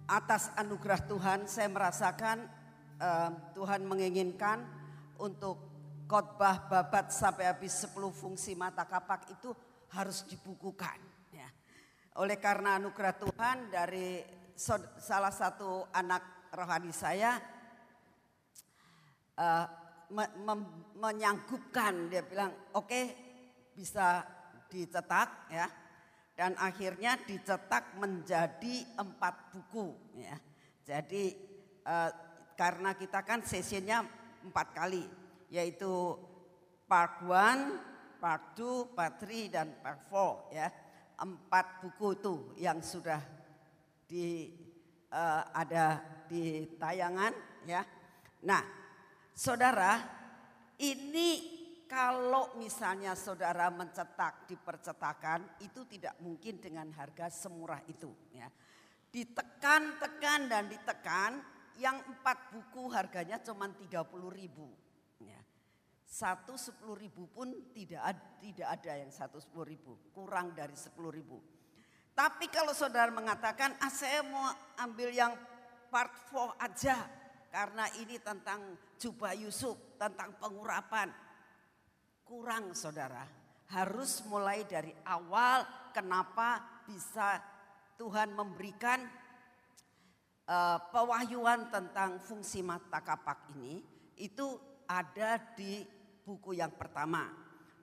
Atas anugerah Tuhan, saya merasakan uh, Tuhan menginginkan untuk khotbah babat sampai habis 10 fungsi mata kapak itu harus dibukukan. Ya. Oleh karena anugerah Tuhan dari salah satu anak rohani saya uh, me me menyanggupkan dia bilang oke okay, bisa dicetak ya dan akhirnya dicetak menjadi empat buku ya. Jadi eh, karena kita kan sesinya empat kali yaitu part one, part two, part three dan part four ya. Empat buku itu yang sudah di eh, ada di tayangan ya. Nah, saudara, ini kalau misalnya saudara mencetak di percetakan itu tidak mungkin dengan harga semurah itu ya. Ditekan, tekan dan ditekan yang empat buku harganya cuma 30 ribu. Ya. Satu sepuluh ribu pun tidak ada, tidak ada yang satu sepuluh ribu, kurang dari sepuluh ribu. Tapi kalau saudara mengatakan, ah saya mau ambil yang part 4 aja. Karena ini tentang jubah Yusuf, tentang pengurapan kurang saudara. Harus mulai dari awal kenapa bisa Tuhan memberikan uh, pewahyuan tentang fungsi mata kapak ini itu ada di buku yang pertama.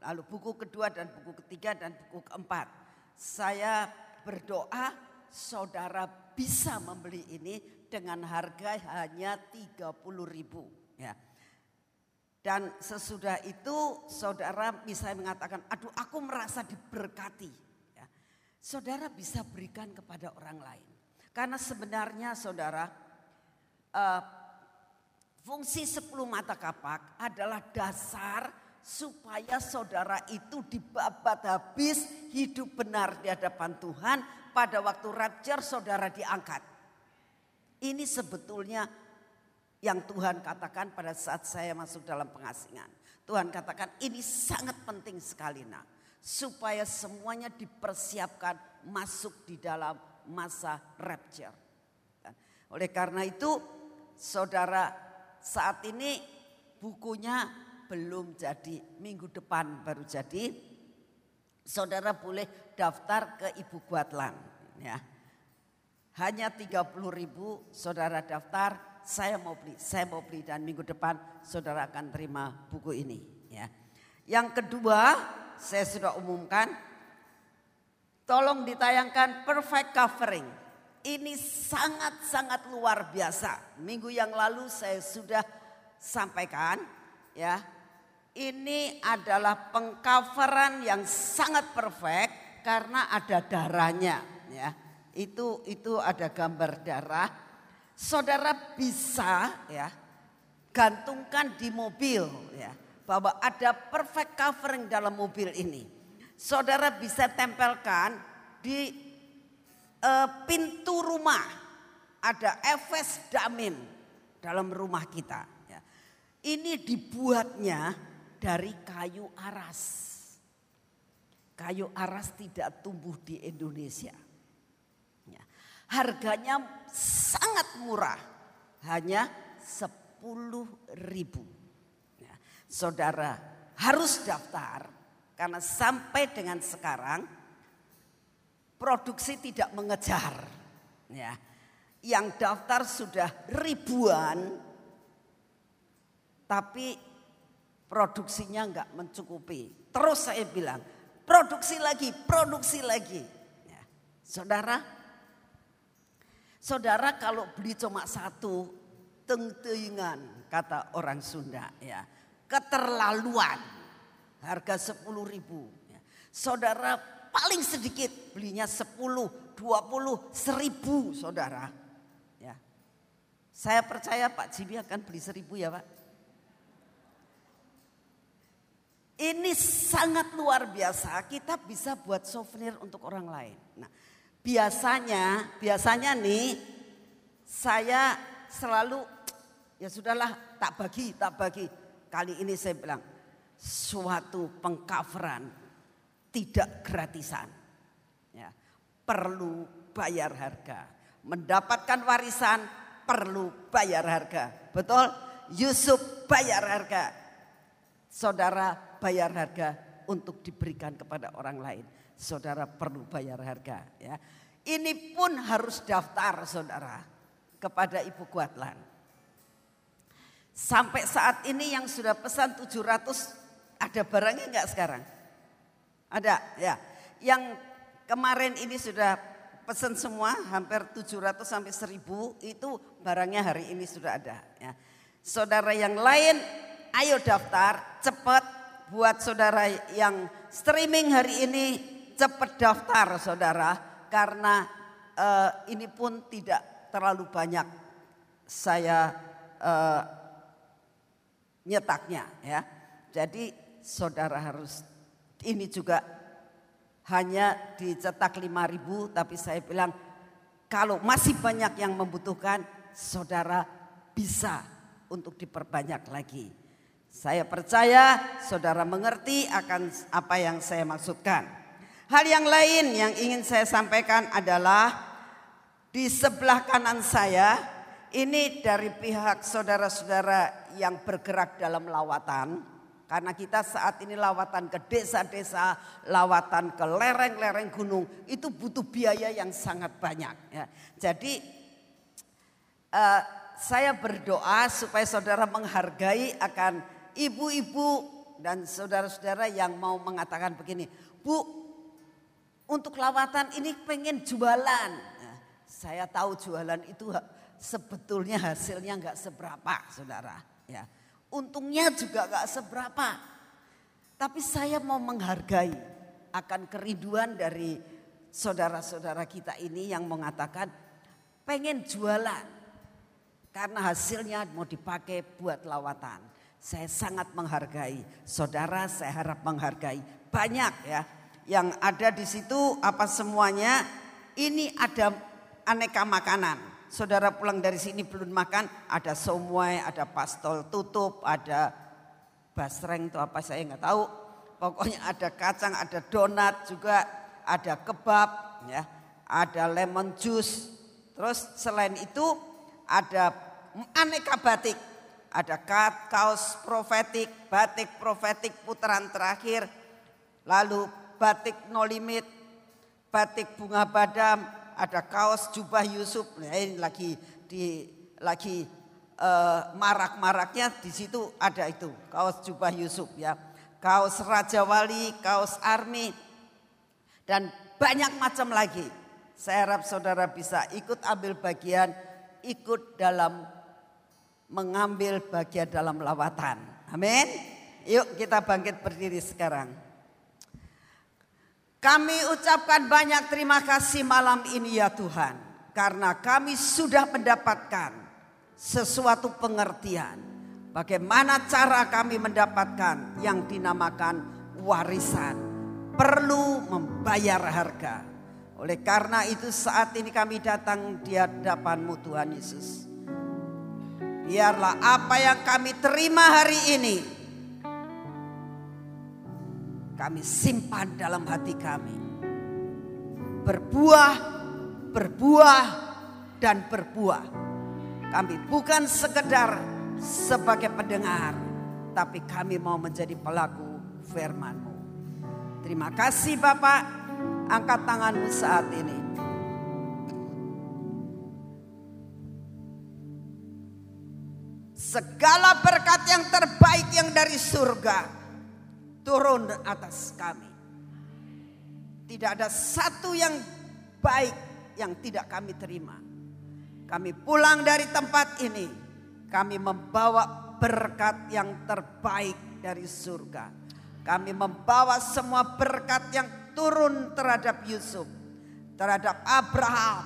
Lalu buku kedua dan buku ketiga dan buku keempat. Saya berdoa saudara bisa membeli ini dengan harga hanya 30 ribu. Ya. Dan sesudah itu saudara bisa mengatakan, aduh aku merasa diberkati. Ya. Saudara bisa berikan kepada orang lain. Karena sebenarnya saudara, uh, fungsi sepuluh mata kapak adalah dasar supaya saudara itu dibabat habis hidup benar di hadapan Tuhan pada waktu rapture saudara diangkat. Ini sebetulnya yang Tuhan katakan pada saat saya masuk dalam pengasingan. Tuhan katakan ini sangat penting sekali nak. Supaya semuanya dipersiapkan masuk di dalam masa rapture. Oleh karena itu saudara saat ini bukunya belum jadi. Minggu depan baru jadi. Saudara boleh daftar ke Ibu Guatlan. Ya. Hanya 30 ribu saudara daftar saya mau beli, saya mau beli dan minggu depan saudara akan terima buku ini. Ya. Yang kedua, saya sudah umumkan, tolong ditayangkan perfect covering. Ini sangat-sangat luar biasa. Minggu yang lalu saya sudah sampaikan ya. Ini adalah pengcoveran yang sangat perfect karena ada darahnya ya. Itu itu ada gambar darah. Saudara bisa ya gantungkan di mobil ya bahwa ada perfect covering dalam mobil ini. Saudara bisa tempelkan di uh, pintu rumah ada efes damin dalam rumah kita. Ya. Ini dibuatnya dari kayu aras. Kayu aras tidak tumbuh di Indonesia. Ya. Harganya sangat murah, hanya 10 ribu. Ya. Saudara harus daftar karena sampai dengan sekarang produksi tidak mengejar. Ya. Yang daftar sudah ribuan, tapi produksinya enggak mencukupi. Terus saya bilang, produksi lagi, produksi lagi. Ya. Saudara, saudara kalau beli cuma satu, teng kata orang Sunda ya. Keterlaluan, harga sepuluh ribu. Ya. Saudara paling sedikit belinya sepuluh, dua puluh, seribu saudara. Ya. Saya percaya Pak Jimmy akan beli seribu ya Pak. Ini sangat luar biasa. Kita bisa buat souvenir untuk orang lain. Nah, biasanya, biasanya nih saya selalu ya sudahlah tak bagi, tak bagi. Kali ini saya bilang suatu pengcoveran tidak gratisan. Ya, perlu bayar harga. Mendapatkan warisan perlu bayar harga. Betul? Yusuf bayar harga. Saudara bayar harga untuk diberikan kepada orang lain. Saudara perlu bayar harga ya. Ini pun harus daftar saudara kepada Ibu Kuatlan. Sampai saat ini yang sudah pesan 700 ada barangnya enggak sekarang? Ada ya. Yang kemarin ini sudah pesan semua hampir 700 sampai 1000 itu barangnya hari ini sudah ada ya. Saudara yang lain ayo daftar cepat buat saudara yang streaming hari ini cepat daftar saudara karena uh, ini pun tidak terlalu banyak saya uh, nyetaknya ya. Jadi saudara harus ini juga hanya dicetak 5000 tapi saya bilang kalau masih banyak yang membutuhkan saudara bisa untuk diperbanyak lagi. Saya percaya saudara mengerti akan apa yang saya maksudkan. Hal yang lain yang ingin saya sampaikan adalah di sebelah kanan saya ini dari pihak saudara-saudara yang bergerak dalam lawatan. Karena kita saat ini lawatan ke desa-desa, lawatan ke lereng-lereng gunung, itu butuh biaya yang sangat banyak. Ya. Jadi uh, saya berdoa supaya saudara menghargai akan ibu-ibu dan saudara-saudara yang mau mengatakan begini, Bu, untuk lawatan ini pengen jualan. Nah, saya tahu jualan itu sebetulnya hasilnya nggak seberapa, saudara. Ya, untungnya juga nggak seberapa. Tapi saya mau menghargai akan kerinduan dari saudara-saudara kita ini yang mengatakan pengen jualan karena hasilnya mau dipakai buat lawatan. Saya sangat menghargai. Saudara saya harap menghargai. Banyak ya yang ada di situ apa semuanya ini ada aneka makanan. Saudara pulang dari sini belum makan, ada somai, ada pastol tutup, ada basreng itu apa saya nggak tahu. Pokoknya ada kacang, ada donat juga, ada kebab, ya, ada lemon juice. Terus selain itu ada aneka batik ada kaos profetik, batik profetik putaran terakhir, lalu batik no limit, batik bunga badam, ada kaos jubah Yusuf. Nah, ini lagi di lagi uh, marak-maraknya di situ ada itu kaos jubah Yusuf ya, kaos Raja Wali, kaos Army dan banyak macam lagi. Saya harap saudara bisa ikut ambil bagian, ikut dalam mengambil bagian dalam lawatan. Amin. Yuk kita bangkit berdiri sekarang. Kami ucapkan banyak terima kasih malam ini ya Tuhan. Karena kami sudah mendapatkan sesuatu pengertian. Bagaimana cara kami mendapatkan yang dinamakan warisan. Perlu membayar harga. Oleh karena itu saat ini kami datang di hadapanmu Tuhan Yesus. Biarlah apa yang kami terima hari ini kami simpan dalam hati kami. Berbuah, berbuah, dan berbuah. Kami bukan sekedar sebagai pendengar, tapi kami mau menjadi pelaku firman-Mu. Terima kasih Bapak Angkat tanganmu saat ini. Segala berkat yang terbaik yang dari surga turun atas kami. Tidak ada satu yang baik yang tidak kami terima. Kami pulang dari tempat ini, kami membawa berkat yang terbaik dari surga. Kami membawa semua berkat yang turun terhadap Yusuf, terhadap Abraham,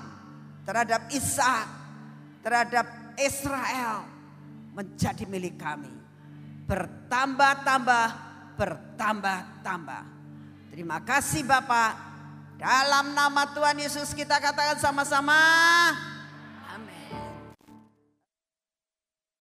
terhadap Ishak, terhadap Israel menjadi milik kami. Bertambah-tambah, bertambah-tambah. Terima kasih Bapak. Dalam nama Tuhan Yesus kita katakan sama-sama.